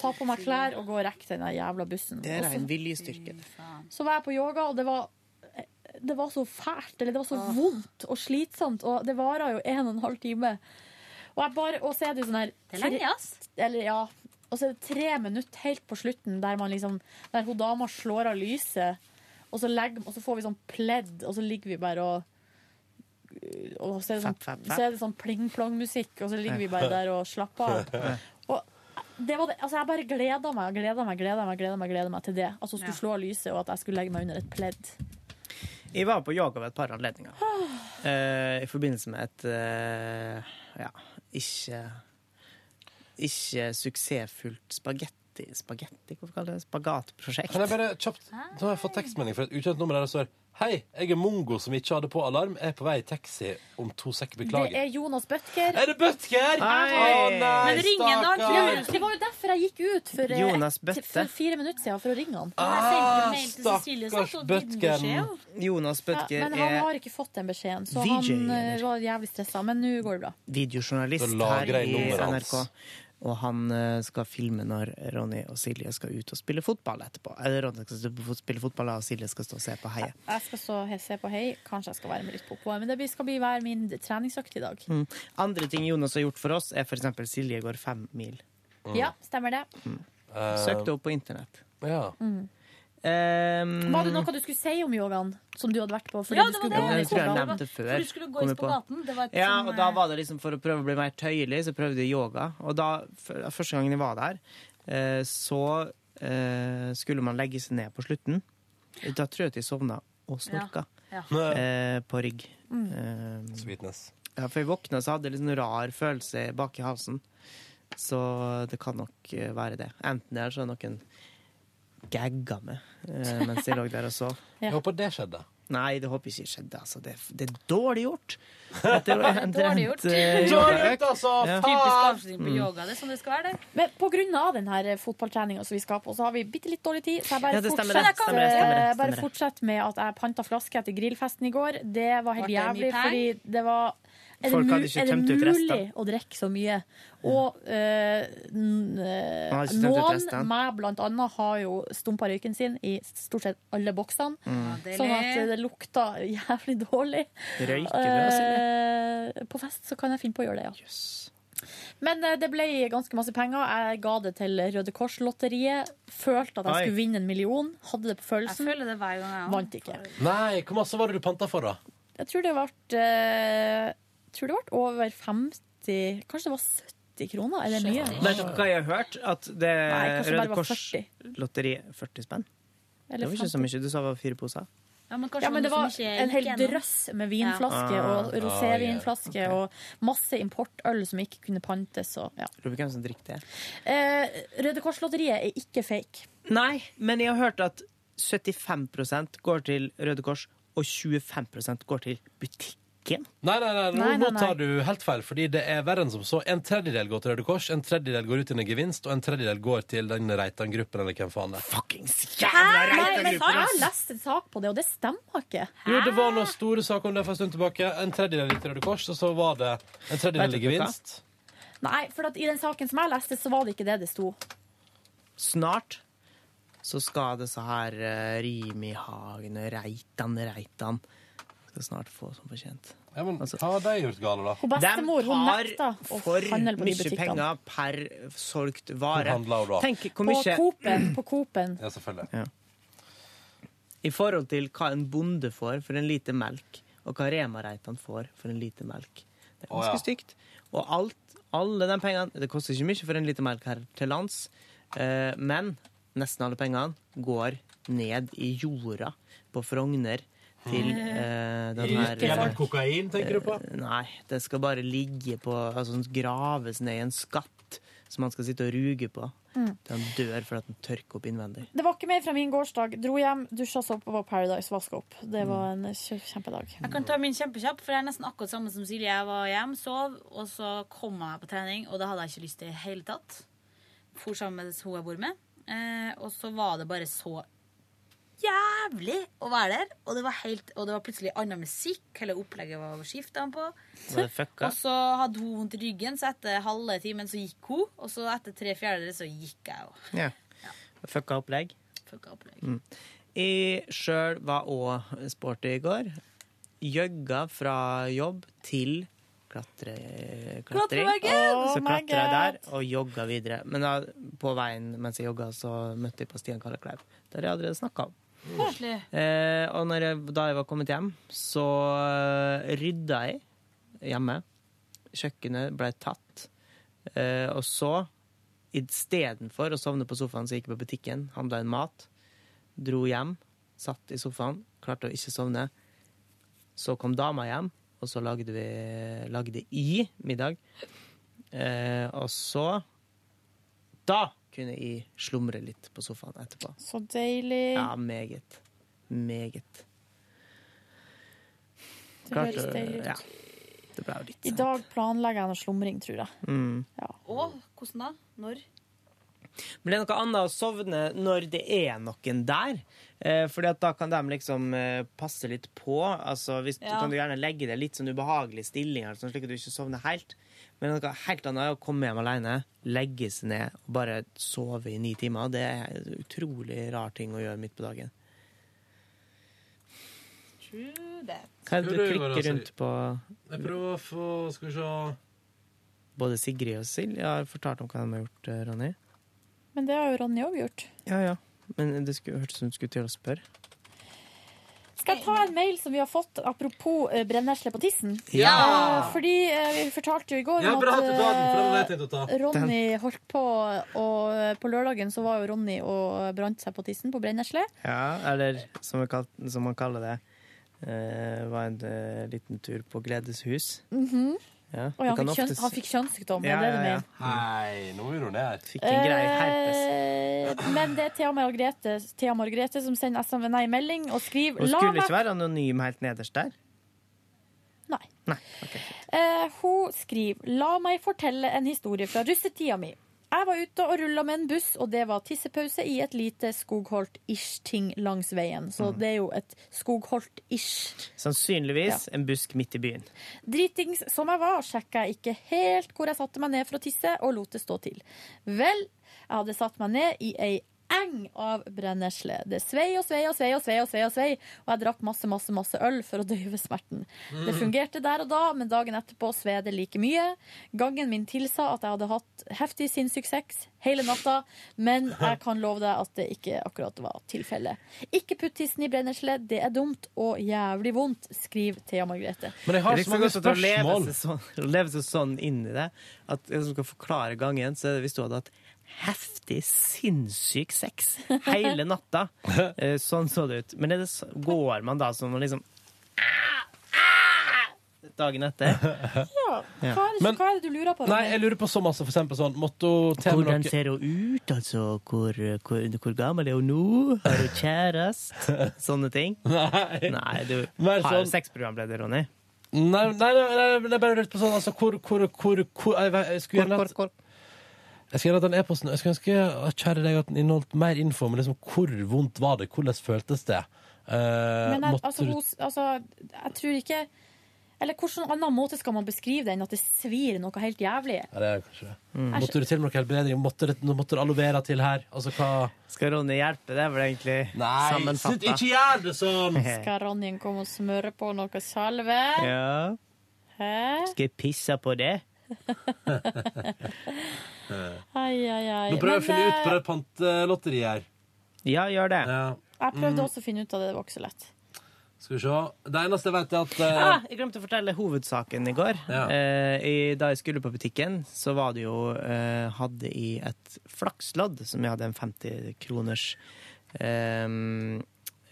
Ta på meg klær og gå og rekke den jævla bussen. Det er en viljestyrke. så var jeg på yoga, og det var, det var så fælt, eller det var så vondt og slitsomt, og det varer jo en og en halv time. Og, jeg bare, og så er det jo sånn her Det er lenge, ass. Eller, ja. Og så er det tre minutter helt på slutten der man liksom Der hun dama slår av lyset, og så, legger, og så får vi sånn pledd, og så ligger vi bare og og så er det sånn, så er det sånn pling-plong-musikk, og så ligger vi bare der og slapper av. <laughs> Og det var det, altså jeg bare gleda meg gleda meg, gleda meg, gleda meg, gleda meg til det. At hun skulle slå av lyset, og at jeg skulle legge meg under et pledd. Jeg var på yoga ved et par anledninger. Eh, I forbindelse med et eh, ja, ikke ikke suksessfullt spagetti Spagetti, hvorfor kaller det? Spagatprosjekt. Kan jeg bare kjapt Nå har jeg fått tekstmelding fra et ukjent nummer der det står Hei, jeg er mongo som ikke hadde på alarm. Jeg er på vei i taxi om to sek. Det er Jonas Bøttger. Er det Bøttger? Nei. Å nei, Men ring han stakkar. Det var jo derfor jeg gikk ut for, eh, Jonas Bøtte. for fire minutter siden for å ringe han. Ah, stakkars Bøtker. Jonas Ja, Bøttger men han har ikke fått den beskjeden, så VJ, han eh, eller? var jævlig stressa. Men nå går det bra. videojournalist Da lagrer her jeg i nummeret hans. NRK. Og han eh, skal filme når Ronny og Silje skal ut og spille fotball etterpå. Eller Ronny skal spille fotball, og Silje skal stå og se på heie. Jeg skal stå og se på hei. Kanskje jeg skal være med litt på oppvarming. Men det skal bli være min treningsøkt i dag. Mm. Andre ting Jonas har gjort for oss, er f.eks. Silje går fem mil. Ja, stemmer det. Eh, Søkte opp på internett. Ja. Um, Var det noe du skulle si om yogaen som du hadde vært på? Ja, det var det. Jeg tror jeg nevnte før. For du skulle gå i på. spagaten. Det var et Ja, sånn, og da eh, var det liksom for å prøve å bli mer tøyelig, så prøvde jeg yoga. Og da, første gangen jeg var der, eh, så eh, skulle man legge seg ned på slutten. Da tror jeg at jeg sovna og snorka Ja. Ja. på rygg. Mm. Sweetness. ja, for jeg våkna så hadde jeg litt sånn rar følelse bak i halsen. Så det kan nok være det. Enten det er så noen gagga meg eh, mens jeg lå der og sov. <laughs> Jeg håper det skjedde. Nei, det håper jeg ikke skjedde. Altså. Det, det er dårlig gjort. Etter <laughs> er Dårlig gjort. <laughs> Dårlig gjort, altså! Ja. Typisk Faen! avslutning på yoga. Det er sånn det skal være, det. Men på grunn av denne fotballtreninga som vi skal på, så har vi bitte litt dårlig tid. Så jeg bare, Ja, det stemmer det. fortsetter, Stemmer det, stemmer det, stemmer bare det. fortsett med at jeg panta flaske etter grillfesten i går. Det var helt det jævlig, fordi det var er det, Folk ikke er det mulig å drikke så mye? Og eh, eh, noen, meg blant annet, har jo stumpa røyken sin i stort sett alle boksene. Mm. Sånn at det lukta jævlig dårlig. Røyker du, Silje? Eh, på fest så kan jeg finne på å gjøre det, ja. Men eh, det ble ganske masse penger. Jeg ga det til Røde Kors-lotteriet. Følte at jeg Oi. skulle vinne en million. Hadde det på følelsen. Jeg føler det hver gang. jeg Vant ikke. Nei, hvor masse var det du panta for, da? Jeg tror det ble eh, tror det ble over 50 Kanskje det var 70 kroner? Er det mye? Vet dere hva jeg har hørt? At det Nei, Røde Kors-lotteriet 40 spenn? Eller det var ikke så mye. Du sa det var fire poser. Ja, men, Ja, men det var en hel drøss med vinflaske Ja. og Ah, rosévinflaske okay. og masse importøl som ikke kunne pantes. Og, ja. Lurer på hvem som drikker det. eh, Røde Kors-lotteriet er ikke fake. Nei, men jeg har hørt at 75% går til Røde Kors, og 25% går til butikken. Nei, nei, nei, nå, Nei, nei, nå tar du helt feil, fordi det er verre enn som så. En tredjedel går til Røde Kors, en tredjedel går ut i en gevinst, og en tredjedel går til den Reitan-gruppen, eller hvem faen det er. Fuckings jævla Reitan-gruppen! jeg har lest en sak på det, og det stemmer ikke. Jo, det var noen store saker om det for en stund tilbake. En tredjedel gikk til Røde Kors, og så var det en tredjedel i gevinst. Nei, for at i den saken som jeg leste, så var det ikke det det sto. Snart så skal disse her uh, Rimi-Hagen og Reitan Reitan skal snart få som fortjent. Ja, men Hva har de gjort galt, da? Hun bestemor hun nekta å handle på de butikkene. De tar for mye penger per solgt Hvor vare. handler hun da? Tenk hvor På mye Coop-en. På Coop-en. Ja, selvfølgelig. Ja. I forhold til hva en bonde får for en liter melk, og hva Rema-Reitan får for en liter melk. Det er ganske ganske ja. stygt. Og alt, alle de pengene Det koster ikke mye for en liter melk her til lands, eh, men nesten alle pengene går ned i jorda på Frogner til eh, den her Gjennom kokain, tenker du på? Eh, Nei, det skal bare ligge på Altså graves ned i en skatt som man skal sitte og ruge på. Mm. Til han dør fordi den tørker opp innvendig. Det var ikke mer fra min gårsdag. Dro hjem, dusja, så på Paradise, vaska opp. Det var en kjempedag. Jeg kan ta min kjempekjapp, for det er nesten akkurat samme som Silje. Jeg var hjem, sov, og så kom jeg på trening, og det hadde jeg ikke lyst til i hele tatt. For sammen med hun jeg bor med. Eh, og så var det bare så jævlig å være der. Og det var, helt, og det var plutselig annen musikk. Hele opplegget var skifta på. Og så hadde hun vondt i ryggen, så etter halve timen så gikk hun. Og så etter tre fjerdedeler så gikk jeg òg. Ja. Fucka opplegg. Fucka opplegg. Mm. Jeg sjøl var òg sporty i går. Jogga fra jobb til klatre, klatring. Klatreveggen! Så Oh klatra jeg der og jogga videre. Men da, på veien mens jeg jogga, så møtte jeg på Stian Kalle Kleiv. Det har jeg allerede snakka om. Eh, og jeg, da jeg var kommet hjem, så eh, rydda jeg hjemme. Kjøkkenet ble tatt. Eh, og så, istedenfor å sovne på sofaen, så gikk jeg på butikken, handla en mat, dro hjem, satt i sofaen, klarte å ikke sovne. Så kom dama hjem, og så lagde vi lagde i middag. Eh, og så Da kunne jeg slumre litt på sofaen etterpå. Så deilig. Ja, meget. Meget. Det høres deilig ut. Ja. Det ble jo litt I dag planlegger jeg noe slumring, tror jeg. Mm. Og hvordan da? Når? Men det er noe annet å sovne når det er noen der. Eh, fordi at da kan de liksom eh, passe litt på. Altså, hvis, Ja. Du kan du gjerne legge deg litt sånn ubehagelig stilling, altså, slik at du ikke sovner helt. Men noe helt annet er å komme hjem alene, legge seg ned og bare sove i ni timer. Det er en utrolig rar ting å gjøre midt på dagen. True that. Hva er det du klikker rundt på? Jeg prøver å få Skal vi se Både Sigrid og Silje har fortalt om hva de har gjort, eh, Ronny. Men det har jo Ronny òg gjort. Ja, ja. Men det skulle hørtes ut som du skulle til å spørre. Skal jeg ta en mail som vi har fått apropos eh, brennesle på tissen? Ja! Eh, fordi eh, vi fortalte jo i går Ja, bra at at du tar den, for den hadde jeg eh, tenkt å ta. Ronny holdt på, og på lørdagen så var jo Ronny og brant seg på tissen på brennesle. Ja, eller som, vi kal- som man kaller det, eh, var en eh, liten tur på gledeshus. Ja, Oi, han, fikk kjønns, han fikk kjønnssykdom, Ja, det det ja, ja. Hei, nå gjorde hun det. Fikk en grei herpes. Eh, men det er Thea Margrethe, Thea Margrethe som sender SM, nei, melding og skriver Hun La skulle meg ikke være anonym helt nederst der. Nei. Nei, Okay, Eh, hun skriver La meg fortelle en historie fra russetida mi. Jeg var ute og rulla med en buss, og det var tissepause i et lite skogholt-ish-ting langs veien. Så Mm. det er jo et skogholt-ish. Sannsynligvis en busk midt i byen. Dritings som jeg var, sjekka jeg ikke helt hvor jeg satte meg ned for å tisse, og lot det stå til. Vel, jeg hadde satt meg ned i ei eng av brennesle. Det svei og svei og svei og svei, og svei, og svei, og jeg drakk masse, masse, masse øl for å døyve smerten. Det fungerte der og da, men dagen etterpå sved det like mye. Gangen min tilsa at jeg hadde hatt heftig sinnssyk sex hele natta, men jeg kan love deg at det ikke akkurat var tilfellet. Ikke putt tissen i brennesle, det er dumt og jævlig vondt, skriver Thea Margrethe. Men jeg har så mange spørsmål. å leve seg sånn inn i det at jeg skal forklare gangen, så er det hvis du hadde hatt heftig, sinnssyk sex hele natta. <laughs> Eh, Sånn så det ut. Men det, går man da som å liksom Dagen etter? Ja. <laughs> Ja. Hva, er det, Men- hva er det du lurer på? Nei, jeg lurer på så masse, for eksempel sånn Måtte hun til Hvordan ser hun ut, altså? Hvor, hvor, hvor gammel er hun nå? Har hun kjæreste? <laughs> Sånne ting. Nei. Nei, du Mer har jo sånn- sexprogramleder, Ronny. Nei, nei, nei, nei, det er bare litt på sånn altså, hvor, hvor, hvor, hvor jeg, jeg skulle gjerne Jeg skulle gjerne den e-posten Jeg skulle ønske, kjære deg, at den inneholdt mer info om liksom, hvor vondt var det, hvordan føltes det. Eh, Men jeg, måtte altså, hos, altså, jeg tror ikke Eller hvilken annen måte skal man beskrive det enn at det svir noe helt jævlig? Ja, det er kanskje det. Mm. Måtte du til med noe helbredning? Måtte det, måtte det aloe vera til her? Altså hva Skal Ronny hjelpe? Det er vel egentlig Nei, slutt, ikke gjør det sånn! Skal Ronny komme og smøre på noe salve? Ja. Hæ? Skal jeg pisse på det? <laughs> <laughs> Ai, ai, ai. Nå prøver jeg å finne ut på eh, det pantelotteriet her. Ja, gjør det. Jeg prøvde Mm. også å finne ut av det, det var ikke så lett. Skal vi se. Det eneste jeg vet, er at eh, Ah, jeg glemte å fortelle hovedsaken i går. Ja. Eh, i, da jeg skulle på butikken, så var det jo eh, Hadde jeg et flakslodd som jeg hadde en 50 kroners eh,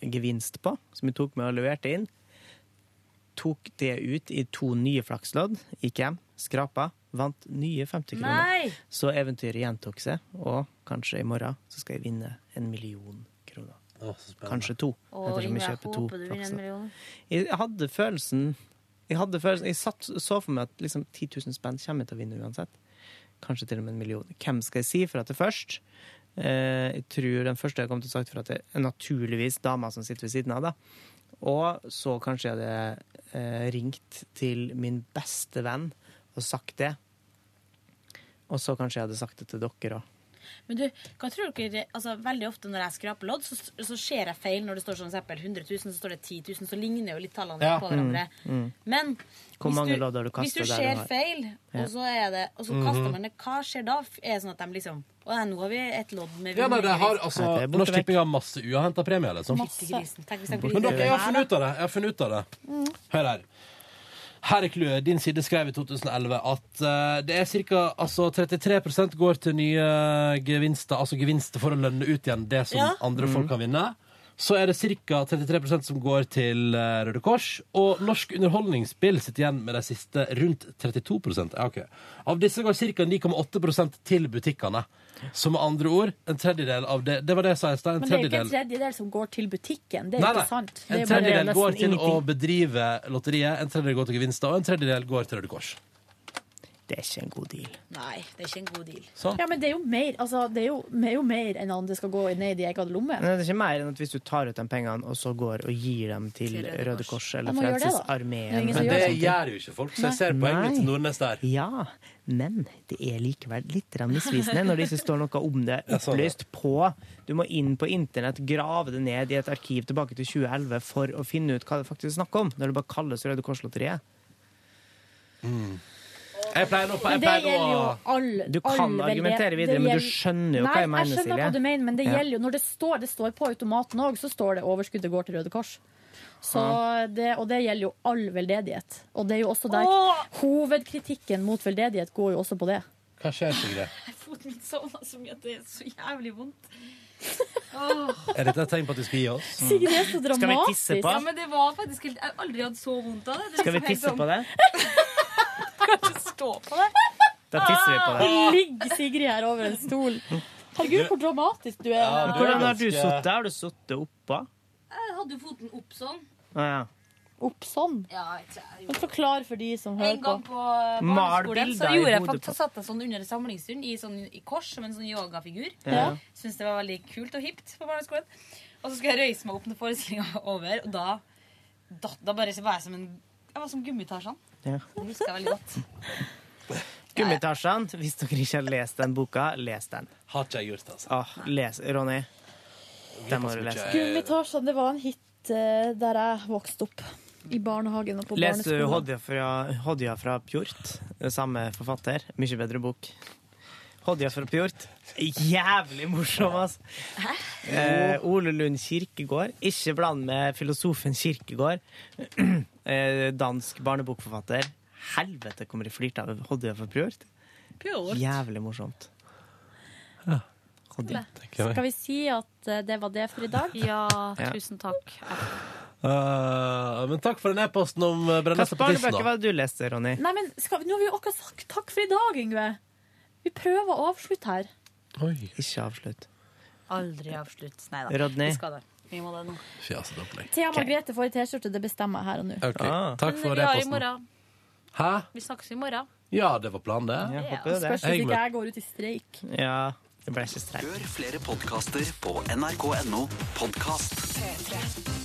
gevinst på, som jeg tok med og leverte inn. Tok det ut i to nye flakslodd, gikk hjem, skrapa, vant nye 50 kroner. Nei! Så eventyret gjentok seg, og kanskje i morgen så skal jeg vinne en million kroner. Å, så spennende. Kanskje to. Å, ettersom jeg jeg kjøper to håper du vinner en million. Jeg hadde følelsen Jeg hadde følelsen Jeg satt, så for meg at liksom 10 000 spenn kommer jeg til å vinne uansett. Kanskje til og med en million. Hvem skal jeg si for at det først? Eh, jeg tror den første jeg kom til å sagt fra til, er naturligvis dama som sitter ved siden av. da. Og så kanskje jeg hadde eh, ringt til min beste venn og sagt det. Og så kanskje jeg hadde sagt det til dere òg. Men du, hva tror dere altså, Veldig ofte når jeg skraper lodd, så, så ser jeg feil når det står sånn, eksempel 100 000, så står det 10 000, så ligner jo litt tallene Ja. på hverandre. Mm, mm. Men Hvor hvis mange du, lodd har du hvis du ser feil, og så, er det, og så Mhm. kaster man det, hva skjer da? Er det sånn at de liksom Å nei, nå har vi et lodd med Ja, nei, det har, altså, nei, det Norsk Tipping har masse uavhenta premier, liksom. Masse. Men dere, jeg har funnet ut av det. Jeg har funnet ut av det. Hør her. Her er clouet. Din side skrev i 2011 at uh, det er ca. Altså 33% går til nye gevinster, altså gevinster for å lønne ut igjen det som Ja. andre Mm. folk kan vinne. Så er det ca. 33% som går til eh, Røde Kors. Og Norsk Underholdningsspill sitter igjen med de siste rundt 32 ja, okay. Av disse går ca. 9,8 til butikkene. Så med andre ord, en tredjedel av det Det var det jeg sa i stad. Men det er ikke en tredjedel som går til butikken. Det er Nei, ikke sant. En tredjedel går til til å bedrive lotteriet, en tredjedel går til gevinster, og en tredjedel går til Røde Kors. Det er ikke en god deal. Nei, det er ikke en god deal. Sånn. Ja, men det er jo mer, altså, det er jo, det er jo mer enn om det skal gå ned i egen lomme. Men det er ikke mer enn at hvis du tar ut de pengene og så går og gir dem til Til Røde Røde Kors eller. Frelsesarmeen. Men det gjør jo ikke folk, så jeg ser poenget til Nordnes der. Ja, men det er likevel litt misvisende når det ikke står noe om det sånn, opplyst på Du må inn på internett, grave det ned i et arkiv tilbake til 2011 for å finne ut hva det faktisk er snakk om, når det bare kalles Røde Kors-lotteriet. Jeg pleier nå Men jeg det pleier gjelder jo å all, Du kan all argumentere velde- videre, det men du skjønner jo hva Nei, jeg mener, Jeg skjønner Silje. hva du mener, men det Ja. gjelder jo når det står, det står på automaten òg, så står det overskuddet går til Røde Kors. Så det, og det gjelder jo all veldedighet. Og det er jo også der Hovedkritikken mot veldedighet går jo også på det. Hva skjer, Sigrid? Foten min sovna så mye at det er så jævlig vondt. <laughs> Åh. Er dette et tegn på at vi skal gi oss? Sigrid er så Skal vi tisse på? Ja, men det var faktisk helt Jeg har aldri hatt så vondt av det. det er Skal vi liksom helt tisse sånn- på det? <laughs> Kan ikke stå på det. Da tisser vi på det. Det ligger Sigrid her over en stol. Herregud, hvor dramatisk du er. Men Hvordan har du sittet? Har du sittet oppå? Jeg hadde jo foten opp sånn. Ah, ja. Opp sånn? Ja, tror jeg Men Forklar for de som hører En gang på. på Mal barneskolen bilder så i gjorde jeg hodet faktisk, så satt jeg sånn under samlingsstund i, sånn, i kors som en sånn yogafigur. Ja. Syns det var veldig kult og hipt på barneskolen. Og så skulle jeg røyse meg opp når forestillinga var over, og da, da, da bare var jeg som en Jeg var som Gummitasjan. Ja. Det husker jeg veldig godt. <laughs> Gummitasjen. Hvis dere ikke har lest den boka, les den. Har ikke jeg gjort det, altså. Åh, les. Ronny, den må du lese. Gummitarsan, det var en hit eh, der jeg vokste opp. I barnehagen og på Leser du. Hodja fra, Hodja fra Pjort? Samme forfatter. Mye bedre bok. Hodja fra Pjort. Jævlig morsom, altså. Eh, Ole Lund Kirkegård. Ikke bland med filosofen Kirkegård. <clears throat> eh, dansk barnebokforfatter. Helvete kommer jeg flirte av Hodja fra Pjort. Jævlig morsomt. Hodja. Skal vi si at eh, det var det for i dag? Ja, <laughs> tusen takk. Uh, men takk for den e-posten om uh, Hva på tissen. barnebøker da. var det du leste, Ronny? Nei, men skal, vi- Nå har vi jo akkurat sagt takk for i dag, Yngve. Vi prøver å avslutte her. Ikke avslutt. Aldri avslutt. Nei da. Rodney? Vi skal det. Vi må det nå. Fjasete opplegg. Thea Margrethe får ei T-skjorte, det bestemmer jeg her og nå. Ok, Takk Men for vi har i e-posten. morgen. Hæ? Vi snakkes i morgen. Ja, det var planen, det. Ja, håper det. Spørs hvis Jeg ikke jeg går ut i streik. Ja, det ble ikke streik. Hør flere podkaster på nrk.no podkast. P3.